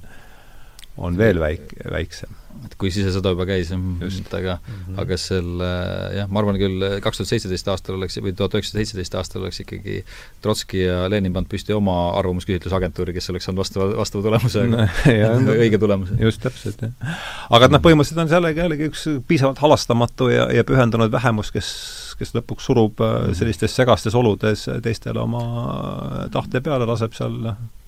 on veel väik-, väiksem. et kui sisesõda juba käis, et aga mm, -hmm. aga selle jah, ma arvan küll, kaks tuhat seitseteist aastal oleks, või tuhat üheksasada seitseteist aastal oleks ikkagi Trotski ja Lenin pannud püsti oma arvamusküsitlusagentuuri, kes oleks saanud vastava, vastava tulemuse no, õige tulemuse. just, täpselt, jah. aga et noh, põhimõtteliselt on see jällegi, üks piisavalt halastamatu ja, ja pühendunud vähemus, kes kes lõpuks surub mm -hmm. sellistes segastes oludes teistele oma tahte peale, laseb seal noh, Mm,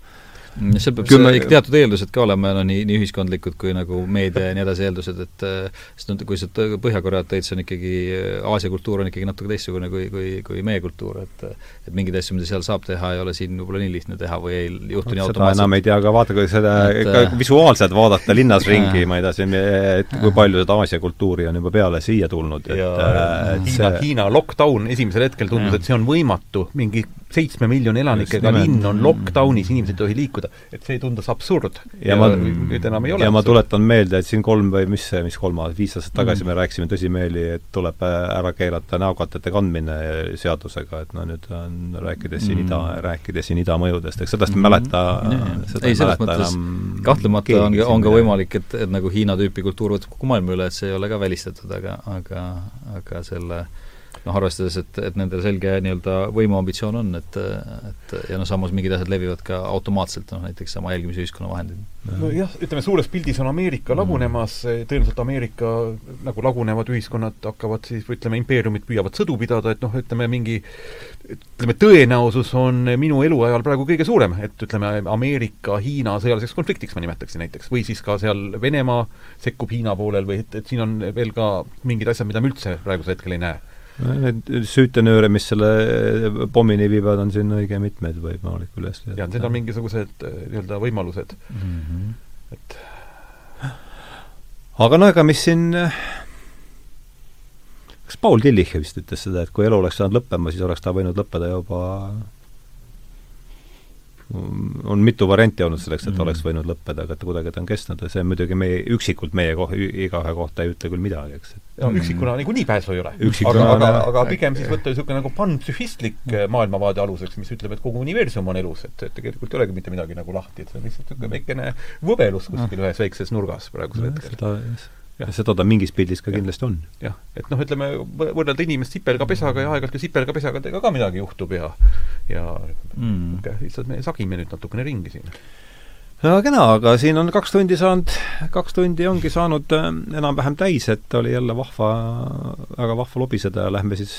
seal peab Kümme... ikka teatud eeldused ka olema, no nii, nii ühiskondlikud kui nagu meedia ja nii edasi eeldused, et äh, sest no kui sa Põhja-Koreat tõid, see on ikkagi, äh, Aasia kultuur on ikkagi natuke teistsugune kui, kui, kui meie kultuur, et et mingeid asju, mida seal saab teha, ei ole siin võib-olla nii lihtne teha või ei juhtu nii automaatselt. enam ei tea, aga vaata, kui seda et, ka äh, visuaalselt vaadata linnas ringi, ma ei tea, siin, et kui palju seda Aasia kultuuri on juba peale siia tulnud, et, et Hiina see..., Hiina lockdown esimesel hetkel tundus, et see on võimatu, mingi seitsme miljoni elanikega linn on lockdownis, inimesed ei tohi liikuda, et see tundus absurd. ja, ma, nüüd enam ei ole. ja ma tuletan meelde, et siin kolm või mis see, mis kolmas, viis aastat tagasi mm. me rääkisime tõsimeeli, et tuleb äh, ära keelata näokatete kandmine seadusega, et no nüüd on, rääkides siin mm. ida, rääkides siin ida mõjudest, eks sellest ei mäleta mm., seda ei, selles mõttes kahtlemata on, on ka võimalik, et, et nagu Hiina tüüpi kultuur võtab kogu maailma üle, et see ei ole ka välistatud, aga, aga, aga selle noh, arvestades, et, et nendel selge nii-öelda võimuambitsioon on, et, et ja noh, samas mingid asjad levivad ka automaatselt, noh näiteks sama jälgimisühiskonna vahendid. nojah, ütleme suures pildis on Ameerika mm. lagunemas, tõenäoliselt Ameerika nagu lagunevad ühiskonnad hakkavad siis, ütleme, impeeriumid püüavad sõdu pidada, et noh, ütleme mingi ütleme, tõenäosus on minu eluajal praegu kõige suurem, et ütleme, Ameerika-Hiina sõjaliseks konfliktiks ma nimetaksin näiteks, või siis ka seal Venemaa sekkub Hiina poolel või et, et siin on veel ka mingid asjad, mida me üldse praegusel hetkel ei näe Need süütenööre, mis selle pommini viivad, on siin õige mitmeid võimalik üles leida. jah, need on mingisugused äh, nii-öelda võimalused mm. -hmm. et aga no ega mis siin kas Paul Tillich vist ütles seda, et kui elu oleks saanud lõppema, siis oleks ta võinud lõppeda juba on mitu varianti olnud selleks, et mm. oleks võinud lõppeda, aga et kuidagi ta on kestnud ja see muidugi meie, üksikult meie koh-, igaühe kohta ei ütle küll midagi, eks. no üksikuna niikuinii pääsu ei ole. aga, aga, aga pigem siis võtta niisugune nagu panpsühhistlik äh, maailmavaade aluseks, mis ütleb, et kogu universum on elus, et, et tegelikult ei olegi mitte midagi nagu lahti, et see on lihtsalt niisugune väikene võbelus kuskil ühes väikses nurgas praegusel hetkel. Ja seda ta mingis pildis ka ja. kindlasti on. jah, et noh, ütleme, võrrelda inimest sipelgapesaga ja aeg-ajalt ju sipelgapesagadega ka midagi juhtub ja ja mm. lihtsalt me sagime nüüd natukene ringi siin. no kena, aga siin on kaks tundi saanud, kaks tundi ongi saanud äh, enam-vähem täis, et oli jälle vahva, väga vahva lobiseda ja lähme siis,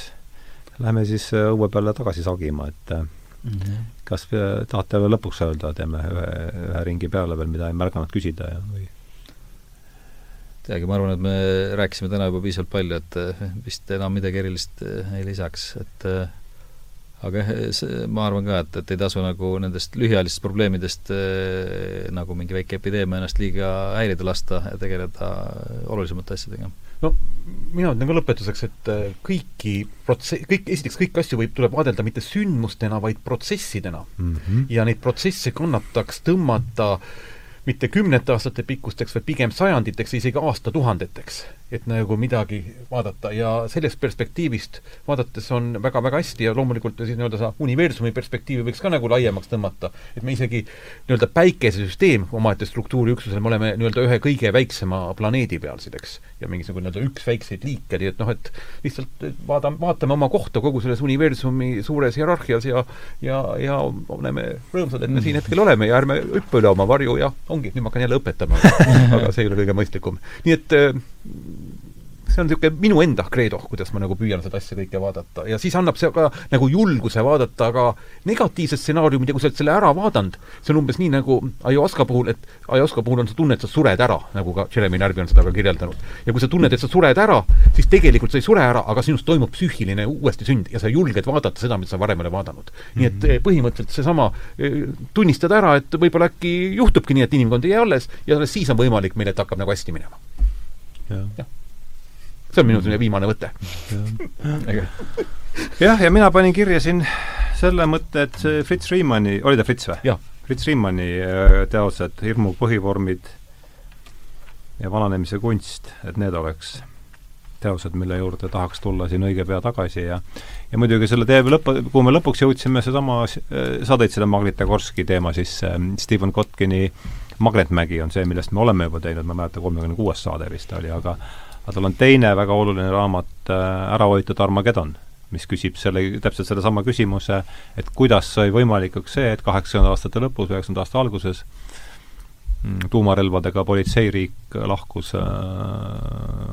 lähme siis äh, õue peale tagasi sagima, et mm -hmm. kas tahate veel lõpuks öelda, teeme ühe, ühe ringi peale veel, mida ei märganud küsida ja või teagi, ma arvan, et me rääkisime täna juba piisavalt palju, et eh, vist enam midagi erilist eh, ei lisaks, et eh, aga jah, see, ma arvan ka, et, et ei tasu nagu nendest lühiajalistest probleemidest nagu mingi väike epideemia ennast liiga häirida lasta ja tegeleda olulisemate asjadega. no mina ütlen ka lõpetuseks, et kõiki protsess, kõik, esiteks kõiki asju võib, tuleb vaadelda mitte sündmustena, vaid protsessidena mm. -hmm. ja neid protsesse kannataks tõmmata mitte kümnete aastate pikkusteks, vaid pigem sajanditeks, isegi aastatuhandeteks. Et nagu midagi vaadata. Ja sellest perspektiivist vaadates on väga-väga hästi ja loomulikult siis nii-öelda seda universumi perspektiivi võiks ka nagu laiemaks tõmmata, et me isegi nii-öelda päikesesüsteem omaette struktuuriüksusel, me oleme nii-öelda ühe kõige väiksema planeedi peal siin, eks, ja mingisugune nii-öelda üks väikseid liike, nii et noh, et lihtsalt vaadame, vaatame oma kohta kogu selles universumi suures hierarhias ja ja, ja oleme rõõmsad, et me siin hetkel oleme ja ärme hüppa üle oma varju ja ongi, nüüd ma hakkan jälle õpetama, aga see ei ole kõige mõistlikum. nii et see on niisugune minu enda kreedo, kuidas ma nagu püüan seda asja kõike vaadata ja siis annab see ka nagu julguse vaadata ka negatiivset stsenaariumit ja kui sa oled selle ära vaadanud, see on umbes nii nagu Ayahuasca puhul, et Ayahuasca puhul on see tunne, et sa sured ära, nagu ka Jeremy Narby on seda ka kirjeldanud. ja kui sa tunned, et sa sured ära, siis tegelikult sa ei sure ära, aga sinust toimub psüühiline uuesti sünd ja sa julged vaadata seda, mida sa varem ei ole vaadanud. nii et -hmm. põhimõtteliselt seesama, eh, tunnistada ära, et võib-olla äkki juhtubki nii, et inimkond ei jää alles ja alles siis on võimalik meil, et hakkab nagu hästi minema. jah ja see on minu selline viimane võte. jah, ja mina panin kirja siin selle mõtte, et see Fritz Riemanni, oli ta Fritz või? Fritz Riemanni äh, teosed, Hirmu põhivormid ja vananemise kunst, et need oleks teosed, mille juurde tahaks tulla siin õige pea tagasi ja ja muidugi selle tee lõpu, kuhu me lõpuks jõudsime, seesama, äh, sa tõid selle Magnitogorski teema sisse, Stephen Kotkini Magnetmägi on see, millest me oleme juba teinud, ma ei mäleta, kolmekümne kuues saade vist oli, aga aga tal on teine väga oluline raamat äh, Ära hoitud Armageddon, mis küsib selle, täpselt sellesama küsimuse, et kuidas sai võimalikuks see, et kaheksakümnendate aastate lõpus, üheksakümnenda aasta alguses mm, tuumarelvadega politseiriik lahkus äh,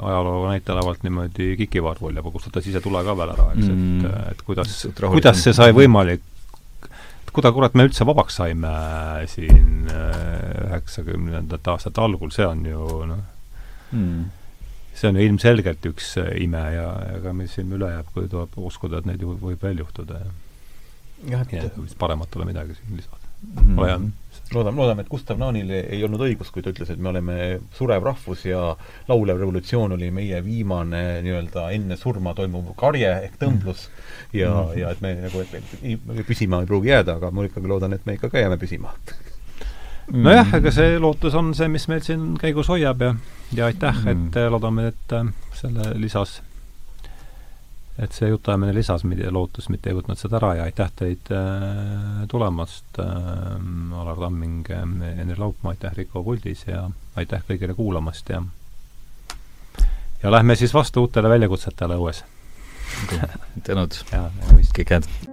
ajaloo näitelavalt niimoodi kikivarvul ja kustutas ise tule ka veel ära, eks mm., et, et kuidas, kuidas see sai võimalik, kuida kurat me üldse vabaks saime siin äh, üheksakümnendate aastate algul, see on ju noh. Mm see on ilmselgelt üks äh, ime ja ega mis siin üle jääb, kui tuleb uskuda, et neid ju võib veel juhtuda ja jah, et vist paremat ole midagi siin lisada mm. ole hea. loodame, loodame, et Gustav Naanil ei olnud õigus, kui ta ütles, et me oleme surev rahvus ja laulev revolutsioon oli meie viimane nii-öelda enne surma toimuv karje ehk tõmblus ja mm, ja et me nagu, et me püsima ei pruugi jääda, aga ma ikkagi loodan, et me ikka ka jääme püsima nojah, ega see lootus on see, mis meid siin käigus hoiab ja ja aitäh mm., et äh, loodame, et äh, selle lisas, et see jutuajamine lisas meie lootust, mitte ei võtnud seda ära ja aitäh teid äh, tulemast äh,, Alar Tamming äh,, Henri Laupmaa, aitäh Riko Puldis ja aitäh kõigile kuulamast ja ja lähme siis vastu uutele väljakutsetele õues tänud! kõike head!